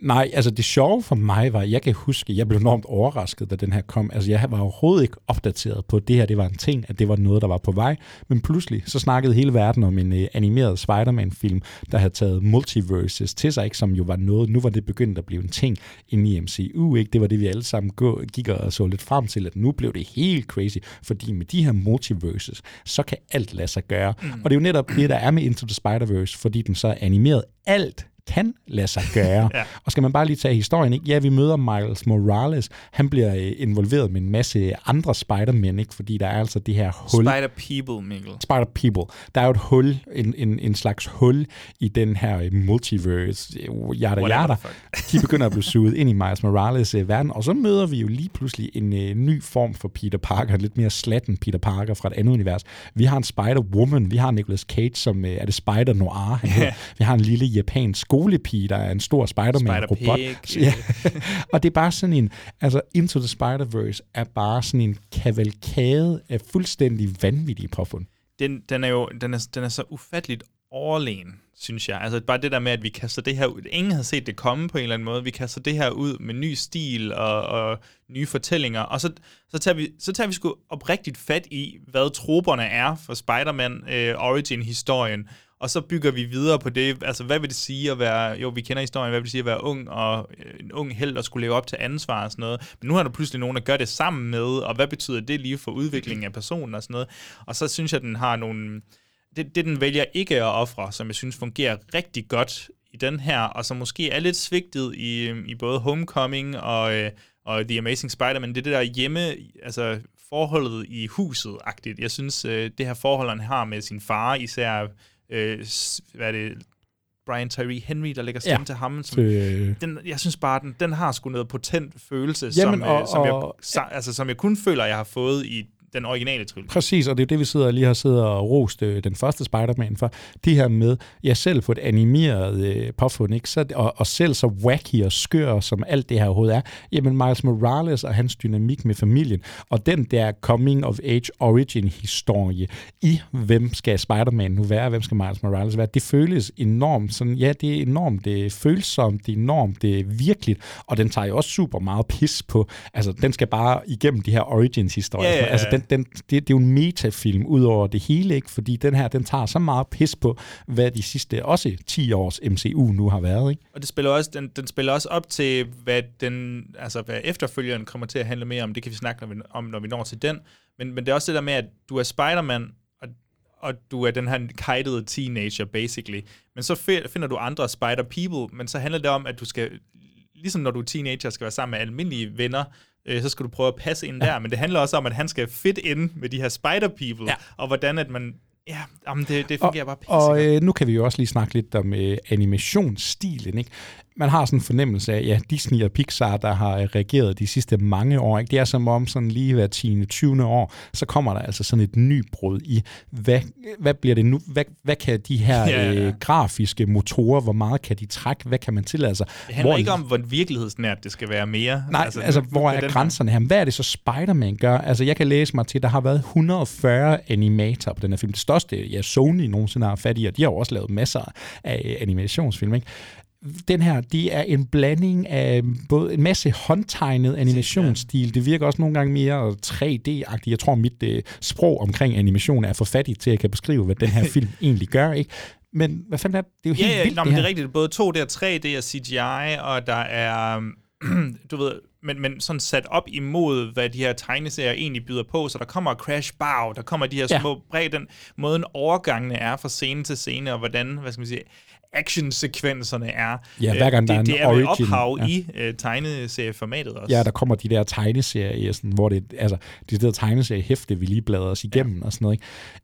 Nej, altså det sjove for mig var, jeg kan huske, jeg blev enormt overrasket, da den her kom. Altså jeg var overhovedet ikke opdateret på, at det her det var en ting, at det var noget, der var på vej. Men pludselig så snakkede hele verden om en uh, animeret Spider-Man-film, der havde taget multiverses multiverse til sig, ikke? som jo var noget, nu var det begyndt at blive en ting inde i MCU, ikke? det var det, vi alle sammen gå, gik og så lidt frem til, at nu blev det helt crazy, fordi med de her multiverses, så kan alt lade sig gøre. Mm. Og det er jo netop det, der er med Into the Spider-Verse, fordi den så er animeret alt kan lade sig gøre. ja. Og skal man bare lige tage historien, ikke? Ja, vi møder Miles Morales. Han bliver øh, involveret med en masse andre Spider-Man, ikke? Fordi der er altså det her hul. Spider-People, Mikkel. Spider-People. Der er jo et hul, en, en, en slags hul i den her øh, multiverse, øh, yada yada. De begynder at blive suget ind i Miles Morales verden, og så møder vi jo lige pludselig en uh, ny form for Peter Parker, lidt mere slatten Peter Parker fra et andet univers. Vi har en Spider-Woman, vi har Nicolas Cage, som uh, er det Spider-Noir, han Vi har en lille japansk skolepige, der er en stor Spider-Man-robot. Spider-Pig. Ja. og det er bare sådan en, altså Into the Spider-Verse er bare sådan en kavalkade af fuldstændig vanvittige påfund. Den, den, er jo den er, den er så ufatteligt overlegen, synes jeg. Altså bare det der med, at vi kaster det her ud. Ingen havde set det komme på en eller anden måde. Vi kaster det her ud med ny stil og, og nye fortællinger. Og så, så, tager vi, så tager vi sgu oprigtigt fat i, hvad troberne er for Spider-Man øh, Origin-historien. Og så bygger vi videre på det. Altså, hvad vil det sige at være... Jo, vi kender historien. Hvad vil det sige at være ung og øh, en ung held og skulle leve op til ansvar og sådan noget. Men nu har der pludselig nogen, der gør det sammen med, og hvad betyder det lige for udviklingen af personen og sådan noget. Og så synes jeg, at den har nogle... Det, det den vælger ikke at ofre, som jeg synes fungerer rigtig godt i den her, og som måske er lidt svigtet i, øh, i både Homecoming og, øh, og The Amazing Spider-Man, det er det der hjemme, altså forholdet i huset-agtigt. Jeg synes, øh, det her forhold, han har med sin far, især øh, hvad er det, Brian Tyree Henry, der lægger stemme Ja. til ham. Som, Øh. den, jeg synes bare, den, den har sgu noget potent følelse, Jamen, som, og- øh, som, jeg, og- sa, altså, som jeg kun føler, jeg har fået i den originale trilogi. Præcis, og det er det, vi sidder lige har siddet og rost øh, den første Spider-Man for. Det her med, ja selv på et animeret øh, påfund, ikke? Så, og, og selv så wacky og skør, som alt det her overhovedet er, jamen Miles Morales og hans dynamik med familien, og den der coming of age origin historie i, hvem skal Spider-Man nu være, hvem skal Miles Morales være, det føles enormt, sådan, ja, det er enormt det er følsomt, det er enormt det er virkeligt, og den tager jo også super meget pis på, altså den skal bare igennem de her origins-historier, Ja, ja, ja. altså den, den, det, det er jo en metafilm ud over det hele, ikke? fordi den her, den tager så meget pis på, hvad de sidste også 10 års MCU nu har været. Ikke? Og det spiller også, den, den spiller også op til, hvad, den, altså, hvad efterfølgeren kommer til at handle mere om. Det kan vi snakke når vi, om, når vi når til den. Men, men det er også det der med, at du er Spider-Man, og, og du er den her kajtede teenager, basically. Men så finder du andre Spider-People, men så handler det om, at du skal, ligesom når du er teenager, skal være sammen med almindelige venner, øh, så skal du prøve at passe ind ja. der. Men det handler også om, at han skal fit ind med de her Spider-People, ja. og hvordan at man... Ja, jamen det, det fungerer bare Og pissegodt. øh, nu kan vi jo også lige snakke lidt om øh, animationsstilen. Ikke? Man har sådan en fornemmelse af, ja, Disney og Pixar, der har øh, reageret de sidste mange år. Ikke? Det er som om sådan lige hver 10. 20. år, så kommer der altså sådan et nybrud i, hvad, hvad bliver det nu? Hvad, hvad kan de her Ja, ja. øh, grafiske motorer, hvor meget kan de trække? Hvad kan man tillade sig? Det handler ikke om, hvor virkelighedsnært det skal være mere. Nej, altså, altså hvor er grænserne her? Hvad er det så Spider-Man gør? Altså jeg kan læse mig til, der har været 140 animatorer på den her film. Det største, ja, Sony nogensinde har fat i, og de har jo også lavet masser af øh, animationsfilm, ikke? Den her, det er en blanding af både en masse håndtegnet animationsstil. Det virker også nogle gange mere 3D-agtigt. Jeg tror, mit øh, sprog omkring animation er for fattigt til, at jeg kan beskrive, hvad den her film egentlig gør, ikke? Men hvad fanden er det? Det er jo helt Ja, ja, vildt, nå, det men det her. er rigtigt. Både 2D og 3D og CGI, og der er, du ved, men, men sådan sat op imod, hvad de her tegneserier egentlig byder på, så der kommer Crash Bow, der kommer de her Ja. små bred, den måden overgangene er fra scene til scene, og hvordan, hvad skal man sige, actionsekvenserne er. Ja, hver gang Øh, der er en det, er origin, ophav ja. i uh, tegneserieformatet også. Ja, der kommer de der tegneserier, sådan, hvor det, altså, det der tegneseriehæfte, vi lige bladrer os igennem ja. og sådan noget.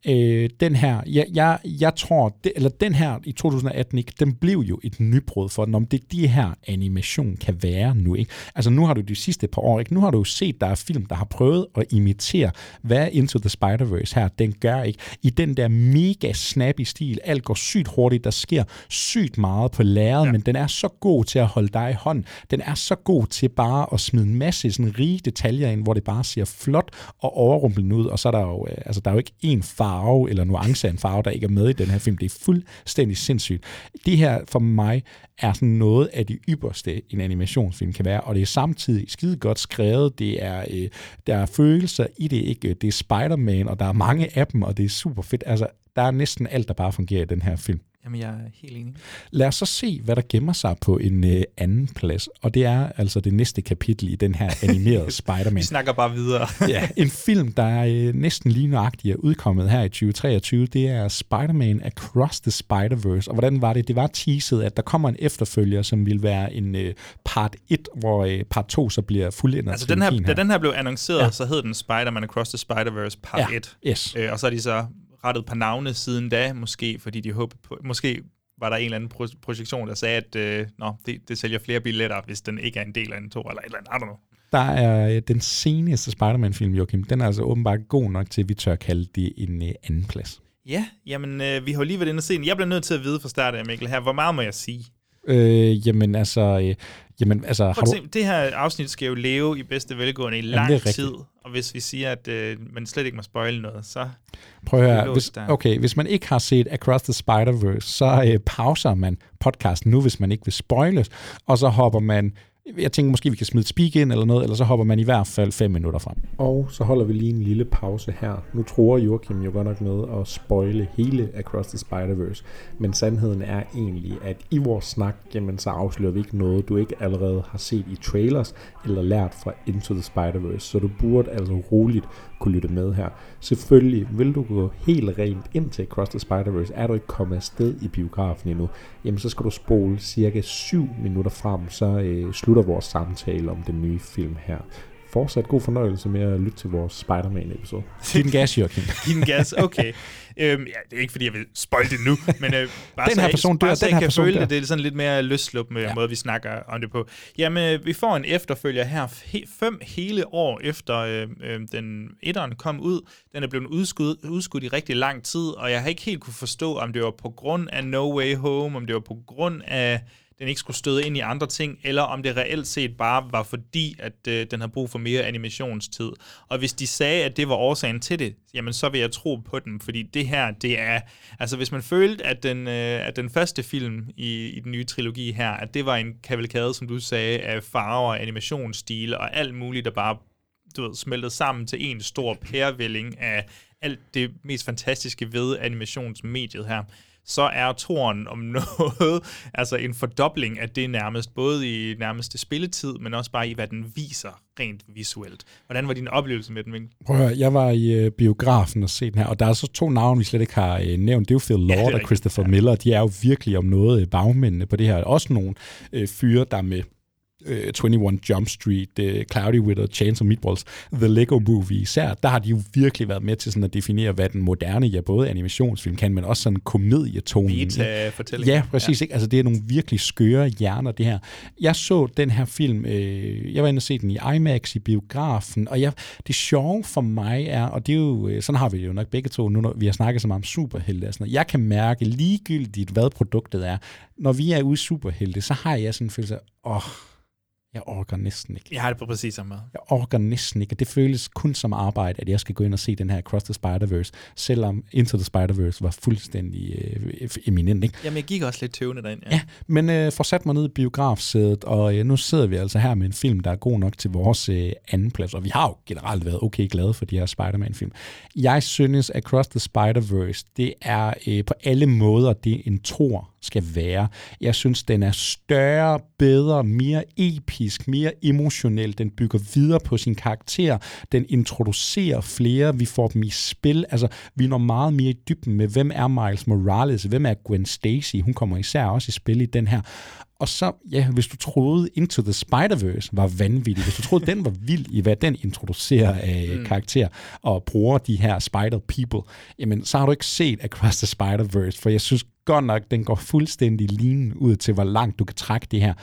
Ikke? Øh, den her, jeg, jeg, jeg tror, det, eller den her i 2018, ikke, den blev jo et nybrud for den, om det de her animation kan være nu. Ikke? Altså nu har du de sidste par år, ikke? nu har du jo set, der er film, der har prøvet at imitere, hvad Into the Spider-Verse her, den gør ikke. I den der mega snappy stil, alt går sygt hurtigt, der sker sygt meget på lærred, ja. men den er så god til at holde dig i hånden. Den er så god til bare at smide en masse sådan rige detaljer ind, hvor det bare ser flot og overrumplende ud, og så er der jo, øh, altså, der er jo ikke en farve eller nuance af en farve, der ikke er med i den her film. Det er fuldstændig sindssygt. Det her for mig er sådan noget af det ypperste, en animationsfilm kan være, og det er samtidig skide godt skrevet. Det er, øh, der er følelser i det, ikke? Det er Spider-Man, og der er mange af dem, og det er super fedt. Altså, der er næsten alt, der bare fungerer i den her film. Jamen, jeg er helt enig. Lad os så se, hvad der gemmer sig på en øh, anden plads. Og det er altså det næste kapitel i den her animerede Spider-Man. Vi snakker bare videre. ja, en film, der er øh, næsten lige nøjagtigt er udkommet her i 2023, det er Spider-Man Across the Spider-Verse. Og hvordan var det? Det var teaset, at der kommer en efterfølger, som vil være en øh, part 1, hvor øh, part 2 så bliver fuldendt. Altså, den her, da den her blev annonceret, ja. så hed den Spider-Man Across the Spider-Verse part Ja, 1. yes. Øh, og så er de så rettet på navne siden da, måske fordi de håber på, måske var der en eller anden pro- projektion, der sagde, at øh, nå, det, det sælger flere billetter, hvis den ikke er en del af en to, eller et eller andet, I don't know. Der er øh, den seneste Spider-Man-film, Joachim. Den er altså åbenbart god nok til, at vi tør kalde det en øh, anden plads. Ja, jamen, øh, vi har jo lige været inde og se den. Jeg bliver nødt til at vide fra start af, Mikkel, her, hvor meget må jeg sige? Øh, jamen altså, øh, jamen, altså har du... det her afsnit skal jo leve i bedste velgående i Jamen, lang rigtigt. tid, og hvis vi siger, at øh, man slet ikke må spoile noget, så... Prøv at høre, hvis, okay, hvis man ikke har set Across the Spider-Verse, så øh, pauser man podcasten nu, hvis man ikke vil spoiles, og så hopper man, jeg tænker måske, vi kan smide et speak ind eller noget, eller så hopper man i hvert fald fem minutter frem. Og så holder vi lige en lille pause her. Nu tror Joachim jo godt nok med at spoile hele Across the Spider-Verse, men sandheden er egentlig, at i vores snak, jamen så afslører vi ikke noget, du ikke allerede har set i trailers, eller lært fra Into the Spider-Verse, så du burde altså roligt kunne lytte med her. Selvfølgelig vil du gå helt rent ind til Across the Spider-Verse, er du ikke kommet afsted i biografen endnu, jamen så skal du spole cirka 7 minutter frem, så øh, slutter vores samtale om den nye film her. Fortsat god fornøjelse med at lytte til vores Spider-Man-episode. Giv den gas, Joachim. Giv den gas, okay. øhm, ja, det er ikke, fordi jeg vil spoil det nu, men øh, bare Den så her jeg- person dør, bare så den her kan person føle dør. det, det er sådan lidt mere løslup med ja. måde, vi snakker om det på. Jamen, øh, vi får en efterfølger her, he, fem hele år efter øh, øh, den etteren kom ud. Den er blevet udskudt, udskudt i rigtig lang tid, og jeg har ikke helt kunne forstå, om det var på grund af No Way Home, om det var på grund af den ikke skulle støde ind i andre ting, eller om det reelt set bare var fordi, at øh, den har brug for mere animationstid. Og hvis de sagde, at det var årsagen til det, jamen så vil jeg tro på dem, fordi det her, det er... Altså hvis man følte, at den, øh, at den første film i, i den nye trilogi her, at det var en kavalkade, som du sagde, af farver, animationsstil og alt muligt, der bare du ved, smeltet sammen til en stor pærevælling af alt det mest fantastiske ved animationsmediet her, så er toren om noget, altså en fordobling af det nærmest, både i nærmeste spilletid, men også bare i, hvad den viser rent visuelt. Hvordan var din oplevelse med den, Mikkel? Prøv at høre, jeg var i øh, biografen og set den her, og der er så to navne, vi slet ikke har øh, nævnt. Det er jo Phil Lord ja, og. Christopher ja. Miller. De er jo virkelig om noget øh, bagmændene på det her. Også nogle øh, fyre, der er med øh, 21 Jump Street, øh, Cloudy with a Chance of Meatballs, The Lego Movie især, der har de jo virkelig været med til sådan at definere, hvad den moderne, ja, både animationsfilm kan, men også sådan komedietonen. Beta-fortælling. Ja, præcis. Ja. Ikke? Altså, det er nogle virkelig skøre hjerner, det her. Jeg så den her film, øh, jeg var inde og se den i IMAX i biografen, og jeg, det sjove for mig er, og det er jo, øh, sådan har vi det jo nok begge to, nu når vi har snakket så meget om superhelte og sådan noget, jeg kan mærke ligegyldigt, hvad produktet er, når vi er ude i superhelte, så har jeg sådan en følelse af, åh, oh, jeg orker næsten ikke. Jeg har det på præcis samme måde. Jeg orker næsten ikke, og det føles kun som arbejde, at jeg skal gå ind og se den her Cross the Spider-Verse, selvom Into the Spider-Verse var fuldstændig øh, eminent. Ikke? Jamen, jeg gik også lidt tøvende derind. Ja, men øh, får sat mig ned i biografsædet, og øh, nu sidder vi altså her med en film, der er god nok til vores øh, anden plads, og vi har jo generelt været okay glade for de her Spider-Man-film. Jeg synes, at Across the Spider-Verse, det er øh, på alle måder det, en Thor skal være. Jeg synes, den er større, bedre, mere episk, mere emotionel. Den bygger videre på sin karakter. Den introducerer flere. Vi får dem i spil. Altså, vi når meget mere i dybden med, hvem er Miles Morales? Hvem er Gwen Stacy? Hun kommer især også i spil i den her. Og så, ja, hvis du troede Into the Spider-Verse var vanvittig, hvis du troede, den var vild i, hvad den introducerer af mm. karakter og bruger de her Spider-People, jamen, så har du ikke set Across the Spider-Verse, for jeg synes godt nok, den går fuldstændig lignende ud til, hvor langt du kan trække det her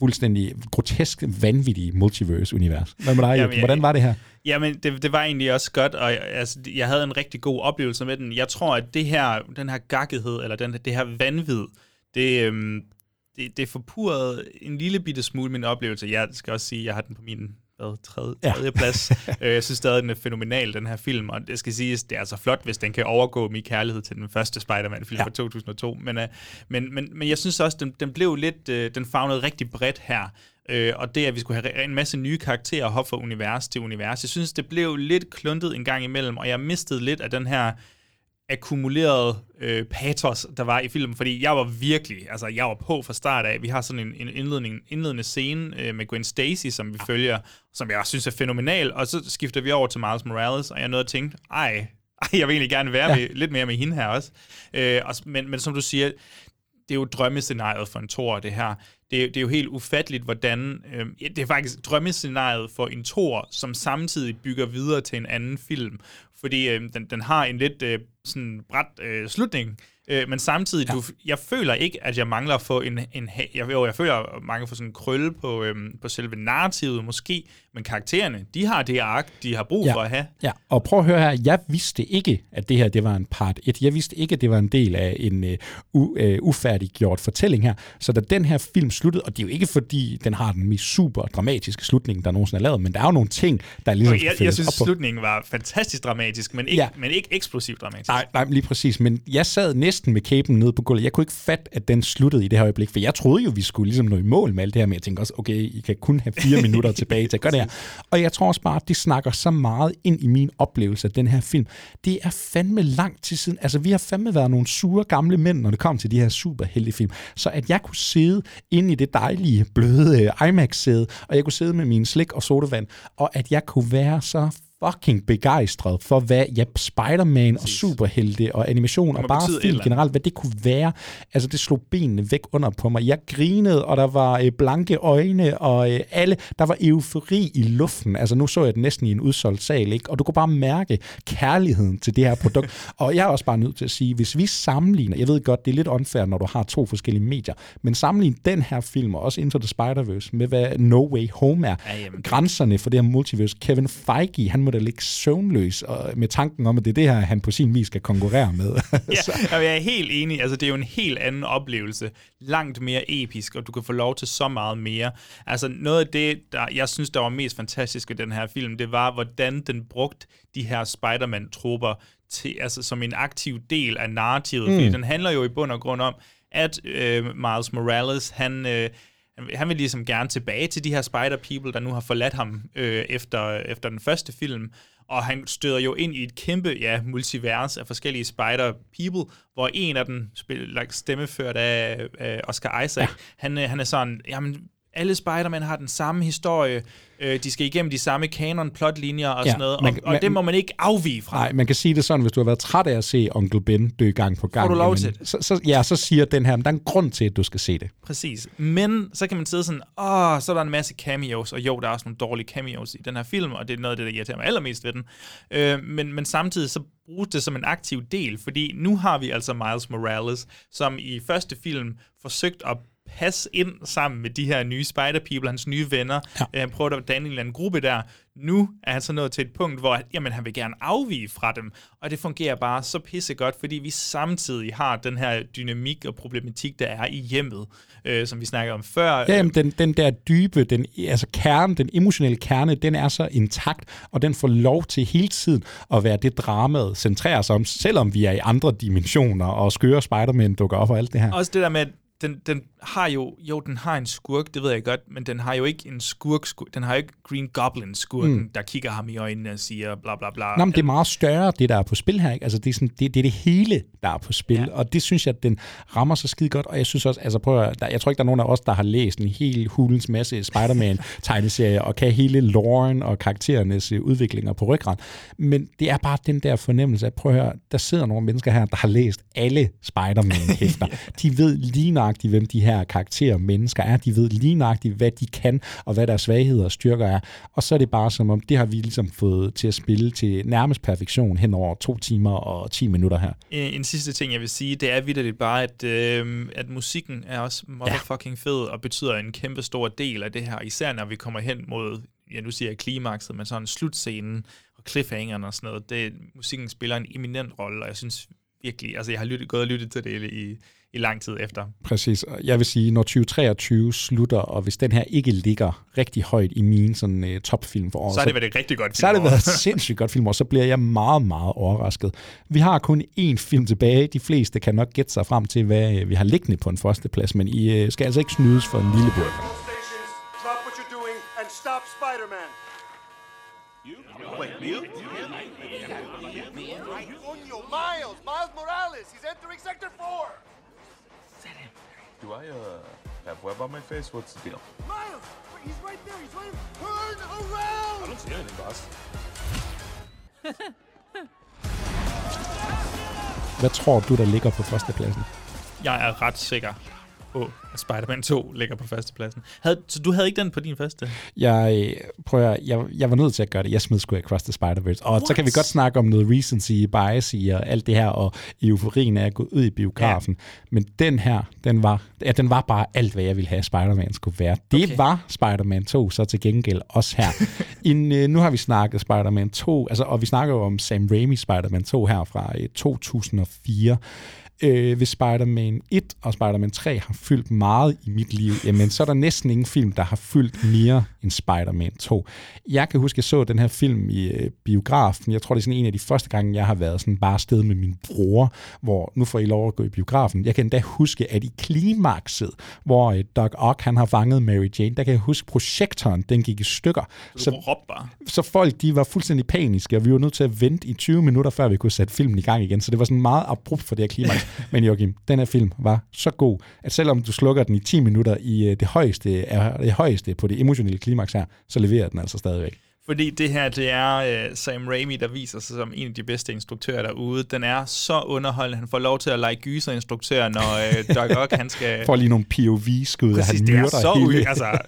fuldstændig grotesk, vanvittige multiverse-univers. Hvad med dig, Jamen, jeg- Hvordan var det her? Jamen, det, det var egentlig også godt, og jeg, altså, jeg havde en rigtig god oplevelse med den. Jeg tror, at det her, den her gakkethed, eller den, det her vanvid, det, øhm, det, det forpurrede en lille bitte smule min oplevelse. Jeg skal også sige, at jeg har den på min hvad, tredje, Ja. tredje plads. Øh, jeg synes stadig, den er fænomenal, den her film, og det skal siges, det er altså flot, hvis den kan overgå min kærlighed til den første Spider-Man-film Ja. fra 2002. Men, øh, men, men, men jeg synes også, den, den blev lidt, øh, den fagnede rigtig bredt her. Øh, og det, at vi skulle have en masse nye karakterer hoppe fra univers til univers, jeg synes, det blev lidt kluntet en gang imellem, og jeg mistede lidt af den her akkumulerede øh, patos, der var i filmen, fordi jeg var virkelig, altså jeg var på fra start af. Vi har sådan en, en indledning, indledende scene øh, med Gwen Stacy, som vi følger, som jeg synes er fænomenal, og så skifter vi over til Miles Morales, og jeg nåede at tænke, ej, ej, jeg vil egentlig gerne være ja. med, lidt mere med hende her også. Øh, og, men, men som du siger, det er jo drømmescenariet for en tor, det her. Det, er- det er jo helt ufatteligt, hvordan... Øh, ja, det er faktisk drømmescenariet for en tor, som samtidig bygger videre til en anden film. Fordi øh, den, den har en lidt øh, sådan bræt øh, slutning, øh, men samtidig, ja. du, jeg føler ikke, at jeg mangler at få en... en jeg, jo, jeg føler, at jeg mangler at få sådan en krølle på, øh, på selve narrativet måske, men karaktererne, de har det ark, de har brug for at have. Ja, og prøv at høre her, jeg vidste ikke, at det her det var en part 1. Jeg vidste ikke, at det var en del af en uh, u, uh, ufærdiggjort fortælling her. Så da den her film sluttede, og det er jo ikke fordi, den har den mest super dramatiske slutning, der nogensinde er lavet, men der er jo nogle ting, der ligesom Og skal jeg, jeg synes, slutningen var fantastisk dramatisk, men ikke, Ja. ja. men ikke eksplosivt dramatisk. Nej, nej, lige præcis. Men jeg sad næsten med kæben nede på gulvet. Jeg kunne ikke fatte, at den sluttede i det her øjeblik, for jeg troede jo, vi skulle ligesom nå i mål med alt det her, men jeg tænkte også, okay, I kan kun have fire minutter tilbage til at gøre det her. Og jeg tror også bare, at det snakker så meget ind i min oplevelse af den her film. Det er fandme lang tid siden. Altså, vi har fandme været nogle sure gamle mænd, når det kom til de her superheltefilm. Så at jeg kunne sidde inde i det dejlige, bløde øh, IMAX-sæde, og jeg kunne sidde med min slik og sodavand, og at jeg kunne være så fucking begejstret for, hvad ja, Spider-Man og superhelte og animation og bare film eller generelt, hvad det kunne være. Altså, det slog benene væk under på mig. Jeg grinede, og der var øh, blanke øjne, og øh, alle, der var eufori i luften. Altså, nu så jeg det næsten i en udsolgt sal, ikke? Og du kunne bare mærke kærligheden til det her produkt. og jeg er også bare nødt til at sige, hvis vi sammenligner, jeg ved godt, det er lidt unfair, når du har to forskellige medier, men sammenlign den her film, og også Into the Spider-Verse, med hvad No Way Home er. Ja, jamen, Grænserne for det her multiverse. Kevin Feige, han må da ligge søvnløs og med tanken om, at det er det her, han på sin vis skal konkurrere med. Ja, jeg er helt enig. Altså, det er jo en helt anden oplevelse. Langt mere episk, og du kan få lov til så meget mere. Altså, noget af det, der, jeg synes, der var mest fantastisk ved den her film, det var, hvordan den brugte de her Spider-Man-trupper til, altså, som en aktiv del af narrativet. Mm. Fordi den handler jo i bund og grund om, at øh, Miles Morales, han... Øh, han- vil ligesom gerne tilbage til de her spider-people, der nu har forladt ham øh, efter, efter den første film. Og han støder jo ind i et kæmpe ja, multivers af forskellige spider-people, hvor en af dem spiller, like, stemmeført af, af Oscar Isaac, ja. han, øh, han er sådan, jamen, alle Spider-Man har den samme historie, øh, de skal igennem de samme canon-plotlinjer og Ja, sådan noget, man- og, og man- det må man ikke afvige fra. Nej, man kan sige det sådan, hvis du har været træt af at se Onkel Ben dø gang på gang. du lov jamen, til det? Så, så, ja, så siger den her, men der er en grund til, at du skal se det. Præcis. Men så kan man sidde sådan, åh, så er der en masse cameos, og jo, der er også nogle dårlige cameos i den her film, og det er noget af det, der irriterer mig allermest ved den. Øh, men, men samtidig så bruges det som en aktiv del, fordi nu har vi altså Miles Morales, som i første film forsøgt at passe ind sammen med de her nye Spider-People, hans nye venner. Ja. Øh, han prøver at danne en eller anden gruppe der. Nu er han så nået til et punkt, hvor jamen, han vil gerne afvige fra dem, og det fungerer bare så pissegodt, fordi vi samtidig har den her dynamik og problematik, der er i hjemmet, øh, som vi snakkede om før. Ja, jamen, den, den der dybe, den, altså kerne, den emotionelle kerne, den er så intakt, og den får lov til hele tiden at være det dramaet centrerer sig om, selvom vi er i andre dimensioner, og skøre Spider-Man dukker op og alt det her. Også det der med, den, den har jo, jo, den har en skurk, det ved jeg godt, men den har jo ikke en skurk, skurk den har jo ikke Green Goblin skurken, Mm. der kigger ham i øjnene og siger bla bla bla. Nå, men det er meget større, det der er på spil her. Ikke? Altså, det, er sådan, det, det er det hele, der er på spil, ja. og det synes jeg, at den rammer så skide godt, og jeg synes også, altså prøv at, der, jeg tror ikke, der er nogen af os, der har læst en hel hulens masse Spider-Man-tegneserier, og kan hele loren og karakterernes øh, udviklinger på ryggrad. Men det er bare den der fornemmelse af, prøv at høre, der sidder nogle mennesker her, der har læst alle Spider-Man-hæfter. de ved lige nøjagtigt, hvem de her karakterer og mennesker er. De ved lige nøjagtigt, hvad de kan, og hvad deres svagheder og styrker er. Og så er det bare som om, det har vi ligesom fået til at spille til nærmest perfektion hen over to timer og 10 minutter her. En, en sidste ting, jeg vil sige, det er vidderligt bare, at, øh, at musikken er også motherfucking fed, og betyder en kæmpe stor del af det her, især når vi kommer hen mod, ja nu siger jeg klimakset, men sådan slutscenen og cliffhangeren og sådan noget. Det, musikken spiller en eminent rolle, og jeg synes virkelig, altså jeg har lyttet, gået og lyttet til det i, i lang tid efter. Præcis. Og Jeg vil sige, når 2023 slutter, og hvis den her ikke ligger rigtig højt i mine sådan, uh, topfilm for året, Så har det været et rigtig godt Så har det været et sindssygt godt filmår, så bliver jeg meget, meget overrasket. Vi har kun én film tilbage. De fleste kan nok gætte sig frem til, hvad øh, vi har liggende på en førsteplads, men I øh, skal altså ikke snydes for en lille burger. Stop what you're doing and stop Spider-Man. You? Wait, you? On your Michael, Miles, Miles Morales. He's entering Sector 4. Do I uh have web on my face? What's the deal? Miles, he's right there. He's right. Turn around. I don't see anything, boss. Hvad tror du, der ligger på førstepladsen? Jeg er ret sikker på, at Spider-Man 2 ligger på førstepladsen. Havde, så du havde ikke den på din første? Jeg, prøver, jeg, jeg var nødt til at gøre det. Jeg smed sgu Across the Spider-Verse. Og What? så kan vi godt snakke om noget recency, bias og alt det her, og euforien er at gå ud i biografen. Ja. Men den her, den var, ja, den var bare alt, hvad jeg ville have, Spider-Man skulle være. Det okay. var Spider-Man 2, så til gengæld også her. In, øh, nu har vi snakket Spider-Man 2, altså, og vi snakker jo om Sam Raimi Spider-Man 2 her fra øh, 2004 øh, hvis Spider-Man 1 og Spider-Man 3 har fyldt meget i mit liv, jamen så er der næsten ingen film, der har fyldt mere end Spider-Man 2. Jeg kan huske, at jeg så den her film i øh, biografen. Jeg tror, det er sådan en af de første gange, jeg har været sådan bare sted med min bror, hvor nu får I lov at gå i biografen. Jeg kan endda huske, at i klimakset, hvor øh, Doc Ock han har fanget Mary Jane, der kan jeg huske, projektoren den gik i stykker. Så, så folk de var fuldstændig paniske, og vi var nødt til at vente i 20 minutter, før vi kunne sætte filmen i gang igen. Så det var sådan meget abrupt for det her klimaks. Men Joachim, den her film var så god, at selvom du slukker den i 10 minutter i øh, det højeste, det højeste på det emotionelle klimaks her, så leverer den altså stadigvæk. Fordi det her, det er uh, Sam Raimi, der viser sig som en af de bedste instruktører derude. Den er så underholdende. Han får lov til at lege gyserinstruktør, når uh, Doc Ock, han skal... Får lige nogle POV-skud, og han det er så hele. Altså,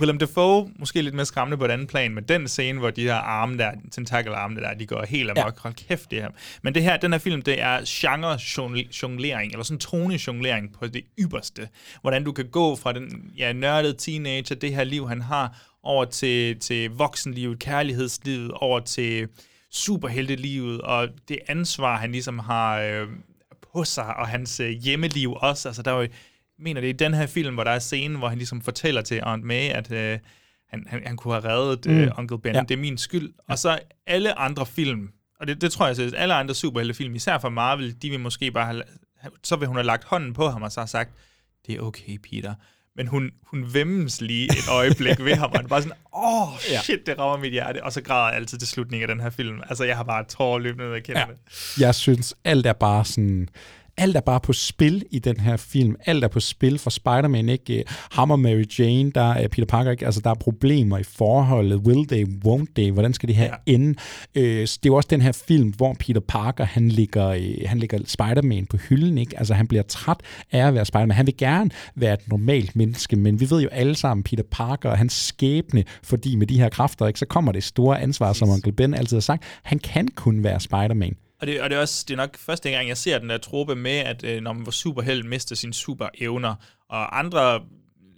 Willem Dafoe, måske lidt mere skræmmende på et andet plan, men den scene, hvor de her arme der, tentakelarmene der, de går helt amok. Ja. Hold kæft, det her. Men det her, den her film, det er genre-jonglering, eller sådan tone-jonglering på det ypperste. Hvordan du kan gå fra den ja, nørdede teenager, det her liv, han har, over til, til voksenlivet, kærlighedslivet, over til superheltelivet, og det ansvar, han ligesom har øh, på sig, og hans øh, hjemmeliv også. Altså, der er jo, mener det er i den her film, hvor der er scenen, hvor han ligesom fortæller til Aunt May, at øh, han, han, han kunne have reddet øh, Mm. Uncle Ben. Ja. Det er min skyld. Og så alle andre film, og det, det tror jeg, at alle andre superheltefilm, især fra Marvel, de vil måske bare have, så vil hun have lagt hånden på ham og så have sagt, det er okay, Peter. Men hun, hun vemmes lige et øjeblik ved ham, og han bare sådan, åh, oh, Ja. shit, det rammer mit hjerte. Og så græder jeg altid til slutningen af den her film. Altså, jeg har bare tårer løbende ned ad kinderne. Jeg synes, alt er bare sådan... Alt er bare på spil i den her film. Alt er på spil for Spider-Man, ikke? Ham og Mary Jane, der er Peter Parker, ikke? Altså, der er problemer i forholdet. Will they, won't they? Hvordan skal det her ja. ende? Øh, det er jo også den her film, hvor Peter Parker, han ligger, øh, han ligger Spider-Man på hylden, ikke? Altså, han bliver træt af at være Spider-Man. Han vil gerne være et normalt menneske, men vi ved jo alle sammen, Peter Parker og hans skæbne, fordi med de her kræfter, ikke? Så kommer det store ansvar, som Onkel Ben altid har sagt. Han kan kun være Spider-Man. Og det, og det er også det er nok første gang, jeg ser den der trope med, at øh, når man var superheld, mister sine superevner, og andre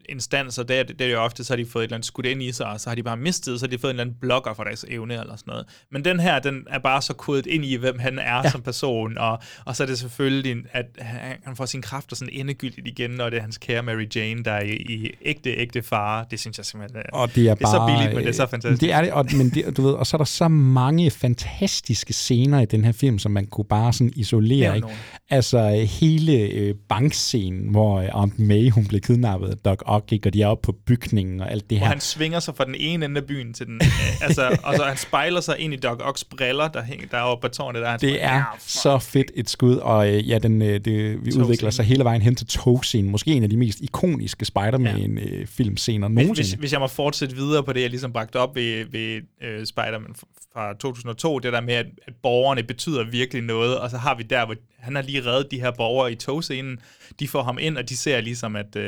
instanser, der, det, er jo ofte, så har de fået et eller andet skudt ind i sig, og så har de bare mistet, så har de fået en eller anden blokker for deres evne eller sådan noget. Men den her, den er bare så kodet ind i, hvem han er ja. som person, og, og så er det selvfølgelig, at han, får sine kræfter sådan endegyldigt igen, når det er hans kære Mary Jane, der er i, i ægte, ægte fare. Det synes jeg simpelthen, Og det er, det er bare, så billigt, men det er så øh, fantastisk. Det er det, og, men det, du ved, og så er der så mange fantastiske scener i den her film, som man kunne bare sådan isolere. Ikke? Altså øh, hele øh, bankscenen, hvor øh, Aunt May hun blev kidnappet af Doc Ock, ikke? og de er oppe på bygningen og alt det Hvor her. han svinger sig fra den ene ende af byen til den øh, altså, og så han spejler sig ind i Doc Ocks briller, der hænger der oppe på tårnet. Der, Det er så fedt et skud, og øh, ja, den, øh, det, vi udvikler sig hele vejen hen til togscenen. Måske en af de mest ikoniske Spider-Man-filmscener Hvis, nogensinde. hvis, hvis jeg må fortsætte videre på det, jeg ligesom bragte op ved, ved uh, Spider-Man fra 2002, det der med, at, at borgerne betyder virkelig noget, og så har vi der, hvor han har lige reddet de her borgere i togscenen, de får ham ind, og de ser ligesom, at uh,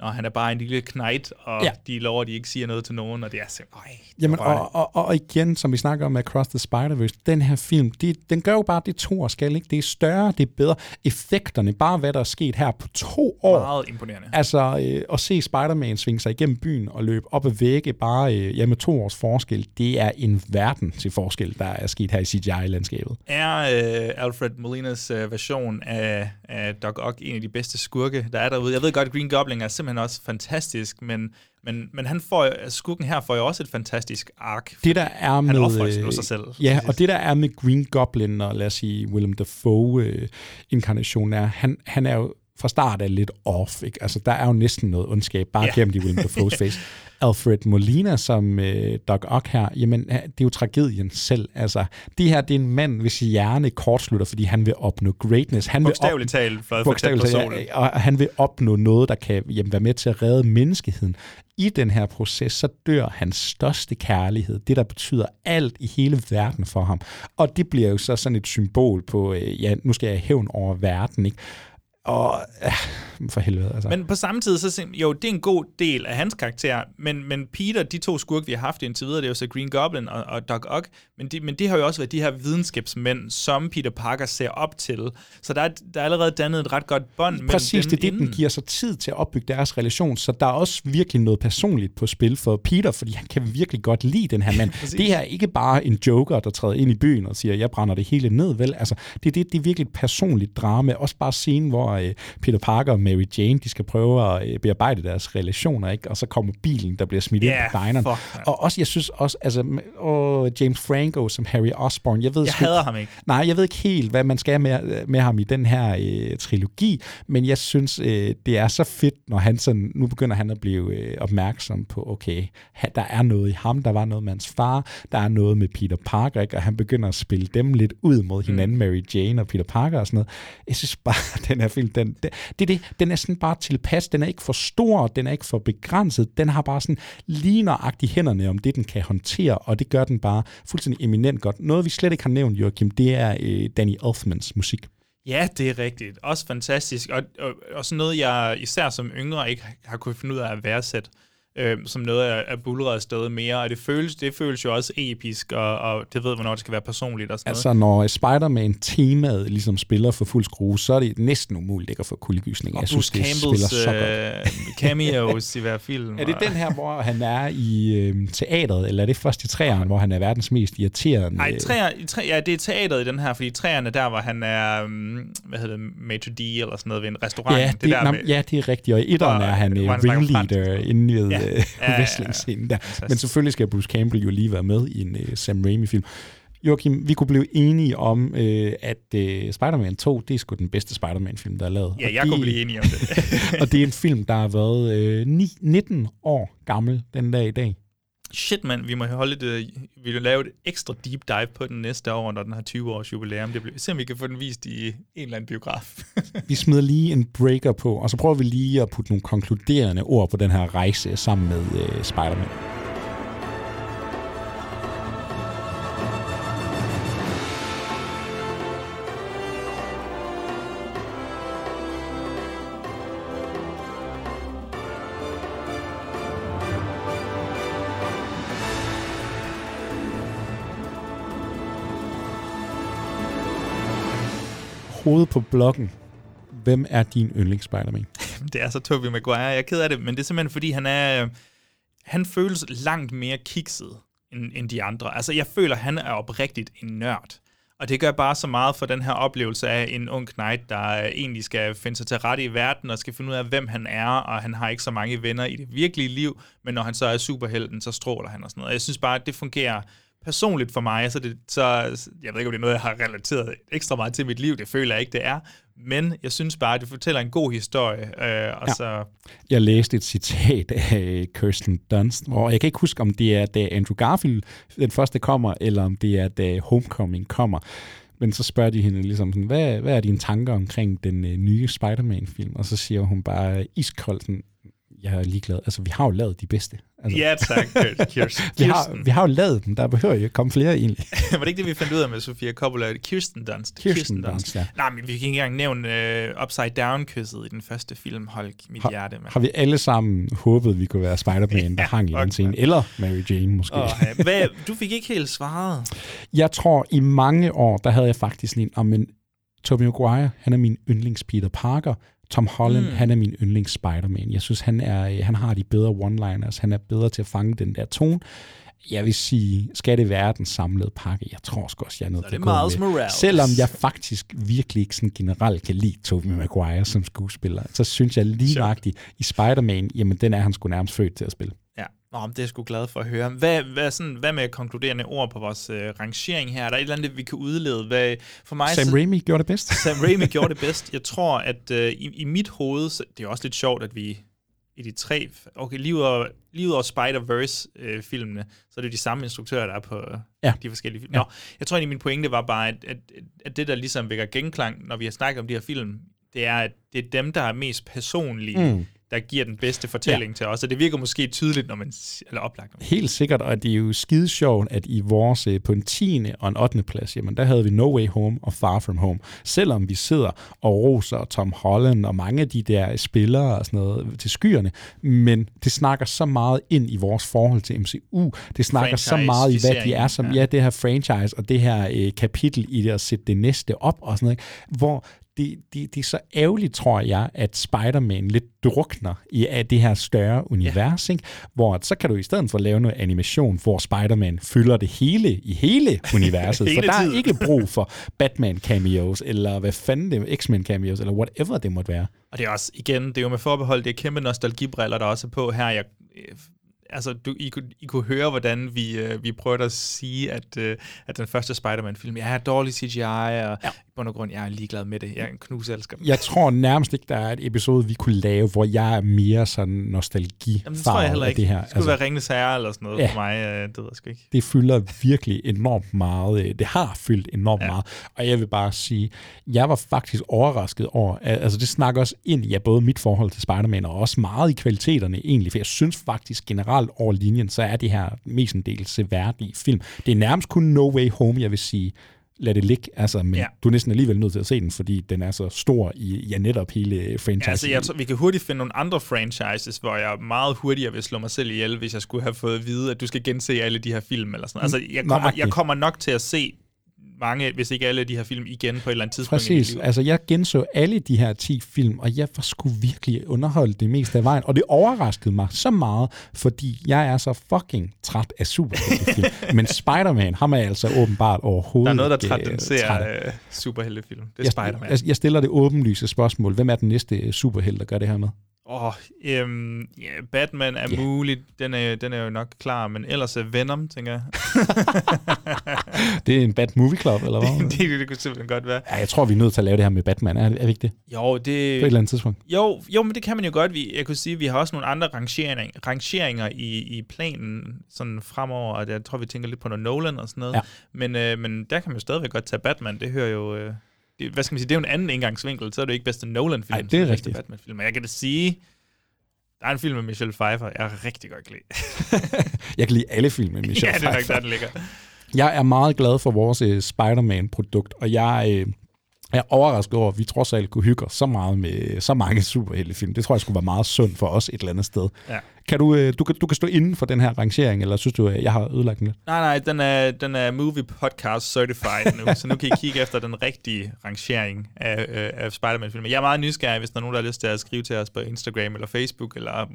når han er bare en lille knight, og Ja. de lover, at de ikke siger noget til nogen, og det er simpelthen, det Jamen, og, og, og igen, som vi snakker om med Across the Spider-Verse, den her film, det, den gør jo bare det to år skal, ikke? Det er større, det er bedre. Effekterne, bare hvad der er sket her på to år. Meget imponerende. Altså, øh, at se Spider-Man svinge sig igennem byen og løbe op ad vægge bare øh, ja, med to års forskel, det er en verden til forskel, der er sket her i CGI-landskabet. Er øh, Alfred Molinas øh, version af, af Doc Ock en af de bedste skurke, der er derude? Jeg ved godt, Green Goblin er simpelthen også fantastisk, men, men, men han får, skurken her får jo også et fantastisk ark. Det der er med... Han offrer øh, sig selv. Ja, og det der er med Green Goblin og lad os sige Willem Dafoe-inkarnationen er, han, han er jo fra start af lidt off, ikke? Altså, der er jo næsten noget ondskab bare yeah. gennem i Willem Dafoes face. Alfred Molina som øh, Doc Ock her, jamen det er jo tragedien selv. Altså, det her det er en mand, hvis hjerne kortslutter, fordi han vil opnå greatness. Han vil Bogstaveligt talt, for at få tæt Bogstaveligt talt, og han vil opnå noget, der kan jamen, være med til at redde menneskeheden. I den her proces, så dør hans største kærlighed, det der betyder alt i hele verden for ham. Og det bliver jo så sådan et symbol på, øh, ja, nu skal jeg hævn over verden, ikke? Og øh, for helvede, altså. Men på samme tid, så jo, det er en god del af hans karakter, men, men Peter, de to skurke, vi har haft indtil videre, det er jo så Green Goblin og, og Doc Ock, men de, men de har jo også været de her videnskabsmænd, som Peter Parker ser op til. Så der er, der er allerede dannet et ret godt bånd mellem Præcis, dem det er det, inden. den giver sig tid til at opbygge deres relation, så der er også virkelig noget personligt på spil for Peter, fordi han kan virkelig godt lide den her mand. Det her er ikke bare en joker, der træder ind i byen og siger, jeg brænder det hele ned, vel? Altså, det, er det, det er virkelig et personligt drama. Også bare scenen, hvor øh, Peter Parker og Mary Jane, de skal prøve at øh, bearbejde deres relationer, ikke? Og så kommer bilen, der bliver smidt Ja, ind på dineren. fuck, Og også, jeg synes også, altså, og James Franco som Harry Osborn, jeg ved Jeg sgu hader ham ikke. Nej, jeg ved ikke helt, hvad man skal med, med ham i den her øh, trilogi, men jeg synes, øh, det er så fedt, når han sådan, nu begynder han at blive øh, opmærksom på, okay, der er noget i ham, der var noget med hans far, der er noget med Peter Parker, ikke? og han begynder at spille dem lidt ud mod hinanden, mm. Mary Jane og Peter Parker og sådan noget. Jeg synes bare, den her film, den, det, det, er det, den er sådan bare tilpas, den er ikke for stor, den er ikke for begrænset, den har bare sådan lige nøjagtigt hænderne om det, den kan håndtere, og det gør den bare fuldstændig eminent godt. Noget, vi slet ikke har nævnt, Joachim, det er øh, Danny Elfmans musik. Ja, det er rigtigt. Også fantastisk. Og, og, og sådan noget, jeg især som yngre ikke har kunnet finde ud af at værdsætte. Øh, som noget af, af bullerede sted mere. Og det føles, det føles jo også episk, og, og det ved, hvornår det skal være personligt og sådan Altså, når Spider-Man-temaet ligesom spiller for fuld skrue, så er det næsten umuligt ikke at få kuldegysning. Og Jeg Bruce synes, det Campbells spiller så godt. øh, cameos i hver film. Er det den her, hvor han er i øh, teatret, eller er det først i træerne, hvor han er verdens mest irriterende? Nej, træer, i træ, ja, det er teateret i den her, fordi træerne der, hvor han er, um, hvad hedder det, Maitre D eller sådan noget ved en restaurant. Ja, det, der nam, med- ja, det er rigtigt. Og i etteren er han øh, han ringleader inde ved Ja. Ja. Ja, wrestling-scenen der. Fantastisk. Men selvfølgelig skal Bruce Campbell jo lige være med i en uh, Sam Raimi-film. Joachim, vi kunne blive enige om, øh, at øh, Spider-Man 2, det er sgu den bedste Spider-Man-film, der er lavet. Ja, Og jeg det, kunne blive enig om det. og det er en film, der har været øh, ni, 19 år gammel den dag i dag. Shit, mand, vi må holde det, øh, vi vil lave et ekstra deep dive på den næste år, når den har 20 års jubilæum. Det bliver, se om vi kan få den vist i en eller anden biograf. Vi smider lige en breaker på, og så prøver vi lige at putte nogle konkluderende ord på den her rejse sammen med øh, Spider-Man. Hoved på blokken. Hvem er din yndlings Spider-Man? det er så Tobey Maguire. Jeg er ked af det, men det er simpelthen, fordi han er... Øh, han føles langt mere kikset end, end de andre. Altså, jeg føler, han er oprigtigt en nørd. Og det gør bare så meget for den her oplevelse af en ung knight, der øh, egentlig skal finde sig til rette i verden, og skal finde ud af, hvem han er, og han har ikke så mange venner i det virkelige liv, men når han så er superhelten, så stråler han og sådan noget. Jeg synes bare, at det fungerer personligt for mig, så, det, så jeg ved ikke, om det er noget, jeg har relateret ekstra meget til mit liv, det føler jeg ikke, det er, men jeg synes bare, at det fortæller en god historie, øh, og Ja. så Jeg læste et citat af Kirsten Dunst, hvor jeg kan ikke huske, om det er, da Andrew Garfield den første kommer, eller om det er, da Homecoming kommer. Men så spørger de hende ligesom sådan, hvad, hvad er dine tanker omkring den øh, nye Spider-Man-film? Og så siger hun bare iskoldt jeg er ligeglad. Altså, vi har jo lavet de bedste. Altså, Ja, tak, Kirsten. vi, har, Kirsten. vi har jo lavet dem, der behøver jo komme flere egentlig. var det ikke det, vi fandt ud af med Sofia Coppola? Kirsten Dunst. Kirsten Dunst, ja. Nej, men vi kan ikke engang nævne uh, Upside Down-kysset i den første film. Hold mit Har, hjerte, mand. har vi alle sammen håbet, vi kunne være Spider-Man, der hang i den scene? Eller Mary Jane måske. Åh, ja. Hvad, du fik ikke helt svaret. Jeg tror, i mange år, der havde jeg faktisk en, oh, men Tobey Maguire, han er min yndlings Peter Parker. Tom Holland, Mm. han er min yndlings Spider-Man. Jeg synes, han, er, øh, han har de bedre one-liners. Han er bedre til at fange den der tone. Jeg vil sige, skal det være den samlede pakke? Jeg tror sgu også, jeg er nødt til at det gå Miles med. Morales. Selvom jeg faktisk virkelig ikke sådan generelt kan lide Tobey Maguire som skuespiller, så synes jeg lige Sjovt. nøjagtigt i Spider-Man, jamen den er han sgu nærmest født til at spille. Ja, Nå, det er jeg sgu glad for at høre. Hvad, hvad, sådan, hvad med konkluderende ord på vores øh, rangering her? Er der et eller andet, vi kan udlede? Hvad, for mig, Sam så- Raimi gjorde det bedst. Sam Raimi gjorde det bedst. Jeg tror, at øh, i, i mit hoved, så, det er også lidt sjovt, at vi i de tre, okay, lige ud over, lige ud over Spider-Verse-filmene, så er det de samme instruktører, der er på Ja. de forskellige film. Ja. Nå, jeg tror egentlig, min pointe var bare, at, at, at det, der ligesom vækker genklang, når vi har snakket om de her film, det er, at det er dem, der er mest personlige, Mm. Der giver den bedste fortælling ja. til os. Og det virker måske tydeligt, når man, eller oplagt. når man- Helt sikkert, og det er jo skide sjovt, at i vores øh, på en 10. og en 8. plads, jamen der havde vi No Way Home og Far From Home. Selvom vi sidder og roser Tom Holland og mange af de der spillere og sådan noget til skyerne, men det snakker så meget ind i vores forhold til MCU. Det snakker så meget i, hvad de er som, ja, det her franchise og det her øh, kapitel i det at sætte det næste op og sådan noget, hvor det, det, det er så ærgerligt, tror jeg, at Spider-Man lidt drukner i af det her større univers, ikke? hvor at så kan du i stedet for lave noget animation, hvor Spider-Man fylder det hele i hele universet, for Hele der er ikke brug for Batman cameos, eller hvad fanden det er, X-Men cameos, eller whatever det måtte være. Og det er også, igen, det er jo med forbehold, det er kæmpe nostalgibriller, der også er på her. Jeg, altså, du, I, kunne, I kunne høre, hvordan vi, øh, vi prøvede at sige, at, øh, at den første Spider-Man-film, jeg er dårlig CGI, og ja. i bund og grund, jeg er ligeglad med det. Jeg er en knuselsker. Jeg tror nærmest ikke, der er et episode, vi kunne lave, hvor jeg er mere sådan nostalgi Jamen, det tror jeg heller ikke. det her. Altså, Det skulle være Ringenes Herre eller sådan noget Ja. for mig, øh, det ved jeg sgu ikke. det fylder virkelig enormt meget. øh, Det har fyldt enormt ja. Ja. meget. Og jeg vil bare sige, jeg var faktisk overrasket over, at, altså det snakker også ind i ja, både mit forhold til Spider-Man, og også meget i kvaliteterne egentlig, for jeg synes faktisk generelt over linjen, så er det her mestendels seværdige film. Det er nærmest kun No Way Home, jeg vil sige, lad det ligge, altså, men ja. Du er næsten alligevel nødt til at se den, fordi den er så stor i ja, netop hele franchise. Ja, altså, jeg tror, vi kan hurtigt finde nogle andre franchises, hvor jeg meget hurtigere vil slå mig selv ihjel, hvis jeg skulle have fået at vide, at du skal gense alle de her film eller sådan noget. Altså, jeg kommer, Nøjagtigt. jeg kommer nok til at se mange, hvis ikke alle de her film igen på et eller andet tidspunkt Præcis. Altså, jeg genså alle de her 10 film, og jeg var sgu virkelig underholdt det meste af vejen. Og det overraskede mig så meget, fordi jeg er så fucking træt af superheltefilm. Men Spider-Man, ham er altså åbenbart overhovedet Der er noget, der øh, træt traditionserer af. øh, superheltefilm. Det er jeg, Spider-Man. jeg, jeg stiller det åbenlyse spørgsmål. Hvem er den næste superhelt, der gør det her med? Åh, oh, øhm, yeah, Batman er yeah. muligt. Den er, den er jo nok klar, men ellers er Venom, tænker jeg. Det er en Bad Movie Club, eller hvad? det, det, det kunne simpelthen godt være. Ja, jeg tror, vi er nødt til at lave det her med Batman. Er, er vi ikke det? Jo, det... På et eller andet tidspunkt. Jo, jo, men det kan man jo godt. Vi, jeg kunne sige, at vi har også nogle andre rangering, rangeringer i, i planen sådan fremover, og jeg tror, vi tænker lidt på noget Nolan og sådan noget. Ja. Men, øh, men der kan man jo stadigvæk godt tage Batman. Det hører jo... Øh, det, hvad skal man sige, det er jo en anden indgangsvinkel, så er det ikke bedste Nolan-film. Ej, det er rigtigt. Batman-film. Men jeg kan da sige, der er en film med Michelle Pfeiffer, jeg rigtig godt kan lide. Jeg kan lide alle film med Michelle ja, det er nok Pfeiffer. der, den ligger. Jeg er meget glad for vores øh, Spider-Man-produkt, og jeg øh, er overrasket over, at vi trods alt kunne hygge os så meget med så mange superheltefilm. Det tror jeg skulle være meget sundt for os et eller andet sted. Ja. Kan du, øh, du, kan, du kan stå inden for den her rangering, eller synes du, at jeg har ødelagt den lidt? Nej, nej, den er, den er movie podcast certified nu, så nu kan I kigge efter den rigtige rangering af, øh, af Spider-Man-film. Jeg er meget nysgerrig, hvis der er nogen, der har lyst til at skrive til os på Instagram eller Facebook, eller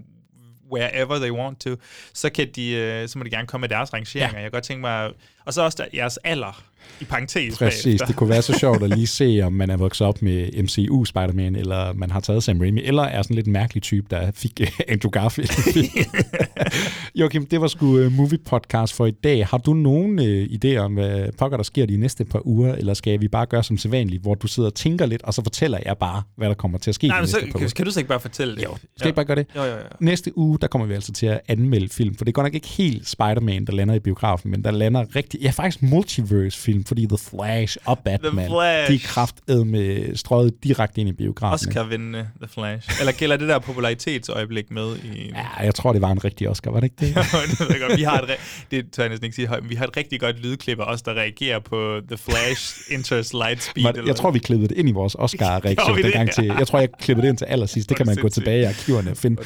wherever they want to, så, kan de, øh, så må de gerne komme med deres rangeringer. Ja. Jeg kan godt tænke mig, og så også der, jeres alder, i parentes Præcis, bagefter. det kunne være så sjovt at lige se, om man er vokset op med MCU Spider-Man, eller man har taget Sam Raimi, eller er sådan lidt en mærkelig type, der fik øh, Andrew Garfield. Joachim, det var sgu uh, movie podcast for i dag. Har du nogen uh, idéer om, hvad pokker der sker de næste par uger, eller skal vi bare gøre som sædvanligt, hvor du sidder og tænker lidt, og så fortæller jeg bare, hvad der kommer til at ske Nej, de men så, næste par kan, uger? kan du så ikke bare fortælle det? Jo, skal jeg ikke bare gøre det? Jo, jo, jo. Næste uge, der kommer vi altså til at anmelde film, for det er godt nok ikke helt Spider-Man, der lander i biografen, men der lander rigtig, ja faktisk multiverse-film, fordi The Flash og Batman, Flash. de er kraftet med strøget direkte ind i biografen. ikke? Oscar vinde The Flash. Eller gælder det der popularitetsøjeblik med i... Ja, jeg tror, det var en rigtig Oscar, var det ikke det? Jo, det godt. Vi har et, re- det tør jeg næsten ikke sige højt, vi har et rigtig godt lydklip af os, der reagerer på The Flash Enters Lightspeed. Men jeg tror, vi klippede det ind i vores Oscar-reaktion vi det? dengang til. Jeg tror, jeg klippede det ind til allersidst. Det kan man gå tilbage i arkiverne og finde.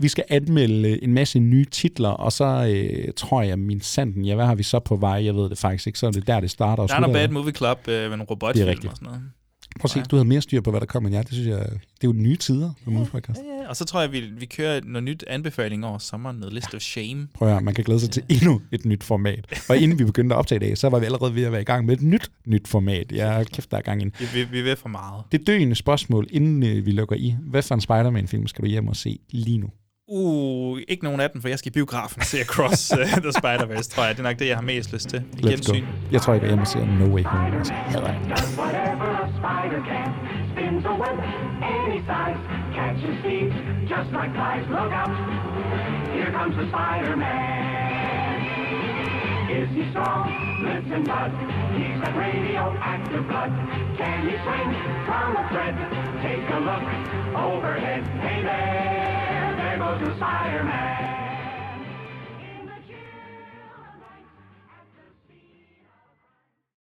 Vi skal anmelde øh, en masse nye titler, og så øh, tror jeg, min sanden, ja, hvad har vi så på vej? Jeg ved det faktisk ikke. Så er det der, det starter og Der er noget. Bad Movie Club øh, med en robotfilm og sådan noget. Prøv at se, du havde mere styr på, hvad der kom end jeg. Det synes jeg, det er jo nye tider på Movie Podcast. Ja, og så tror jeg, vi, vi kører noget nyt anbefaling over sommeren, noget List of Shame. Prøv at høre, man kan glæde sig til endnu et nyt format. Og inden vi begyndte at optage i dag, så var vi allerede ved at være i gang med et nyt, nyt format. Jeg kæft, der er gang i en. Vi, vi, vi er ved for meget. Det døende spørgsmål, inden øh, vi lukker i. Hvad for en Spider-Man-film skal du hjem og se lige nu? Uh, ikke nogen af dem, for jeg skal i biografen og se Across uh, the Spider-Verse, tror jeg. Det er nok det, jeg har mest lyst til. Let's go. Gensyn. Jeg tror, jeg går hjem og ser No Way Home. Altså, hader jeg just like flies. Look out! Here comes the Spider-Man. Is he strong? Lives in mud. He's got radioactive blood. Can he swing from a thread? Take a look overhead. Hey there, there goes the Spider-Man.